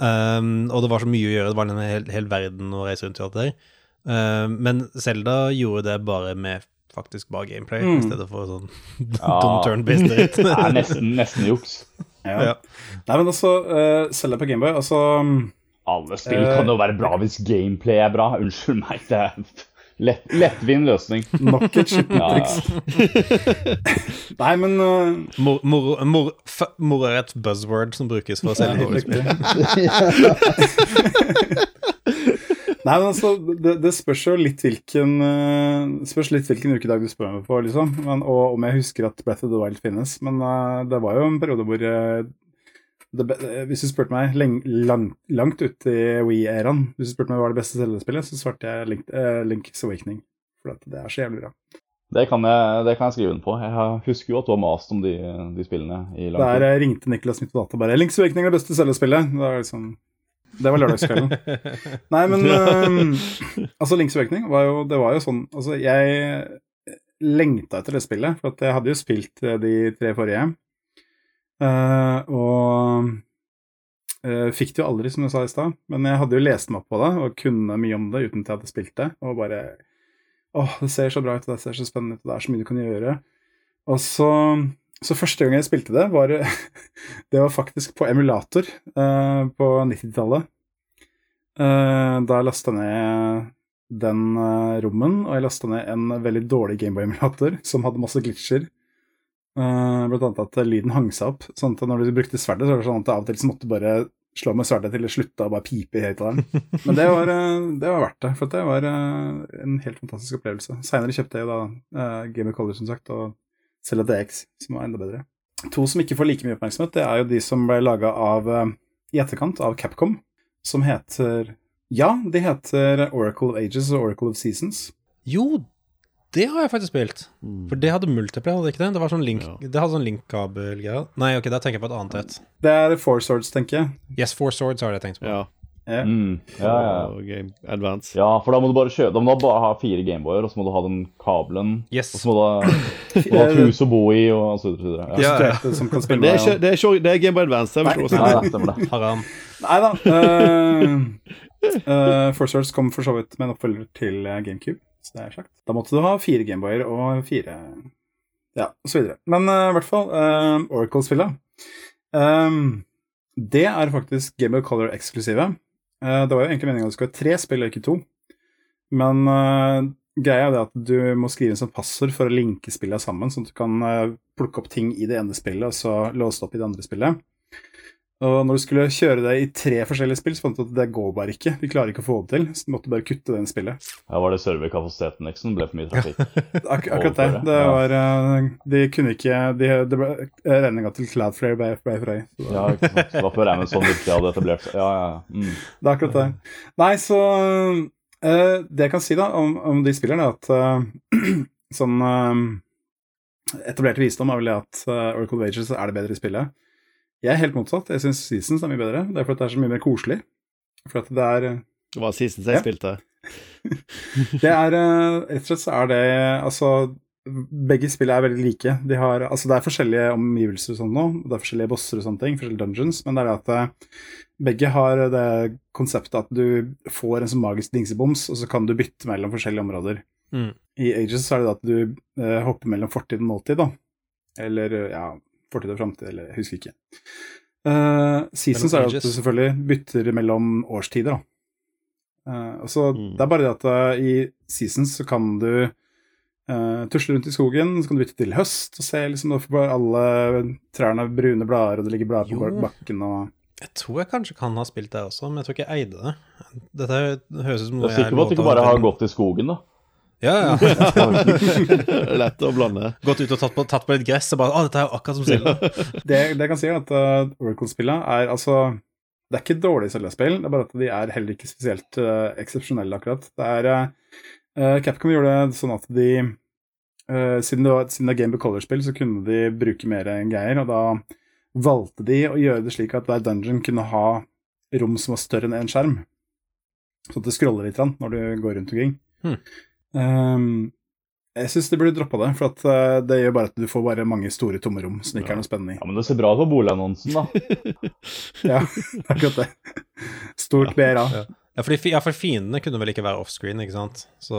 Um, og det var så mye å gjøre, det var en hel, hel verden å reise rundt i alt det der. Um, men Zelda gjorde det bare med faktisk bare gameplay, Mm. i stedet for sånn Ja. dum turn-based dritt. Det er nesten, nesten juks. Ja. Ja. Nei, men altså, uh, Zelda på Gameboy, altså Alle spill uh, kan jo være bra hvis gameplay er bra. Unnskyld meg, det er lett, lettvint løsning. Nok et skittent. Nei, men uh, Mor, mor, mor, mor er et buzzword som brukes for å selge helt dårlige spill. riktig. Nei, men altså, det, det spørs jo litt hvilken uh, spørs litt hvilken ukedag du spør meg på, liksom. Men, og om jeg husker at Breath of the Wild finnes. Men uh, det var jo en periode hvor uh, det, eh, Hvis du spurte meg leng, lang, langt ut i Wii-æraen Hvis du spurte meg hva er det beste Zelda-spillet, så svarte jeg Link, uh, Link's Awakening. For at det er så jævlig bra. Det kan, jeg, det kan jeg skrive under på. Jeg husker jo at du har mast om de, de spillene i lang Der tid. Der ringte Niklas mitt på data bare 'Link's Awakening er det beste Zelda-spillet'. Det er liksom Det var lørdagskvelden. Nei, men eh, Altså, Link's Awakening var jo Det var jo sånn Altså, jeg lengta etter det spillet, for jeg hadde jo spilt eh, de tre forrige. Uh, og uh, fikk det jo aldri, som jeg sa i stad. Men jeg hadde jo lest meg opp på det og kunne mye om det uten at jeg hadde spilt det. Og bare Åh, det ser så bra ut, og det ser så spennende ut, og det er så mye du kan gjøre. Og så Så første gang jeg spilte det, var Det var faktisk på emulator eh, på 90-tallet. Eh, da jeg lasta ned den eh, rommen, og jeg lasta ned en veldig dårlig Gameboy-emulator som hadde masse glitcher. Eh, blant annet at lyden hang seg opp. Sånn at når du brukte sverdet, så var det sånn at av og til så måtte du bare slå med sverdet til det slutta å bare pipe i høyttaleren. Men det var, eh, det var verdt det, for det var eh, en helt fantastisk opplevelse. Seinere kjøpte jeg da Game of Color, som sagt, og Zelda X som var enda bedre. To som ikke får like mye oppmerksomhet, det er jo de som ble laga av eh, i etterkant av Capcom, som heter Ja, de heter Oracle of Ages og Oracle of Seasons. Jo, det har jeg faktisk spilt. For det hadde multiple, hadde det ikke det? Det var sånn link, Ja. det hadde sånn link-kabel-greier. Nei, ok, da tenker jeg på et annet et. Det er Four Swords, tenker jeg. Yes, Four Swords har jeg tenkt på. Ja. Ja. Mm, ja, ja, ja. Game Advance. ja, for da må du bare kjøpe Da må du bare ha fire Gameboyer, og så må du ha den kabelen. Yes. Og så må du ha, må du ha et hus å bo i, og så videre. så videre. Ja. Ja. Prostituerte som kan spille Men det er, ikke, det er, ikke, det er Game Boy Advance. Nei. Nei, det stemmer det. Haram. Nei da. Uh, uh, Four Swords kom for så vidt med en oppfølger til eh, GameCube. Så det er sagt. Da måtte du ha fire Gameboyer og fire Ja, og så videre. Men uh, i hvert fall uh, Oracle-spillet. Um, det er faktisk Gameboy Color-eksklusive. Eh, det var jo egentlig meningen at det skulle være tre spill, ikke to. Men uh, greia er det at du må skrive en som passord for å linke spillene sammen, sånn at du kan uh, plukke opp ting i det ene spillet, og så låse det opp i det andre spillet. Og når du skulle kjøre det i tre forskjellige spill, så fant du at det går bare ikke. Vi klarer ikke å få det til, så du måtte bare kutte den spillet. Ja, var det serverkapasiteten liksom? Ble for mye trafikk. Ak akkurat det. Det var eh, De kunne ikke de, Det ble regninga til Cloudflare ble, ble for høy. Ja, ikke sant. Det var før Amazon virkelig hadde etablert seg. Ja, ja. Mm. Det er akkurat det. Nei, så uh, det jeg kan si da om, om de spillerne, er at uh, sånn uh, etablerte visdom er vel at Oracle Wages er det bedre i spillet. Jeg er helt motsatt. Jeg syns Seasons er mye bedre. Det er fordi det er så mye mer koselig. For at det er Det var Seasons jeg Ja. spilte. Det er eh, Rett og slett så er det Altså, begge spill er veldig like. De har, altså Det er forskjellige omgivelser og sånn nå, det er forskjellige bosser og sånne ting, forskjellige dungeons, men det er det at eh, begge har det konseptet at du får en sånn magisk dingseboms, og så kan du bytte mellom forskjellige områder. Mm. I Ages så er det at du eh, hopper mellom fortid og nåtid, da. Eller eh, ja, fortid og framtid, eller jeg husker ikke. Uh, seasons er det at du selvfølgelig bytter mellom årstider, da. Uh, så Mm. Det er bare det at uh, i seasons så kan du uh, tusle rundt i skogen, så kan du bytte til høst og se liksom da alle trærne har brune blader, og det ligger blader på bakken og Jeg tror jeg kanskje kan ha spilt det også, men jeg tror ikke jeg eide det. Dette høres ut som noe er sikker på at du ikke bare har gått i skogen, da? Ja, ja. Lett å blande. Gått ut og tatt på, tatt på litt gress og bare Å, dette er jo akkurat som Zelda. det, det jeg kan si, er at uh, Oracle-spillene er altså Det er ikke dårlige Zelda-spill, det er bare at de er heller ikke spesielt uh, eksepsjonelle, akkurat. Det er uh, Capcom gjorde det sånn at de uh, siden, det var, siden det er Game of Color-spill, så kunne de bruke mer greier, og da valgte de å gjøre det slik at hver dungeon kunne ha rom som var større enn én skjerm. Så at det scroller litt når du går rundt omkring. Hmm. Um, jeg syns de burde droppa det, for at uh, det gjør bare at du får bare mange store tomme rom som ikke er noe spennende i. Ja, Men det ser bra ut på boligannonsen, da. Ja, akkurat det. Stort BRA. Ja. Ja, for, de, fi- ja, for fiendene kunne vel ikke være offscreen, ikke sant? Så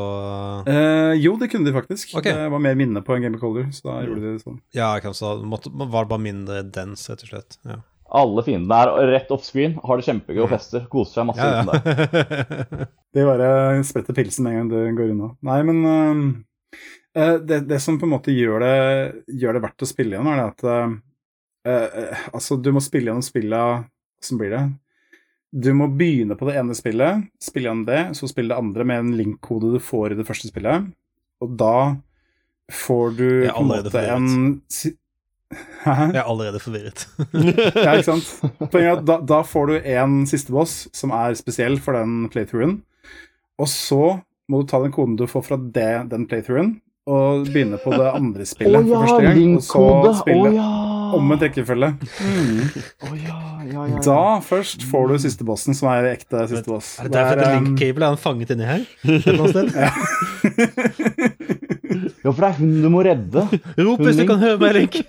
Eh, jo, det kunne de faktisk. Okay. Det var mer minne på en Game of Color, så da gjorde de det sånn. ja, kanskje så måtte, var det bare mindre dens, rett og slett. Ja, Alle fiendene er rett offscreen, har det kjempegøy og fester. Koser seg masse ja. uten det. det De bare spretter pilsen med en gang du går unna. Nei, men eh, det, det som på en måte gjør det, gjør det verdt å spille igjen, er det at uh, eh, Altså, du må spille gjennom spillet Åssen blir det? Du må begynne på det ene spillet, spille gjennom det, så spille det andre med en link-kode du får i det første spillet, og da får du på en måte en Hæ? Jeg er allerede forvirret. Ja, ikke sant? Poenget er at da, da får du en siste boss som er spesiell for den playthroughen, og så må du ta den koden du får fra det, den playthroughen, og begynne på det andre spillet oh, ja, første gang, og så spille ja! en rekkefølge. Å ja, ja, ja, ja. Da først får du siste bossen, som er ekte siste boss. Er det derfor Det at er, Link um, Cable er han fanget inni her? Et sted? Ja, for det er hun du må redde. Rop hvis du kan høre meg, Link!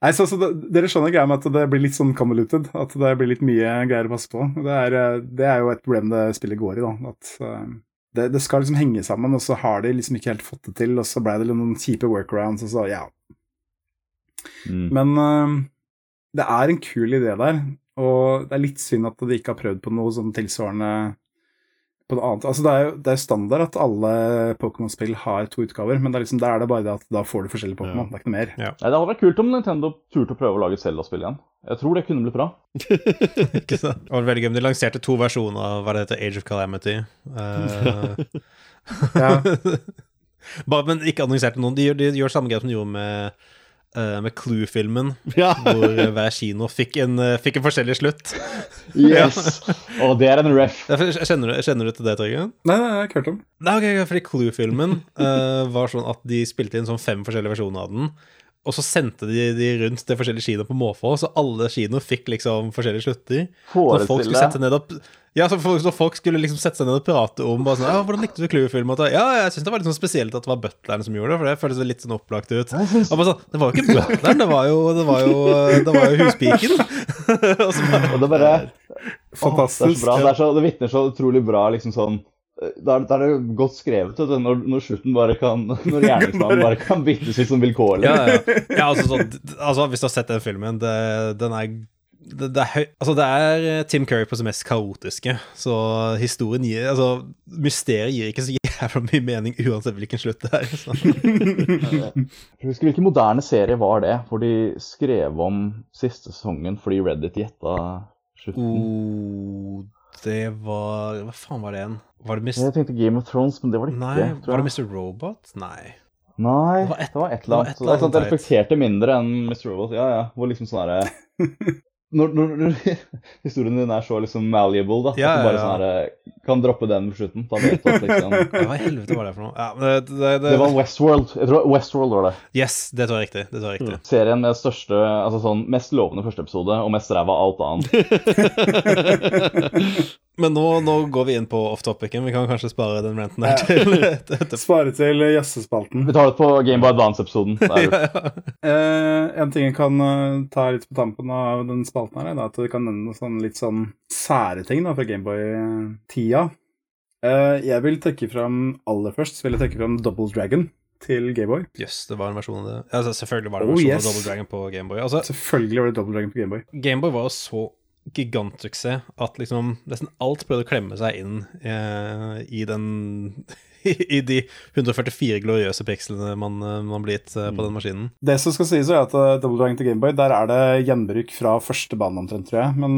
Nei, så, så det, Dere skjønner greia med at det blir litt sånn convoluted. At det blir litt mye greier å passe på. Det er, eh, det er jo et problem det spillet går i. da, at eh, det, det skal liksom henge sammen, og så har de liksom ikke helt fått det til. Og så ble det noen kjipe workarounds, og så ja. Mm. Men uh, det er en kul idé der, og det er litt synd at de ikke har prøvd på noe sånn tilsvarende på noe annet. Altså, det er jo det er standard at alle Pokémon-spill har to utgaver, men det er liksom, da er det bare det at da får du forskjellige Pokémon. Det er ikke noe mer. Nei, Det hadde vært kult om Nintendo turte å prøve å lage et Zelda-spill igjen. Jeg tror det kunne blitt bra. Ikke sant? Det var veldig gøy. men De lanserte to versjoner av hva det heter, Age of Calamity. Uh... Ja. bare, men ikke annonserte noen. De gjør, de gjør samme grep som de gjorde med, eh, med Clue-filmen, Ja. hvor eh, hver kino fikk en, uh, fikk en forskjellig slutt. Yes! Og det er en ref. Kjenner, du, kjenner du til det, Torgeir? Nei, nei, jeg har ikke hørt om. Nei, ok, ok, fordi Clue-filmen uh, var sånn at de spilte inn sånn fem forskjellige versjoner av den. Og så sendte de de rundt til forskjellige kinoer på måfå, så alle kinoer fikk liksom forskjellige slutter. Når folk skulle sette ned og ja, så folk, så folk skulle liksom sette seg ned og prate om bare sånn, ja, 'Hvordan likte du Clue-filmen?' Ja, jeg syns det var litt sånn spesielt at det var butleren som gjorde det, for det føltes litt sånn opplagt ut. Og bare sånn, Det var jo ikke butleren, det var jo, det var jo, det var jo huspiken. og så bare, Og det bare Å, det er Fantastisk. så bra. Det, er så, det vitner så utrolig bra, liksom sånn da er, er det godt skrevet, du, når, når slutten bare kan Når gjerningsmannen bare kan byttes ut som vilkårlig. ja, ja. ja altså, sånn, altså, hvis du har sett den filmen, det, den er det, det, er høy, altså det er eh, Tim Curry på det mest kaotiske, så historien gir Altså, mysteriet gir ikke så jævla mye mening uansett hvilken slutt det er. Jeg husker hvilken moderne serie var det, hvor de skrev om siste sesongen fordi Reddit gjetta slutten? Oh, det var Hva faen var det igjen? Var det Mr. Jeg tenkte Game of Thrones, men det var det ikke. Nei, var det. Mr. Robot? Nei. Nei, Det var et- det var et eller annet. eller Det er sånn reflekterte mindre enn Mr. Robot. Ja, ja. Hvor liksom sånn herre når, når, når historien din er så liksom malleable, da, Ja, at du bare ja, ja. sånn her, eh, kan droppe den på slutten, liksom Hva i helvete var det for noe? Ja, men det, det, det, Det var Westworld. Jeg tror Westworld var det. Yes, det tror jeg riktig. Det tror jeg riktig. Mm. Serien med største, altså sånn mest lovende første episode og mest ræva alt annet. Men nå, nå går vi inn på off-topicen. Vi kan kanskje spare den renten her til etterpå. Spare til jazzespalten. Vi tar det på Game by Advance-episoden. ja, ja. Eh, en ting jeg kan eh, ta litt på tampen av den spalten her, da, at du kan nevne sånn, litt sånn sære ting da, fra Gameboy-tida. Uh, jeg vil trekke fram aller først så vil jeg trekke fram Double Dragon til Gameboy. Jøss, det var en versjon av det. Altså, selvfølgelig var det en Oh, versjon yes. av Double Dragon på Gameboy. Altså, Selvfølgelig var det Double Dragon på Gameboy. Gameboy var jo så gigantsuksess at liksom nesten alt prøvde å klemme seg inn eh, i den I de 144 gloriøse pikslene man, eh, man blir gitt eh, på den maskinen. Det som skal sies, er at eh, Double Dragon til Gameboy, der er det gjenbruk fra første bane omtrent, tror jeg. Men,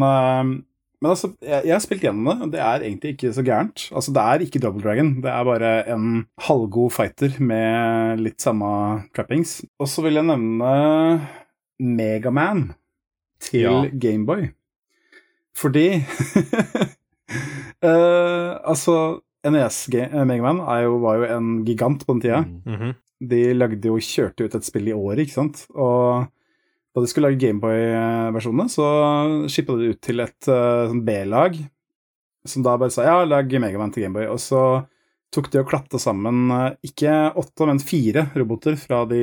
men altså, jeg, jeg har spilt gjennom det, og det er egentlig ikke så gærent. Altså, det er ikke Double Dragon, det er bare en halvgod fighter med litt samme trappings. Og så vil jeg nevne Megaman til Ja. Gameboy. Fordi uh, Altså, NES-Megaman var jo en gigant på den tida. Mm. -hmm. De lagde jo, kjørte ut et spill i året, ikke sant? Og da de skulle lage Gameboy-versjonene, så shippa de det ut til et uh, sånn B-lag, som da bare sa ja, lag Megaman til Gameboy. Og så tok de og klatta sammen eh, ikke åtte, men fire roboter fra de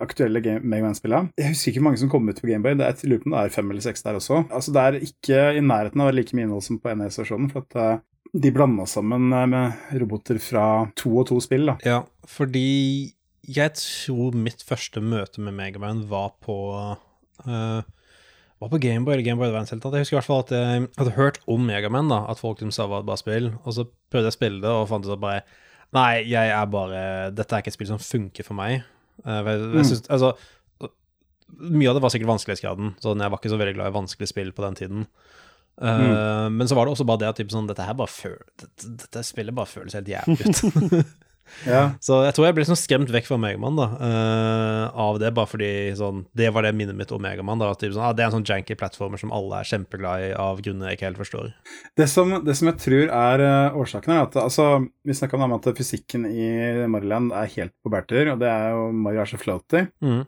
aktuelle Megaman-spillene. Jeg husker ikke hvor mange som kom ut på Gameboy, det er, et lurer på om det er fem eller seks der også. Altså Det er ikke i nærheten av å være like mye innhold som på NES-versjonen, for at eh, de blanda sammen eh, med roboter fra to og to spill, da. Ja, fordi jeg tror mitt første møte med Megaman var på uh, Var på Gameboy eller Gameboy Advance. helt tatt. Jeg husker i hvert fall at jeg hadde hørt om Megaman, da, at folk liksom sa det var et bra spill, og så prøvde jeg å spille det og fant ut at bare Nei, jeg er bare Dette er ikke et spill som funker for meg. Uh, jeg, jeg Mm. altså Mye av det var sikkert vanskelighetsgraden, så jeg var ikke så veldig glad i vanskelige spill på den tiden. Eh, Men så var det også bare det at typ, sånn, dette her bare føl, dette, dette spillet bare føles helt jævlig ut. Ja. Så jeg tror jeg ble sånn skremt vekk fra Megaman da, eh, av det, bare fordi sånn, det var det minnet mitt om Megaman. at typ sånn, ah, Det er en sånn janky plattformer som alle er kjempeglad i av grunner jeg ikke helt forstår. Det som, det som jeg tror er uh, årsaken, er at altså, vi snakka om at fysikken i Maryland er helt på bærtur, og det er jo Mario er så floaty. Mhm.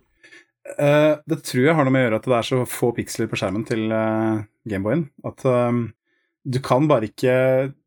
Eh, det tror jeg har noe med å gjøre at det er så få piksler på skjermen til uh, Gameboyen. At um, du kan bare ikke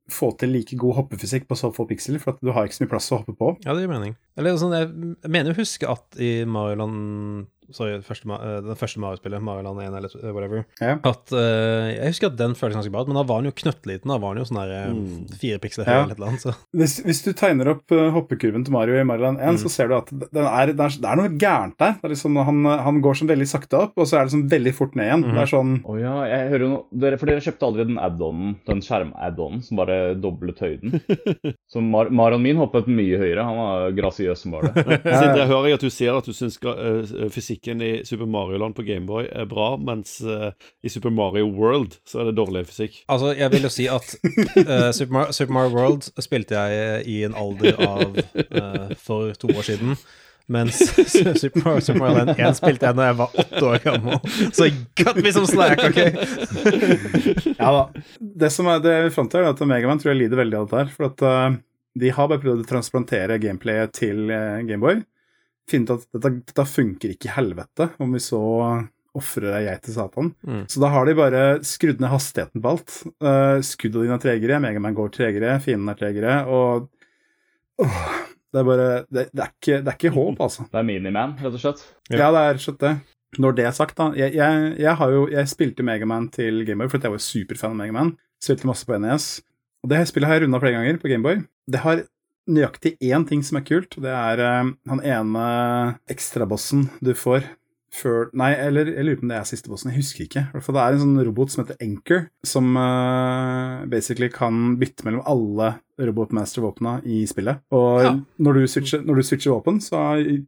få til like god hoppefysikk på så få piksler, for at du har ikke så mye plass å hoppe på. Ja, det gir mening. Eller sånn, jeg, mener å huske at i Mario Land Sorry, første, eh, første Mario-spillet, Mario Land 1 eller eh, whatever, Ja. at uh, Jeg husker at den føltes ganske bra men da var den jo knøttliten. Da var den jo sånn der eh, Mm. fire piksler høy Ja. eller et eller annet. Så. Hvis, hvis du tegner opp hoppekurven til Mario i Mario Land 1, Mm. så ser du at den er, det, er, det er noe gærent der. Det er liksom, han, han går sånn veldig sakte opp, og så er det sånn veldig fort ned igjen. Mm. Det er sånn Å ja, jeg hører jo noe dere, For dere kjøpte aldri den add-onen, den skjerm-add-onen som bare doblet høyden. Så Mar Marion min hoppet mye høyere. Han var grasiøs som bare det. Sindre, jeg hører at du ser at du syns eh, fysikken i Super Mario Land på Gameboy er bra, mens uh, i Super Mario World så er det dårlig fysikk. Altså, jeg vil jo si at uh, Super, Mario, Super Mario World spilte jeg i en alder av uh, for to år siden. Mens Super Mario, Super Mario Land 1 spilte jeg da jeg var åtte år gammel. Så gutt me som slack, OK? Ja da. Det som er det vi fant til, er at Megaman tror jeg lider veldig av dette her. For at uh, de har bare prøvd å transplantere gameplayet til uh, Gameboy. Finne ut at dette, dette funker ikke i helvete, om vi så ofrer jeg til Satan. Mm. Så da har de bare skrudd ned hastigheten på alt. Uh, skuddene dine er tregere, Megaman går tregere, fienden er tregere, og Åh, Det er bare det, det, er ikke, det er ikke håp, altså. Det er Miniman, rett og slett. Ja. Ja, det er rett og slett det. Når det er sagt, da Jeg, jeg, jeg, har jo, jeg spilte Megaman til Gameboy, for jeg var superfan av Megaman. Spilte masse på NES. Og det spillet har jeg runda flere ganger på Gameboy. Det har nøyaktig én ting som er kult. Det er uh, han ene ekstrabossen du får før Nei, eller jeg lurer på om det er siste bossen. Jeg husker ikke. For Det er en sånn robot som heter Anchor, som uh, basically kan bytte mellom alle robotmaster-våpna i spillet. Og Ja. når, du switcher, når du switcher våpen, så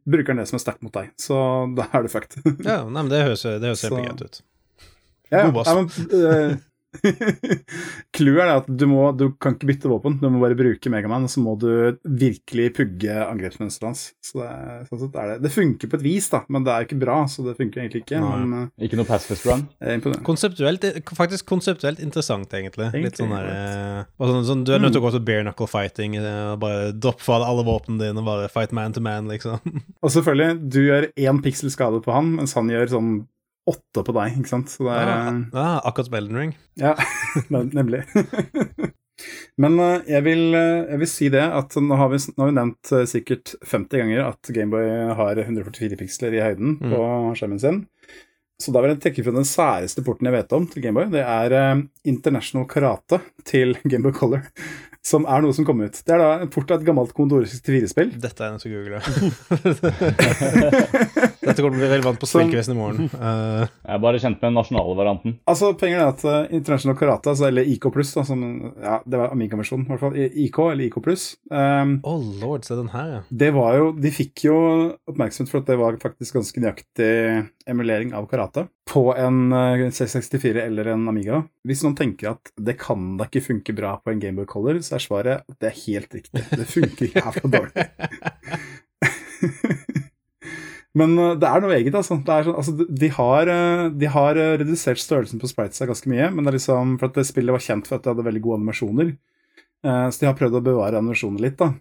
bruker han det som er sterkt mot deg. Så da er du fucked. Ja, nei, men det høres, det høres helt greit ut. Ja, ja, men, eh, Clouet er det at du, må, du kan ikke bytte våpen, du må bare bruke Megaman, og så må du virkelig pugge angrepsmønsteret hans. Så det, er, sånn sett er det. det funker på et vis, da, men det er ikke bra, så det funker egentlig ikke. Nei. Men eh, Ikke noe pacifist run. Konseptuelt, faktisk konseptuelt interessant, egentlig. Egentlig, Litt sånn der, eh, og sånn, sånn, Du er nødt til å gå til bare knuckle fighting. eh, og Bare droppe fra deg alle våpnene dine og bare fight man to man, liksom. Og selvfølgelig, du gjør én piksel skade på han, mens han gjør sånn åtte på deg, ikke sant. Så det er ja, eh, ah, akkurat som Elden Ring. Ja, nemlig. Men eh, jeg, vil, eh, jeg vil si det at nå har vi, nå har vi nevnt sikkert 50 ganger at Gameboy har 144 piksler i høyden Mm. på skjermen sin. Så da vil jeg trekke fra den særeste porten jeg vet om til Gameboy. Det er International Karate til Gameboy Color, som er noe som kom ut. Det er da en port av et gammelt Commodore 64-spill. Dette er en som googler. Dette kommer til å bli relevant på Som- i morgen. Uh, Jeg er bare kjent med den nasjonale varianten. Altså, poenget er at uh, International Karate, altså, eller IK pluss, som Ja, det var Amiga-versjonen, i hvert fall. IK eller IK pluss. Um, oh lord, se den her, ja. det var jo De fikk jo oppmerksomhet for at det var faktisk ganske nøyaktig emulering av karate på en uh, C64 eller en Amiga. Hvis noen tenker at det kan da ikke funke bra på en Gameboy Color, så er svaret at det er helt riktig. Det funker jævla dårlig. Men eh, det er noe eget, altså. Det er sånn, altså de- de, har, eh, de har eh, redusert størrelsen på spritesa ganske mye, men det er liksom for at det spillet var kjent for at det hadde veldig gode animasjoner. Eh, Så de har prøvd å bevare animasjonene litt, da.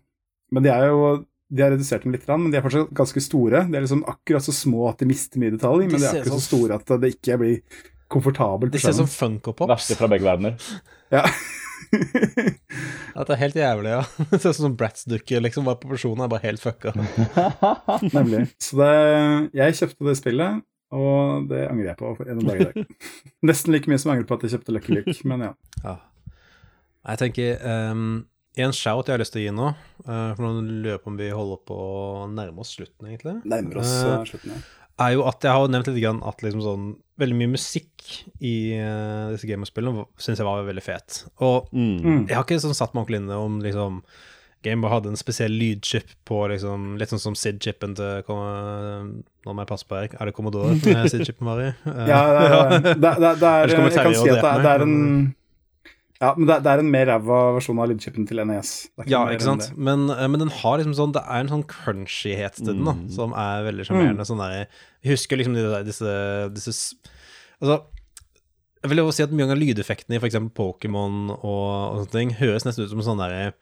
Men de er jo de har redusert dem litt, men de er fortsatt ganske store. De er liksom akkurat så små at de mister mye detalj, men de er akkurat så store at det ikke blir komfortabelt. De ser som. Funko Pops. Verste fra begge verdener. Ja. Dette er helt jævlig, ja. Det ser ut som Bratz-dukker, liksom. Bare proporsjonene er bare helt fucka. Nemlig. Så det, jeg kjøpte det spillet, og det angrer jeg på en dag i dag. Nesten like mye som jeg angrer på at jeg kjøpte Lucky Luke, men ja. Ja. Jeg tenker um, En shout jeg har lyst til å gi nå, uh, for nå lurer jeg på om vi holder på å nærme oss slutten, egentlig, Nærmer oss uh, slutten, ja. er jo at jeg har nevnt litt grann at liksom sånn veldig mye musikk i uh, disse gamerspillene syns jeg var veldig fet. Og Mm. Mm. jeg har ikke sånn satt meg ordentlig inne om liksom Gameboy hadde en spesiell lydchip på liksom Litt sånn som SID-chipen til Kom- Nå må jeg passe på, Erik. Er det Commodore SID-chipen var i? Uh, Ja, det, er- det, det, det er Jeg kan si at det, er- er en Ja, men det, det er en mer ræva versjon av lydchipen til NES. Ja, ikke sant. Men, eh, men den har liksom sånn Det er en sånn crunchyhet til den, da, Mm. som er veldig sjarmerende. Sånn der Jeg husker liksom de der, disse, disse Altså Jeg vil jo si at mye av lydeffektene i f.eks. Pokémon og, og sånne ting høres nesten ut som sånn derre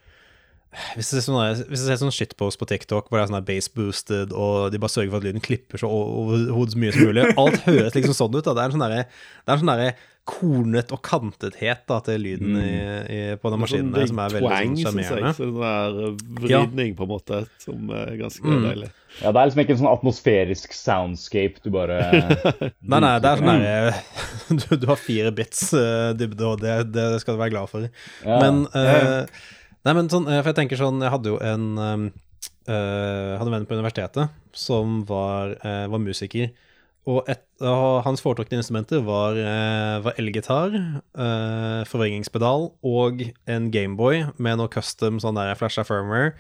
hvis det, ser sånn hvis det er sånn shitpost på TikTok hvor det er sånn der base boosted, og de bare sørger for at lyden klipper så overhodet mye som mulig Alt høres liksom sånn ut. da Det er en sånn derre er sånn derre kornet og kantethet da til lyden i, i, på den maskinen der som er veldig sånn jeg. sjarmerende. Så Sånn der vridning, på en måte, som er ganske Mm. deilig. Ja, Det er liksom ikke en sånn atmosferisk soundscape du bare Nei, nei, det er sånn derre du, du har fire bits uh, dybde, og det, det skal du være glad for. ja. Men eh, Nei, men sånn, eh, for jeg tenker sånn Jeg hadde jo en eh, Hadde en venn på universitetet som var, øh, var musiker. Og, et, og hans foretrukne instrumenter var, øh, var elgitar, forvrengingspedal og en Gameboy med noe custom sånn der flasha firmware.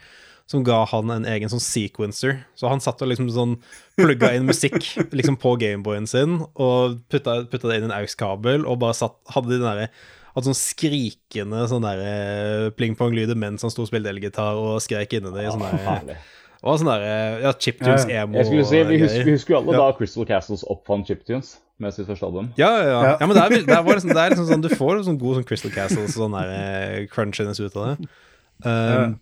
Som ga han en egen sånn sequencer. Så han satt og liksom sånn plugga inn musikk liksom på Gameboyen sin og putta, putta det inn i en AUX-kabel og bare satt, hadde de den derre hadde sånn skrikende sånn der pling-pong-lyder mens han sto og spilte elgitar og skrek inni det. Sånn der, og sånn der, ja, chiptunes-emo. Jeg skulle si, Vi husker, vi husker jo alle Ja. da Crystal Castles oppfant chiptunes med sitt første album. Ja, ja, ja. Ja. ja men det er, det er, liksom, det er liksom sånn Du får sånn god sånn Crystal Castles sånn der eh, crunchiness ut av det. Um,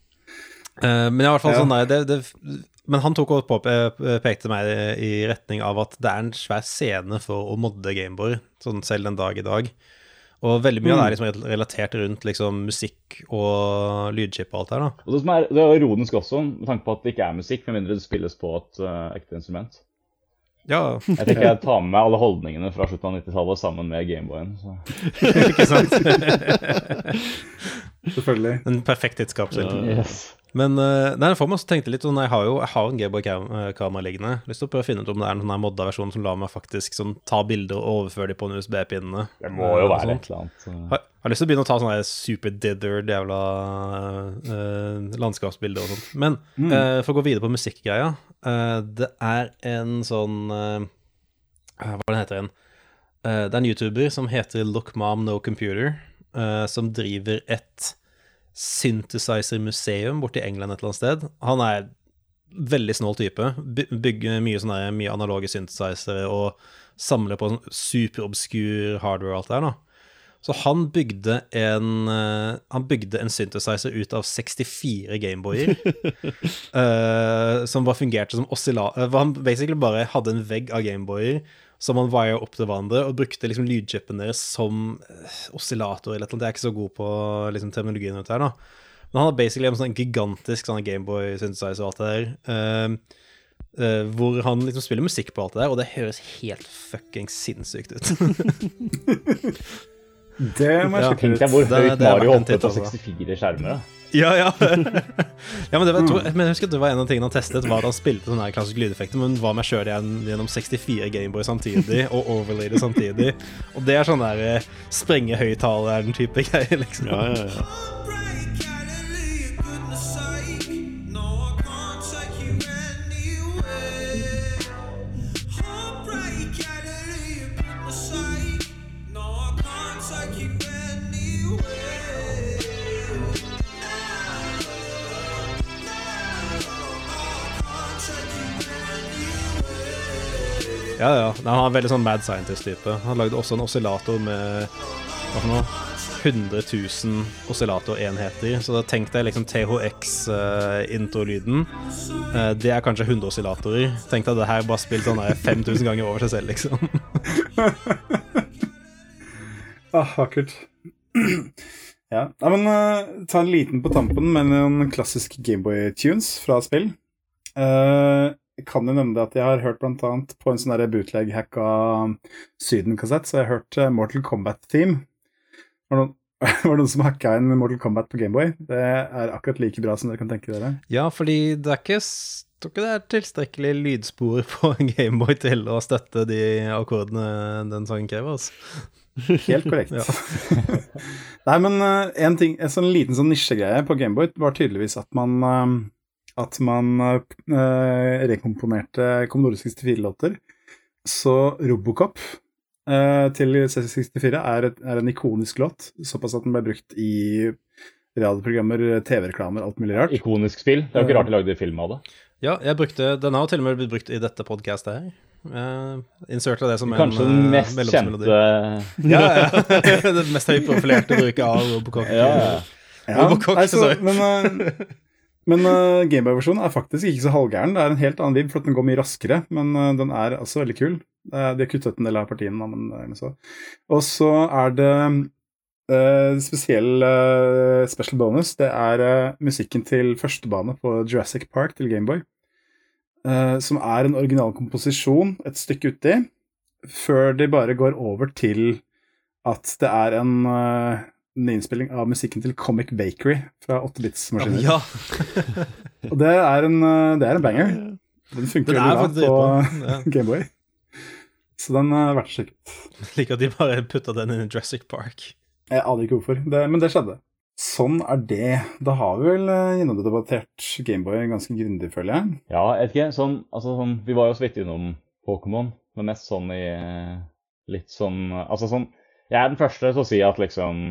uh, men i hvert fall Ja. sånn der det, det, Men han tok pe- pekte meg i retning av at det er en svær scene for å modde Gameboy, sånn selv den dag i dag. Og veldig mye av det er liksom relatert rundt liksom musikk og lydchip og alt der, da. Og Det som er, det er ironisk også, med tanke på at det ikke er musikk, med mindre det spilles på et uh, ekte instrument. Ja, Jeg tenker jeg tar med meg alle holdningene fra slutten av 90-tallet sammen med Gameboyen. så- ikke sant? Selvfølgelig. En perfekt tidskapsel. Ja. Yes. Men uh, nei, for meg så tenkte jeg litt sånn Jeg har jo jeg har en Gameboy-kamera liggende. Lyst til å prøve å finne ut om det er en sånn modda versjon som lar meg faktisk sånn, ta bilder og overføre dem på en USB-pinnene. Det må jo være et eller annet. eh. Har, har lyst til å begynne å ta sånne super dithered jævla uh, landskapsbilder og sånt. Men eh, for å gå videre på musikkgreia uh, Det er en sånn eh, Hva den heter den? Eh, det er en YouTuber som heter Look Mom No Computer, eh, som driver et synthesizer-museum borti England et eller annet sted. Han er veldig snål type. Bygger mye, sånne, mye analoge synthesizere og samler på sånn superobskur hardware og alt det der. da. Så han bygde en eh, Han bygde en synthesizer ut av 64 Gameboyer. uh, som bare fungerte som oscillator Han basically bare hadde en vegg av Gameboyer som han wire opp til hverandre, og brukte liksom lydchipen deres som eh, oscillator eller noe. Jeg er ikke så god på liksom, terminologien rundt her, da. Men han har basically en sånn gigantisk sånn Gameboy synthesizer og alt det der. Uh, uh, hvor han liksom spiller musikk på alt det der, og det høres helt fucking sinnssykt ut. Det må jeg sjekke ut. hvor høyt det er Mario titt, på altså. 64 skjermer. Ja, ja. ja men, det var, jeg, tror, men jeg husker at det var en av tingene han testet, var at han spilte sånne her klassiske lydeffekter, men hva om jeg kjører igjen gjennom 64 Gameboy samtidig, og overlay det samtidig? Og det er sånn der eh, sprenge høyttaleren-type greier, liksom. Ja, ja, ja. Ja, ja. Nei, han er veldig sånn mad scientist-type. Han lagde også en oscillator med hva for noe? 100 000 oscillatorenheter. Så da tenk deg liksom THX-introlyden. Eh, det er kanskje 100 oscillatorer. Tenk deg det her bare spilt sånn her 5000 ganger over seg selv, liksom. Ah, vakkert. ja. ja. men uh, ta en liten på tampen med noen klassiske Gameboy-tunes fra spill. Uh, kan jo nevne at jeg har hørt annet på en sånn bootleg-hacka Syden-kassett, så jeg har hørt eh, Mortal Kombat-team. Var det noen, var noen som hacka inn Mortal Kombat på Gameboy? Det er akkurat like bra som dere kan tenke dere. Ja, fordi det er ikke tror ikke det er tilstrekkelig lydspor på Gameboy til å støtte de akkordene den sangen krever. Altså. Helt korrekt. Ja. Nei, men eh, en, ting, en sånn liten sånn nisjegreie på Gameboy var tydeligvis at man eh, at man eh, rekomponerte Commodore 64-låter. Så Robocop eh, til C64 er, et, er en ikonisk låt, såpass at den ble brukt i radioprogrammer, TV-reklamer, alt mulig rart. Ikonisk spill. Det er jo ikke rart de lagde film av det. Ja, jeg brukte Den har jo til og med blitt brukt i dette podcastet her. Uh, Inserta det som Kanskje en den eh, mest kjente Ja, ja. Den mest høyprofilerte bruket av Robocop. Ja, ja. Ja, Robocop, nei, så, men uh, men uh, Gameboy-versjonen er faktisk ikke så halvgæren. Det er en helt annen liv, for at den går mye raskere, men uh, den er altså veldig kul. Uh, de har kuttet en del av partiene, da, men så. Og så er det uh, spesiell special bonus. Det er musikken til førstebane på Jurassic Park til Gameboy. Som er en original komposisjon et stykke uti, før de bare går over til at det er en, en innspilling av musikken til Comic Bakery fra 8-bits-maskiner. Ja, Og det er en, uh, det er en banger. Den funker jo er veldig bra på Ja. Gameboy. Så den er verdt sjekket. sjekke. Liker at de bare putta den inn i Jurassic Park. Jeg aner ikke hvorfor, det, men det skjedde. Sånn er det. Da har vi vel uh, gjennomdebattert Gameboy ganske grundig, føler jeg. Ja, jeg vet ikke. Sånn, altså, sånn, vi var jo så vidt innom Pokémon, men mest sånn i eh, litt sånn Altså sånn Jeg er den første til å si at liksom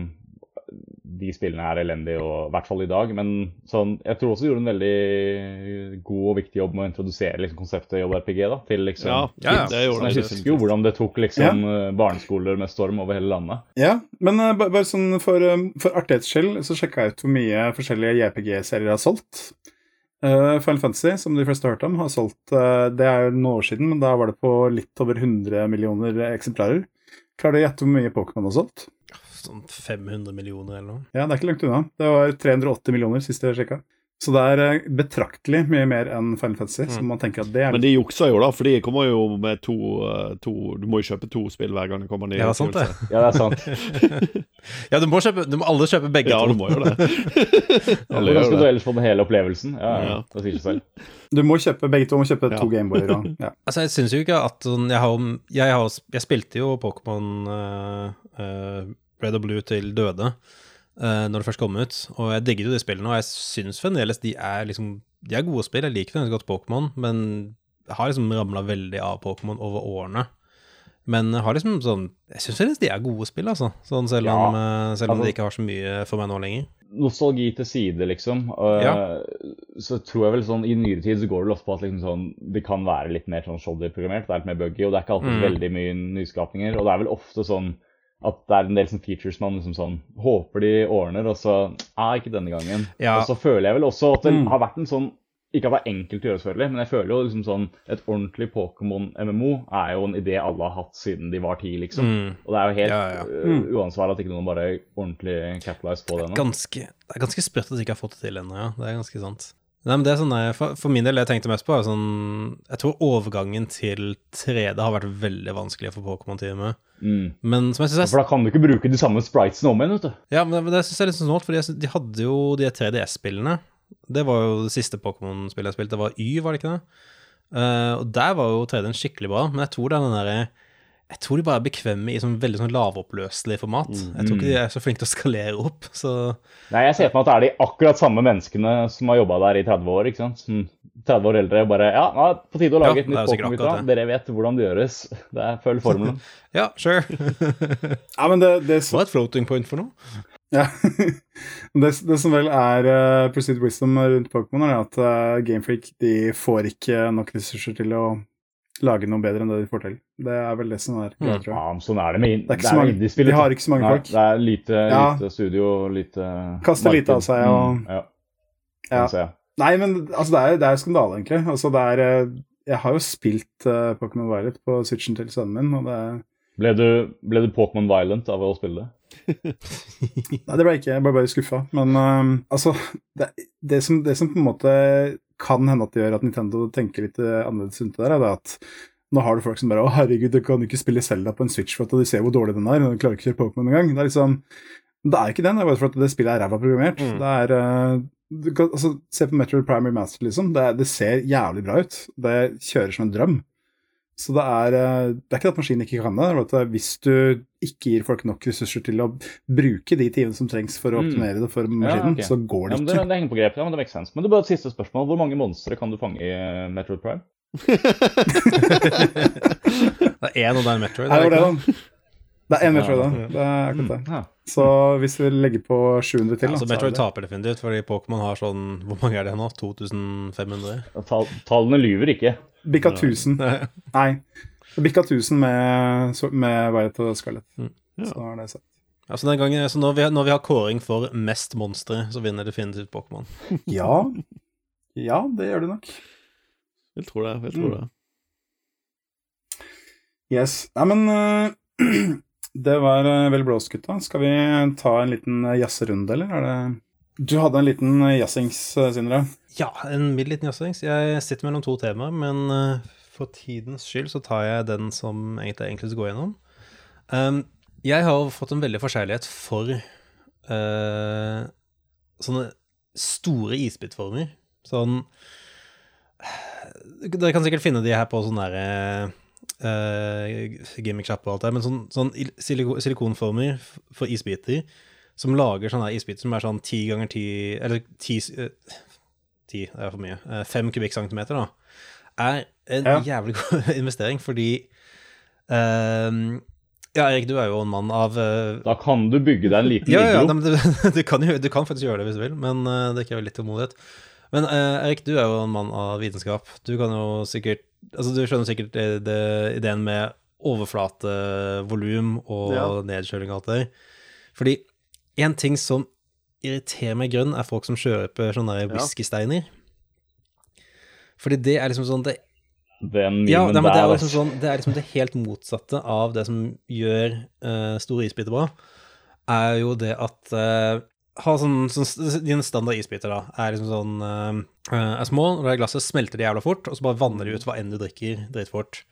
de spillene er elendige, og, i hvert fall i dag. Men sånn, jeg tror også de gjorde en veldig god og viktig jobb med å introdusere liksom, konseptet JRPG da, til liksom Ja, Ja, ja. det gjorde Jeg det. husker jo hvordan det tok liksom ja. barneskoler med storm over hele landet. Ja, men uh, bare sånn for, um, for artighets skyld så sjekka jeg ut hvor mye forskjellige JPG-serier har solgt. Uh, Final Fantasy, som de fleste har hørt om, har solgt uh, Det er jo noen år siden, men da var det på litt over 100 millioner eksemplarer. Klarer du å gjette hvor mye Pokémon har solgt? Sånn 500 millioner eller noe. Ja, det er ikke langt unna. Det var 380 millioner sist jeg sjekka. Så det er eh, betraktelig mye mer enn Final Fantasy, så man tenker at det er Men de jukser jo, da, for de kommer jo med to, eh, to Du må jo kjøpe to spill hver gang det kommer nye. Ja, det er sant, det. Ja, det er sant. Ja, du må, kjøpe, du må alle kjøpe begge Ja, to. du må jo det. Hvordan gjør skal du ellers få den hele opplevelsen? Ja, ja. Ja. Det sier seg selv. Du må kjøpe begge to. må kjøpe to Gameboyer. Ja. Altså, jeg syns jo ikke at sånn Jeg, har, jeg, har, jeg spilte jo Pokémon uh, eh, Red og Blue til døde uh, når det først kom ut, og jeg digget jo de spillene, og jeg syns fremdeles de er liksom De er gode spill, jeg liker veldig godt Pokémon, men jeg har liksom ramla veldig av Pokémon over årene. Men jeg har liksom sånn Jeg syns de er gode spill, altså. Sånn selv om, ja, selv om altså- de ikke har så mye for meg nå lenger. nostalgi til side, liksom. Uh, Ja. Så tror jeg vel sånn i nyere tid så går det ofte på at liksom sånn, det kan være litt mer sånn shoddy-programmert. Det er litt mer buggy, og det er ikke alltid Mm. veldig mye nyskapninger. Og det er vel ofte sånn at det er en del sånn features man liksom sånn håper de ordner, og så ah, ikke denne gangen. Ja. Og så føler jeg vel også at det Mm. har vært en sånn ikke at det er enkelt å gjøre, selvfølgelig, men jeg føler jo liksom sånn Et ordentlig Pokémon-MMO er jo en idé alle har hatt siden de var ti, liksom. Mm. Og det er jo helt Ja, ja. øh, uansvarlig at ikke noen bare ordentlig capitalize på det ennå. Det er ganske sprøtt at de ikke har fått det til ennå, ja. Det er ganske sant. Nei, men det er sånn, for, for min del, det jeg tenkte mest på, er sånn Jeg tror overgangen til 3D har vært veldig vanskelig for Pokémon-teamet. Mm. Men som jeg synes For da kan du ikke bruke de samme spritesene om igjen, vet du. Ja, men det, det synes jeg er litt sånn snålt, fordi de hadde jo de 3DS-spillene. Det var jo det siste Pokémon-spillet jeg spilte. Det var Y, var det ikke det? Uh, og der var jo 3D-en skikkelig bra, men jeg tror det er den derre Jeg tror de bare er bekvemme i sånn veldig sånn lavoppløselig format. Jeg tror ikke de er så flinke til å skalere opp, så Nei, jeg ser for meg at det er de akkurat samme menneskene som har jobba der i 30 år. ikke sant? Som 30 år eldre og bare Ja, nå er det på tide å lage Ja, et nytt Pokémon-gutta. Dere vet hvordan det gjøres. Det er Følg formelen. Ja, sure. Ja, men det, det, Hva er et floating point for noe? Ja. det, det som vel er uh, Pursuit Wisdom rundt Pokémon, er at uh, Gamefreak de får ikke nok ressurser til å lage noe bedre enn det de får til. Det er vel det som er greia, tror Ja, jeg. men sånn er det med Det er ikke så mange- de har ikke så mange Nei, folk. Det er lite, Ja. lite studio, lite Kaster lite av seg, og- Mm, ja. Ja. Se. Nei, men altså, det er, det er skandale, egentlig. Altså, det er uh, Jeg har jo spilt uh, Pokémon Violet på Switchen til sønnen min, og det er Ble du, ble du Pokémon Violent av å spille det? Nei, det ble jeg ikke. Jeg ble bare skuffa. Men um, altså det, det, som, det som på en måte kan hende at det gjør at Nintendo tenker litt øh, annerledes rundt det der, er det at nå har du folk som bare Å, herregud, du kan ikke spille Zelda på en Switch for at de ser hvor dårlig den er. og du klarer ikke å kjøre Pokémon engang. Det er liksom Det er ikke den, det er bare for at det spillet er ræva programmert. Mm. Det er du kan, altså, Se på Metroid Primary Master, liksom. Det, det ser jævlig bra ut. Det kjører som en drøm. Så det er, øh, det er ikke at maskinen ikke kan det. det er at Hvis du ikke gir folk nok ressurser til å bruke de timene som trengs for å Mm. optimere det for maskinen, ok. så går Ja, det men det, ikke. det henger på grepet, Ja, men det makes sense. Men det er bare et siste spørsmål. Hvor mange monstre kan du fange i eh, Metroid Prime? Det er én, og det er Metroid. Er det, det. Det er én Metroid, da. Det er akkurat det. Ja. Så hvis vi legger på 700 til, Ja, da, så så Metroid det taper definitivt, fordi Pokémon har sånn Hvor mange er det nå? 2500? Tal tallene lyver ikke. Bikka 1000. Ja. Nei. Bikka 1000 med, med Violet og Scarlett. Mm. Så er det sagt. Altså den gangen, så når vi, når vi har kåring for mest monstre, så vinner definitivt Pokémon. Ja. Ja, det gjør du nok. Vil tro det. Vil tro Mm. det. Yes. Nei, men øh, det var øh, vel blåst, gutta. Skal vi ta en liten øh, eller er det Du hadde en liten øh, jazzings, Sindre. Ja, en mild liten jazzings. Jeg sitter mellom to temaer, men eh, for tidens skyld så tar jeg den som egentlig enklest å gå gjennom. Um, jeg har fått en veldig forkjærlighet for uh, sånne store isbitformer. Sånn Dere kan sikkert finne de her på sånne derre uh, gimmick-shop og alt det, men sånn, sånn siliko silikonformer for isbiter som lager sånne isbiter som er sånn ti ganger ti Eller ti eh, Ti, det er for mye. Eh, Fem kubikkcentimeter, da. Er en Ja. jævlig god investering, fordi ehm, Ja, Erik, du er jo en mann av uh, Da kan du bygge deg en liten ja, ja, iglo. nei, du, du, kan jo, du kan faktisk gjøre det hvis du vil, men uh, det krever litt tålmodighet. Men eh, Erik, du er jo en mann av vitenskap. Du kan jo sikkert Altså, du skjønner sikkert det, det, ideen med overflatevolum og Ja. nedkjøling og alt det der. Fordi en ting som irriterer meg grønn, er folk som kjøper sånne Ja. whiskysteiner. Fordi det er liksom sånn det, Den ja, men det, er liksom sånn, det er liksom det helt motsatte av det som gjør uh, store isbiter bra, er jo det at eh, ha sånn, sånn Dine standard isbiter da, er liksom sånn eh, er små, og det er glasset smelter de jævla fort, og så bare vanner de ut hva enn du drikker dritfort.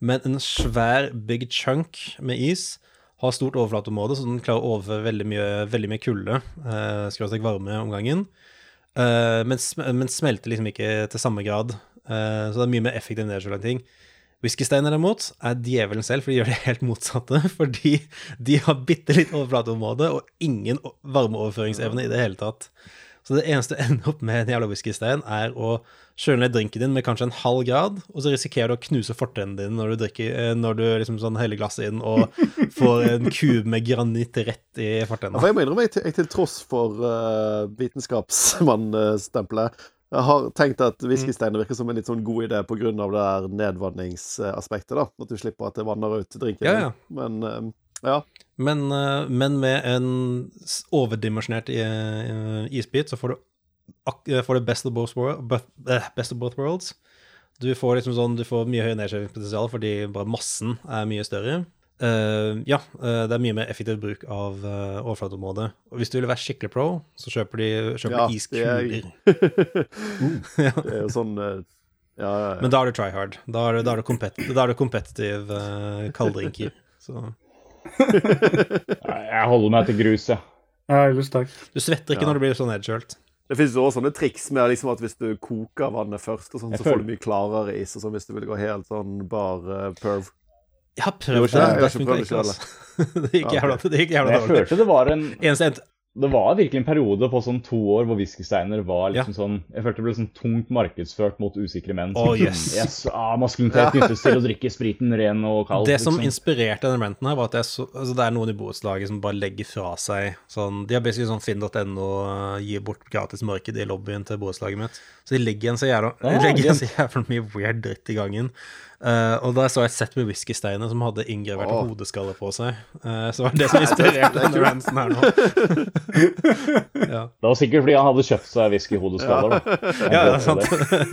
Men en svær big chunk med is har stort overflateområde, så den klarer å overføre veldig mye, veldig mye kulde, eh, skråstrek varme om gangen, Uh, men, men smelter liksom ikke til samme grad. Uh, så det er mye mer effektiv nedkjøling. Whiskysteiner derimot er djevelen selv, for de gjør det helt motsatte. Fordi de har bitte litt overflateområde og ingen varmeoverføringsevne i det hele tatt. Så det eneste du ender opp med en jævla whiskystein, er å kjøle ned drinken din med kanskje en halv grad, og så risikerer du å knuse fortennene dine når du drikker, eh, når du liksom sånn heller glasset inn og får en kube med granitt rett i Ja, fortenna. for jeg må innrømme, jeg, til- jeg til tross for uh, vitenskapsmannstempelet jeg har tenkt at whiskysteiner virker som en litt sånn god idé pga. det der nedvanningsaspektet. da, At du slipper at det vanner ut drinken. Ja, ja. Men eh, ja. Men, eh, men med en overdimensjonert eh, isbit, så får du, eh, får du best, of eh, best of both worlds. Du får liksom sånn, du får mye høyere nedskjæringspotensial fordi bare massen er mye større. Eh, ja, uh, det er mye mer effektiv bruk av uh, overflateområdet. Og hvis du vil være skikkelig pro, så kjøper de kjøper Ja, de det er- iskuler. Det er jo sånn Ja, ja, ja. Men da er du try hard. Da er du, da er du, compet da er du competitive uh, kalddrinker. Så Jeg holder meg til grus, jeg. Ja, ellers takk. du svetter ikke Ja. når du blir så nedkjølt. Det jo også sånne triks med liksom at hvis du koker vannet først, og sånn, så får du mye klarere is. og sånn Hvis du vil gå helt sånn bar perv. Jeg har prøvd det. jeg har Det ikke funka prøvd det ikke, selv, altså. Det gikk jævla, det gikk jævla Men jeg følte det var en Det var virkelig en periode på sånn to år hvor whiskysteiner var liksom sånn Jeg følte det ble sånn tungt markedsført mot usikre menn. Oh, yes. yes, ah, Maskulinitet knyttes til å drikke spriten ren og kald. Det som liksom. inspirerte denne renten, her, var at jeg så, altså det er noen i borettslaget som bare legger fra seg sånn De har basically sånn finn.no uh, gir bort gratis marked i lobbyen til borettslaget mitt. Så de legger igjen så jævla, Ja, legger igjen greit. så jævla mye weird dritt i gangen. Eh, og da så jeg et sett med whiskysteiner som hadde inngravert oh. hodeskaller på seg. Uh, så var det det som inspirerte denne ransen her nå. ja. Det var sikkert fordi han hadde kjøpt seg whiskyhodeskaller. da. Jeg ja, det er sant.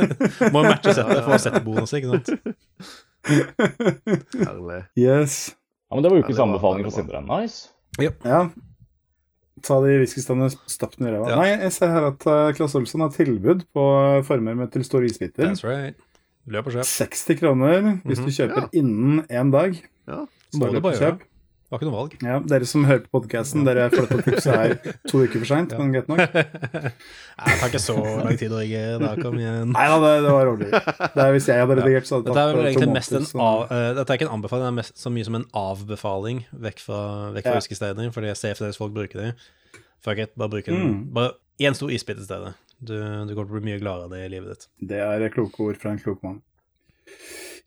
Må matche settet for å sette bonus, ikke sant. Herlig. Yes. Ja, men Det var ukens anbefaling fra Sindre. Nice. Ja. Ta de whiskystandene stapp den i ræva. Ja. Nei, jeg ser her at uh, Olsson har tilbud på former med til store isbiter. That's right. Løp og kjøp. 60 kroner hvis du kjøper innen én dag. Ja. Så Må du løp bare og kjøp. Det var ikke noe valg. Ja, Dere som hører på podkasten, dere får dette tipset her to uker for seint, men greit nok. Nei, det tar ikke så lang tid å rigge. Da kom igjen. Nei da, det, det var rolig. Det er Hvis jeg hadde redigert, så hadde det tatt uh, to egentlig mest en måneder. av, uh, Dette er ikke en anbefaling, det er mest så mye som en avbefaling vekk fra, vekk fra Ja. fordi jeg ser fremdeles folk bruker det. Fuck it, bare bruk en Mm. Bare én stor isbit i stedet. Du, du kommer til å bli mye gladere av det i livet ditt. Det er kloke ord fra en klok mann.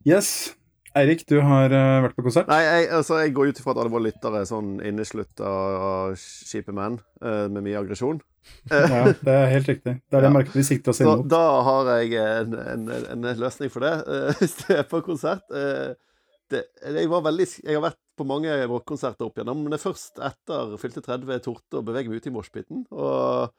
Yes. Eirik, du har uh, vært på konsert. Nei, jeg, altså, jeg går ut ifra at alle våre lyttere er sånn inneslutta kjipe menn uh, med mye aggresjon. Ja, det er helt riktig. Det er det Ja. markedet vi sikter oss inn mot. da har jeg en, en, en løsning for det. eh, Hvis du er på konsert det, jeg, var veldig, jeg har vært på mange rockekonserter opp igjennom, men det er først etter fylte 30 jeg torde å bevege meg ut i moshpiten. Og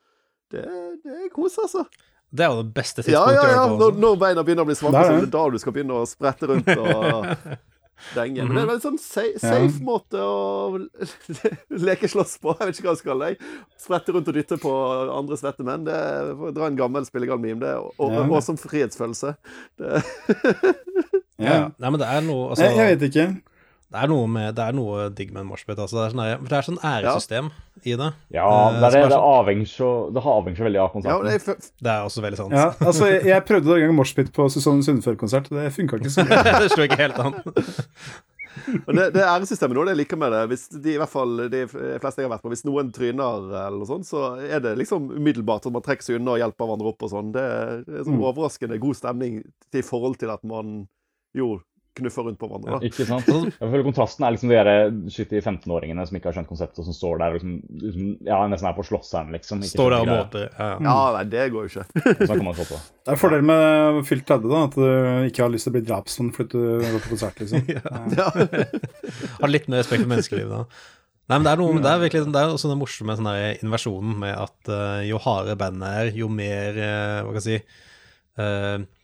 det, det er kos, altså. Det er jo det beste tidspunktet ja, ja, ja. Når, når beina begynner å bli svake, så er det da du skal begynne å sprette rundt og denge. Men det er en veldig sånn safe, Ja. måte å leke slåss på. Jeg vet ikke hva jeg skal kalle det. Sprette rundt og dytte på andre svette menn. Det er, for å dra en gammel spillegal-meme. Det er og, og, Ja. og som frihetsfølelse. Det, Ja. Nei, men det er noe altså, Jeg, jeg vet ikke. Det er noe, med, det er noe digg med en moshpit. Altså. Det er sånn, det er sånn æresystem i det. Ja, Eh, det, er, er det, sånn- avhenger så, det avhenger så veldig av ja, konserten. det er, Det er også veldig sant. Ja, altså, jeg, jeg prøvde en gang moshpit på Susanne Sundfør-konsert. Det funka ikke så bra. det slo ikke helt an. Men det, det æresystemet nå, det jeg liker med det Hvis de, i hvert fall de fleste jeg har vært på, hvis noen tryner eller noe sånt, så er det liksom umiddelbart at man trekker seg unna og hjelper hverandre opp og sånn. Det er, det er sånn Mm. overraskende god stemning i forhold til at man jo knuffer rundt på hverandre. da. Ikke sant? Jeg føler Kontrasten er liksom de der skittige 15-åringene som ikke har skjønt konseptet, og som står der og liksom, liksom ja, nesten er på slåsshæren, liksom. Ikke Står der og måter. Ja, ja. Ja, nei, det går jo ikke. Sånn kan man få på. Det er fordelen med fylt 30, da, at du ikke har lyst til å bli drapsmann fordi du går på konsert, liksom. Ja. Har litt mer respekt for menneskelivet da. Nei, men det er noe, det er virkelig, det er også den morsomme sånn der inversjonen med at uh, jo hardere bandet er, jo mer, uh, hva kan jeg si, Snillere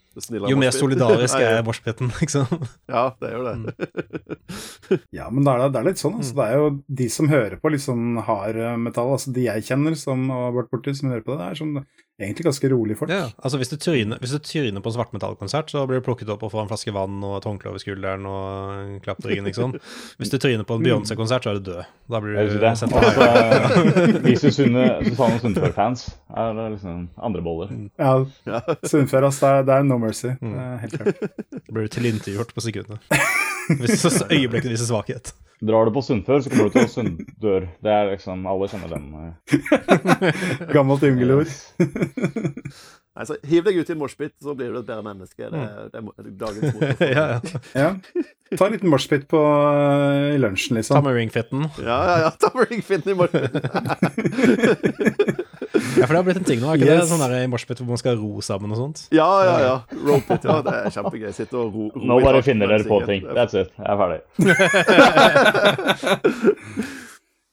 jo mer solidarisk er moshpiten, liksom. Ja, det gjør det. det. Ja, men det er, det er litt sånn. Altså, det er jo de som hører på litt sånn hard eh, metall, altså de jeg kjenner som har vært borti, som hører på det, det er sånn egentlig ganske rolige folk. Ja, altså hvis du tryner, hvis du tryner på en svartmetallkonsert, så blir du plukket opp og får en flaske vann og et håndkle over skulderen og en klapp på ryggen, liksom. Hvis du tryner på en Beyoncé-konsert, så er du død. Da blir du det? sendt heim. Altså, vi Susanne Susanne Sundfør-fans er det liksom andre boller. Ja, Ja. Sundfør, altså, det er, det er no mercy. Det er helt klart. Da blir du tilintetgjort på sekundene. Hvis så øyeblikket viser svakhet. Drar du på Sunnfør, så kommer du til Sunndør. Det er liksom Alle kjenner den. eh. Gammelt yngelord. Nei, så Hiv deg ut i en moshpit, så blir du et bedre menneske. Det, det er dagens motto. ja, ja. Ja. Ta en liten moshpit på uh, i lunsjen, liksom. Ta med ringfitten. Ja, ja, ja. Ta med ringfitten i moshpit. Ja, for det har blitt en ting nå, er ikke Yes. det? Sånn der i moshpit hvor man skal ro sammen og sånt. Ja, ja, ja. Rope it. Ja, det er kjempegøy. Sitte og ro, ro Nå bare takt finner dere på ting. That's it. Jeg er ferdig.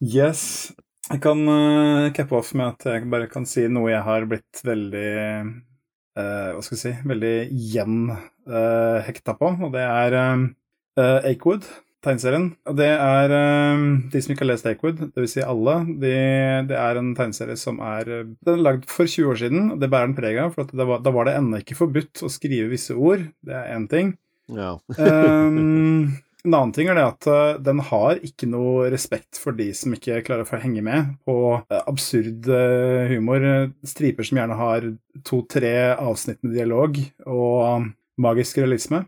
Yes. Jeg kan uh, cappe off med at jeg bare kan si noe jeg har blitt veldig uh, Hva skal jeg si Veldig gjenhekta på, og det er uh, Akewood. Tegneserien. Og det er eh, De som ikke har lest Akewood, dvs. Si alle, de, det er en tegneserie som er eh, Den er lagd for 20 år siden, og det bærer den preg av. For at det var, da var det ennå ikke forbudt å skrive visse ord. Det er én ting. Ja. Um, en annen ting er det at den har ikke noe respekt for de som ikke klarer å henge med på absurd humor. Striper som gjerne har to-tre avsnitt med dialog og magisk realisme.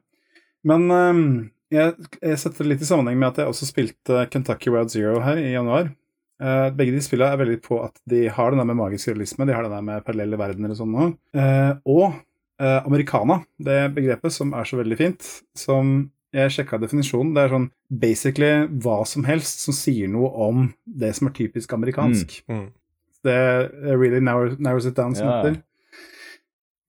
Men um, jeg, jeg setter det litt i sammenheng med at jeg også spilte Kentucky Road Zero her i januar. Uh, begge de spillene er veldig på at de har den der med magisk realisme, de har den der med parallelle verdener og sånn nå. Uh, og uh, americana, det begrepet som er så veldig fint, som jeg sjekka definisjonen, det er sånn basically hva som helst som sier noe om det som er typisk amerikansk. Mm. Det really narrows, narrows it down, som Ja. heter.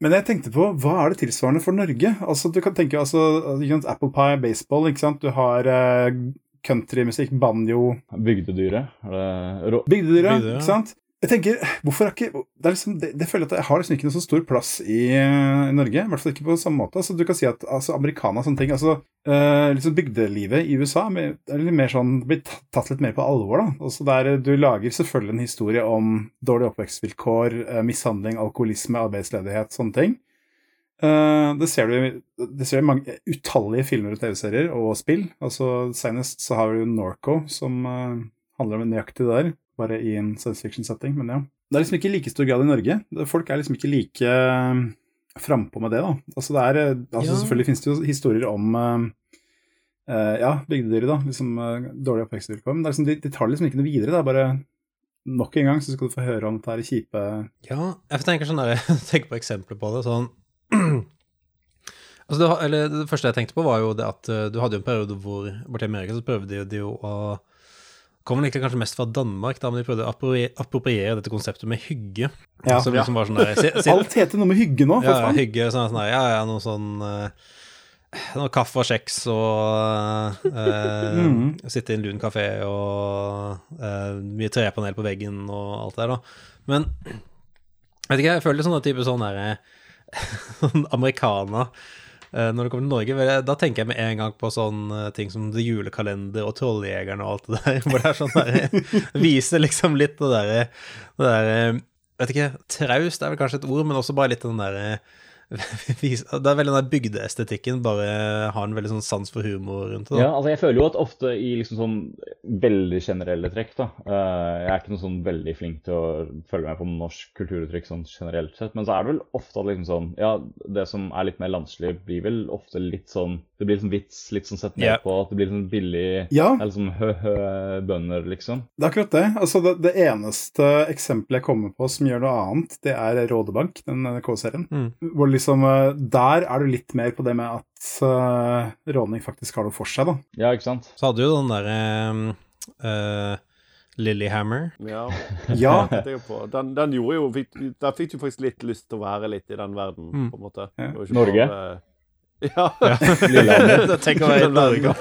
Men jeg tenkte på, hva er det tilsvarende for Norge? Altså, du kan tenke altså, ikke sant, Apple pie, baseball, ikke sant? Du har eh, countrymusikk, banjo, Bygdedyret. Er bygdedyret, Bygdedyr, ikke sant? Jeg tenker, hvorfor er ikke Det, liksom, det, det føler at jeg har liksom ikke noe så stor plass i, i Norge. I hvert fall ikke på samme måte. Altså, du kan si at altså, americana og sånne ting altså, eh, liksom Bygdelivet i USA er litt mer sånn, blir tatt, litt mer på alvor. da. Altså, der Du lager selvfølgelig en historie om dårlige oppvekstvilkår, eh, mishandling, alkoholisme, arbeidsledighet, sånne ting. Eh, det ser du det ser du i mange, utallige filmer og TV-serier og spill. Altså, Senest så har vi jo Norco, som eh, handler om nøyaktig det der bare i en science fiction-setting, men ja. Det er liksom ikke i like stor grad i Norge. Folk er liksom ikke like uh, frampå med det, da. Altså det er, eh, altså Ja. Selvfølgelig finnes det jo historier om uh, eh, ja, bygdedyret, da. Liksom uh, dårlige oppvekstvilkår. Men er liksom, de, de tar liksom ikke noe videre. Det er bare nok en gang så skal du få høre om dette kjipe Ja, jeg tenker sånn der, tenker på eksempler på det, sånn Altså det, eller det første jeg tenkte på, var jo det at eh, du hadde jo en periode hvor borti Amerika så prøvde de jo å Kom vel egentlig kanskje mest fra Danmark, da, men de prøvde å appropriere dette konseptet med hygge. Ja. som liksom var sånn der, si, si, Alt heter noe med hygge nå, for ja, faen! hygge, sånn, sånn der, ja, ja, noe sånn eh, noe kaffe og kjeks og eh, mm. sitte i en lun kafé og eh, mye trepanel på veggen og alt det der, da. Men jeg vet ikke, jeg føler sånn type sånn derre sånn americana eh, når det kommer til Norge. Da tenker jeg med en gang på sånn eh, ting som The Julekalender og Trolljegerne og alt det der. Hvor det er sånn der Viser liksom litt det derre der, eh, Vet ikke, traust er vel kanskje et ord, men også bare litt den derre Det er veldig den bygdeestetikken, bare har en veldig sånn sans for humor rundt det. Ja, altså jeg føler jo at ofte i liksom sånn veldig generelle trekk, da eh, Jeg er ikke noe sånn veldig flink til å følge med på norsk kulturuttrykk sånn generelt sett, men så er det vel ofte at liksom sånn Ja, det som er litt mer landslig, blir vel ofte litt sånn Det blir liksom vits, litt sånn sett ned yeah. på, at det blir sånn billig Ja, Eller er liksom hø-hø-bønder, liksom. det er akkurat det. Altså, det, det eneste eksempelet jeg kommer på som gjør noe annet, det er Rådebank, den NRK-serien. Mm. Hvor liksom eh, Der er du litt mer på det med at uh, råning faktisk har noe for seg, da. Ja, ikke sant? Så hadde du jo den derre uh, Lillyhammer. Ja. Ja. Den, den gjorde jo Der fikk du faktisk litt lyst til å være litt i den verden, Mm. på en måte. Ja. Norge? bare- Ja. Lillehammer. Tenk å være i Norge.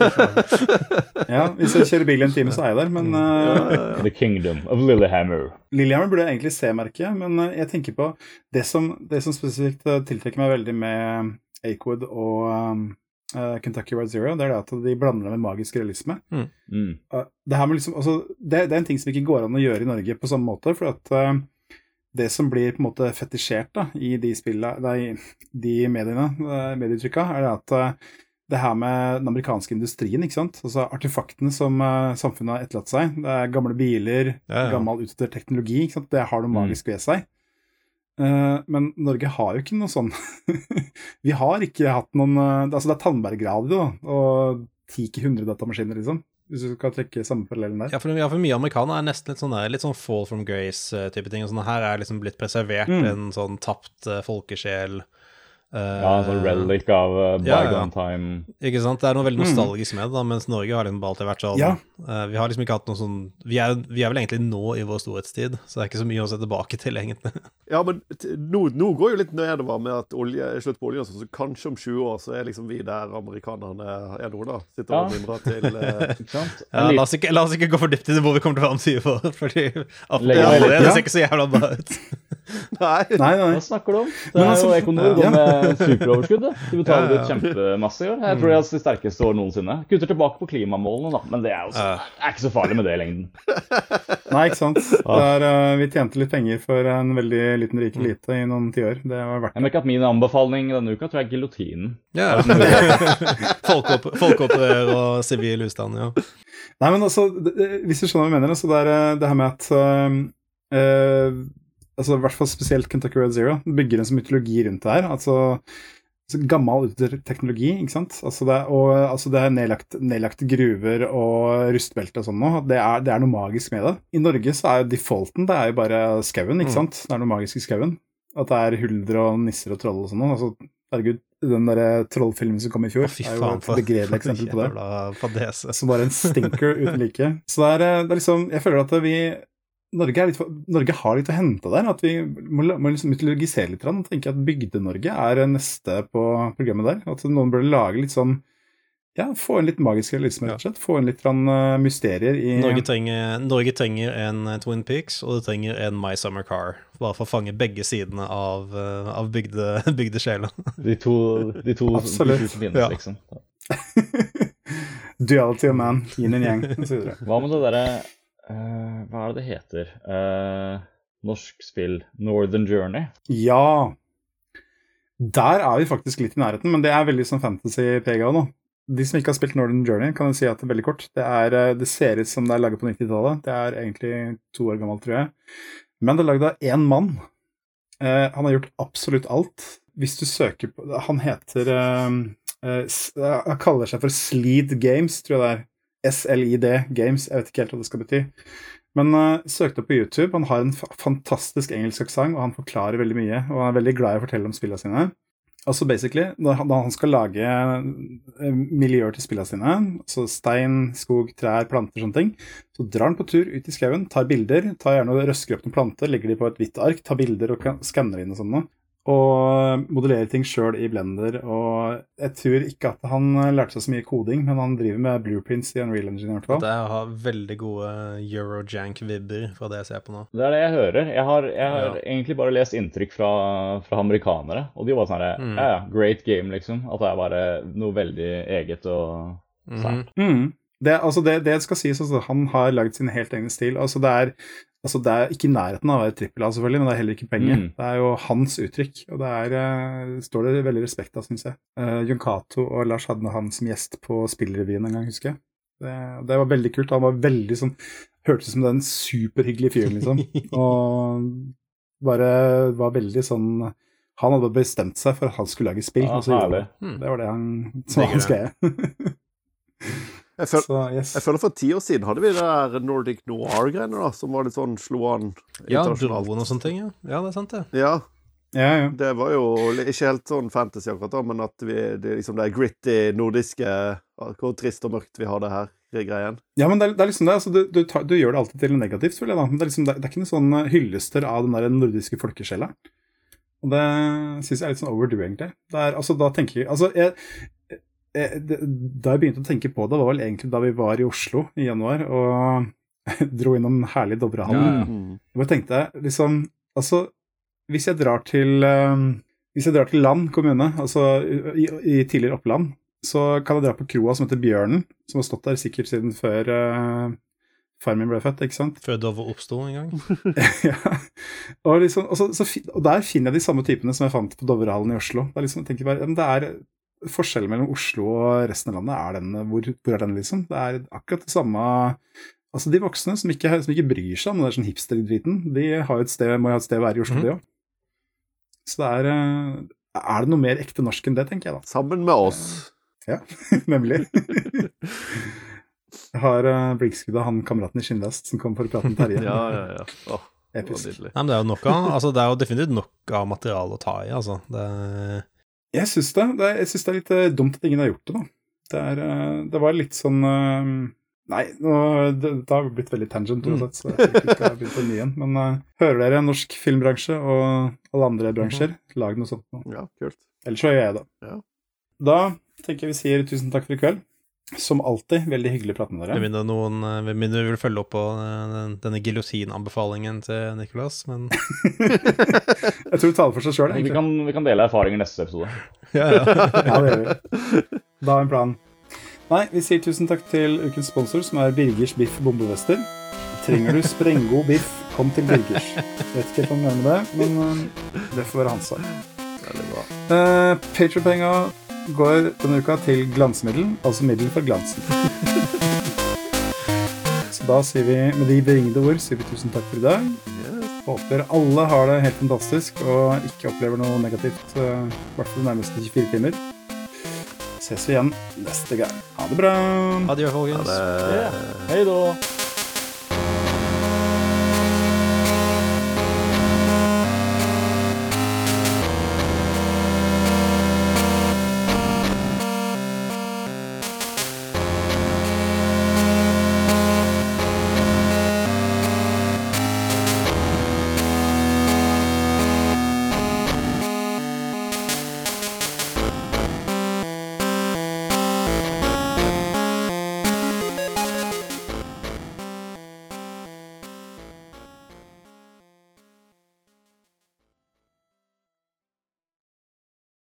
ja, Hvis jeg kjører bil i en time, så er jeg der. Men uh, The Kingdom of Lillehammer. Lillehammer burde jeg egentlig se merke. Men eh, jeg tenker på det som, det som spesifikt eh, tiltrekker meg veldig med Akewood og um, uh, Kentucky Road Zero, det er det at de blander det med magisk realisme. Mm. Eh, det, her med liksom, altså, det, det er en ting som ikke går an å gjøre i Norge på samme måte. For at det som blir på en måte fetisjert da, i de spillene, de, de mediene, uh, medietrykka, er det at eh, det her med den amerikanske industrien, ikke sant? Altså artefaktene som uh, samfunnet har etterlatt seg. Det er gamle biler, Ja, ja. gammel utdatert teknologi, ikke sant? Det har noe Mm. magisk ved seg. Uh, men Norge har jo ikke noe sånn Vi har ikke hatt noen uh, Altså, det er Tandberg-radio og 10-100 datamaskiner, liksom. Hvis du skal trekke samme parallellen der. Ja, for, ja, for mye amerikaner er nesten litt sånn, der, litt sånn fall from grace-type ting. og Sånn, her er liksom blitt preservert Mm. en sånn tapt uh, folkesjel. Uh, Ja, sånn relic av uh, Ja, ja. time. Ikke sant? Det er noe veldig Mm. nostalgisk med det, da, mens Norge har liksom alltid vært sånn Ja. Eh, Vi har liksom ikke hatt noe sånn vi er, vi er vel egentlig nå i vår storhetstid, så det er ikke så mye å se tilbake til, egentlig. Ja, men t- nå, nå går jo litt nedover med at olje er slutt på olje, sånn, så kanskje om 20 år så er liksom vi der amerikanerne er nå, da. Sitter og Ja. mimrer til eh, Ja, la, oss ikke, la oss ikke gå for dypt inn i hvor vi kommer til å være om 20 år, fordi det, det ser ikke så jævla bra ut. Nei. Nei, nei. Hva snakker du om? Det er altså- jo Econor går med superoverskudd. De betaler ut kjempemasse i år. Jeg tror de er de sterkeste år noensinne. Kutter tilbake på klimamålene, da, men det er, jo så. Det er ikke så farlig med det i lengden. Nei, ikke sant. Der, er, eh, vi tjente litt penger for en veldig liten rik elite i noen tiår. Det var verdt Jeg merker at min anbefaling denne uka tror jeg er giljotinen. Ja. Folkeopp- Folkeopprør og sivil ustand, ja. Nei, men altså, det, det- hvis du skjønner hva jeg mener, så det er eh, det her med at uh, eh, altså, I hvert fall spesielt Kentucky Road Zero bygger en sånn mytologi rundt det her. Altså så gammel teknologi, ikke sant. Altså det, og eh, altså det er nedlagt, nedlagte gruver og rustbelte og sånn nå. Det er, det er noe magisk med det. I Norge så er jo defaulten det er jo bare skauen, ikke Mm. sant. Det er noe magisk i skauen. At det er hulder og nisser og troll og sånn. Altså, herregud, den derre trollfilmen som kom i fjor, Å, er jo faen, et begredelig eksempel på det. Som bare en stinker uten like. Så det er, eh, det er liksom Jeg føler at vi Norge, er litt, for- Norge har litt å hente der. At vi må, må liksom mytologisere litt. Og tenke at Bygde-Norge er neste på programmet der. At noen burde lage litt sånn Ja, få inn litt magisk realisme, rett og slett. Få inn litt grann, eh, mysterier i Norge trenger, Norge trenger en eh, Twin Peaks, og det trenger en My Summer Car. Bare for å fange begge sidene av, uh, av bygde, bygdesjela. De to, de to, de Absolutt. to som Ja. liksom. Duality of man, yin and yang, osv. Hva med det derre Hva er det det heter? Eh, norsk spill Northern Journey. Ja. Der er vi faktisk litt i nærheten, men det er veldig sånn fantasy-prega nå. De som ikke har spilt Northern Journey, kan jeg si at det er veldig kort. Det, er, eh, det ser ut som det er laget på 90-tallet. Det er egentlig to år gammelt, tror jeg. Men det er lagd av én mann. Eh, han har gjort absolutt alt. Hvis du søker på Han heter eh, eh, Han kaller seg for Sleed Games, tror jeg det er. SLID Games. Jeg vet ikke helt hva det skal bety. Men uh, søkte opp på YouTube. Han har en fa fantastisk engelsk aksent, og han forklarer veldig mye. Og han er veldig glad i å fortelle om spillene sine. Altså basically, når han, han skal lage eh, miljøer til spillene sine, altså stein, skog, trær, planter, sånne ting, så drar han på tur ut i skauen, tar bilder, tar gjerne og røsker opp noen planter, legger de på et hvitt ark, tar bilder og skanner inn og sånn noe. Og modellere ting sjøl i Blender. Og jeg tror ikke at han lærte seg så mye koding, men han driver med blueprints i Unreal Engine i hvert fall. Det har veldig gode Eurojank-vibber fra det jeg ser på nå. Det er det jeg hører. Jeg har, jeg har Ja. egentlig bare lest inntrykk fra, fra amerikanere, og de var sånn her Mm. Ja, ja, great game, liksom. At det er bare noe veldig eget og Mhm. sært. Mm. Det, altså det, det skal sies, altså, han har lagd sin helt egen stil. Altså det, er, altså det er ikke i nærheten av å være trippel A, selvfølgelig, men det er heller ikke penger. Mm. Det er jo hans uttrykk, og det er, eh, står det veldig respekt av, syns jeg. Uh, Jon Cato og Lars hadde han som gjest på Spillrevyen en gang, husker jeg. Det, det var veldig kult. Han var veldig sånn Hørtes ut som den superhyggelige fyren, liksom. Og bare var veldig sånn Han hadde bestemt seg for at han skulle lage spill. Ja, og så gjorde han herlig. det. Hmm. Det var det han som var hans greie. Jeg, føl Så yes. jeg føler for ti år siden hadde vi det der Nordic Noir-greiene, da, som var litt sånn slo an Ja, droen og sånne ting, ja. Ja, det er sant, det. Ja, Ja, ja. det var jo ikke helt sånn fantasy akkurat da, men at vi, det, liksom det gritty nordiske Hvor trist og mørkt vi har det her, greien. Ja, men det er, det er liksom det. Altså, du, du, tar, du gjør det alltid til noe negativt, føler jeg. da. Men det er, liksom, det, er- det er ikke noe sånn eh, hyllester av den der nordiske folkesjela. Og det syns jeg er litt sånn overdue, egentlig. Det er, altså, da tenker jeg Altså, jeg, da jeg begynte å tenke på det, var vel egentlig da vi var i Oslo i januar og dro innom herlig Dovrehallen. Ja, ja. Mm. Jeg tenkte liksom Altså, hvis jeg drar til eh, Hvis jeg drar til Land kommune, altså i, i tidligere Oppland, så kan jeg dra på kroa som heter Bjørnen, som har stått der sikkert siden før uh, faren min ble født, ikke sant? Før Dove oppsto en gang. ja. og, liksom, og, så, så, og der finner jeg de samme typene som jeg fant på Dovrehallen i Oslo. Det er liksom, jeg tenker bare, det er Forskjellen mellom Oslo og resten av landet, er den, hvor, hvor er den, liksom? Det er akkurat det samme Altså, de voksne som ikke, som ikke bryr seg om den sånn hipster-driten, de har et sted, må jo ha et sted å være i Oslo, mm. de òg. Så det er eh, Er det noe mer ekte norsk enn det, tenker jeg da. Sammen med oss. Ja, Nemlig. Jeg har uh, blinkskuddet av han kameraten i skinnvest som kom for å prate med Terje. Ja, ja, ja. Åh, Episk. Det, Nei, men det er jo nok av Altså, det er jo definitivt nok av materiale å ta i, altså. Det Jeg syns det. det. Jeg syns det er litt eh, dumt at ingen har gjort det, da. Det, er, eh, det var litt sånn eh, Nei, nå, det, det har blitt veldig tangent, uansett, så jeg ikke skal begynne på ny igjen. Men uh, hører dere norsk filmbransje og alle andre bransjer, lag noe sånt nå. Ja, kult. Ellers så gjør jeg det. Ja. Da tenker jeg vi sier tusen takk for i kveld. Som alltid, veldig hyggelig å prate med Med dere. mindre noen eh, Med mindre du vil følge opp på eh, den, denne giljotinanbefalingen til Nicolas, men Jeg tror det taler for seg sjøl, Vi kan, vi kan dele erfaringer neste episode. ja, ja. Ja, det gjør vi. Da har vi en plan. Nei, vi sier tusen takk til ukens sponsor, som er Birgers Biff Bombevester. Trenger du sprenggod biff, kom til Birgers. Vet ikke helt om jeg mener det, men øh, det får være hans sak. Uh, Patreon-penga går denne uka til glansmiddel, altså middel for glansen. Så da sier vi, med de beringede ord, sier vi tusen takk for i dag. Yes. Håper alle har det helt fantastisk og ikke opplever noe negativt, uh, i hvert fall de nærmeste 24 timer. Ses vi igjen neste gang. Ha det bra! Adjø, folkens. det Hei da!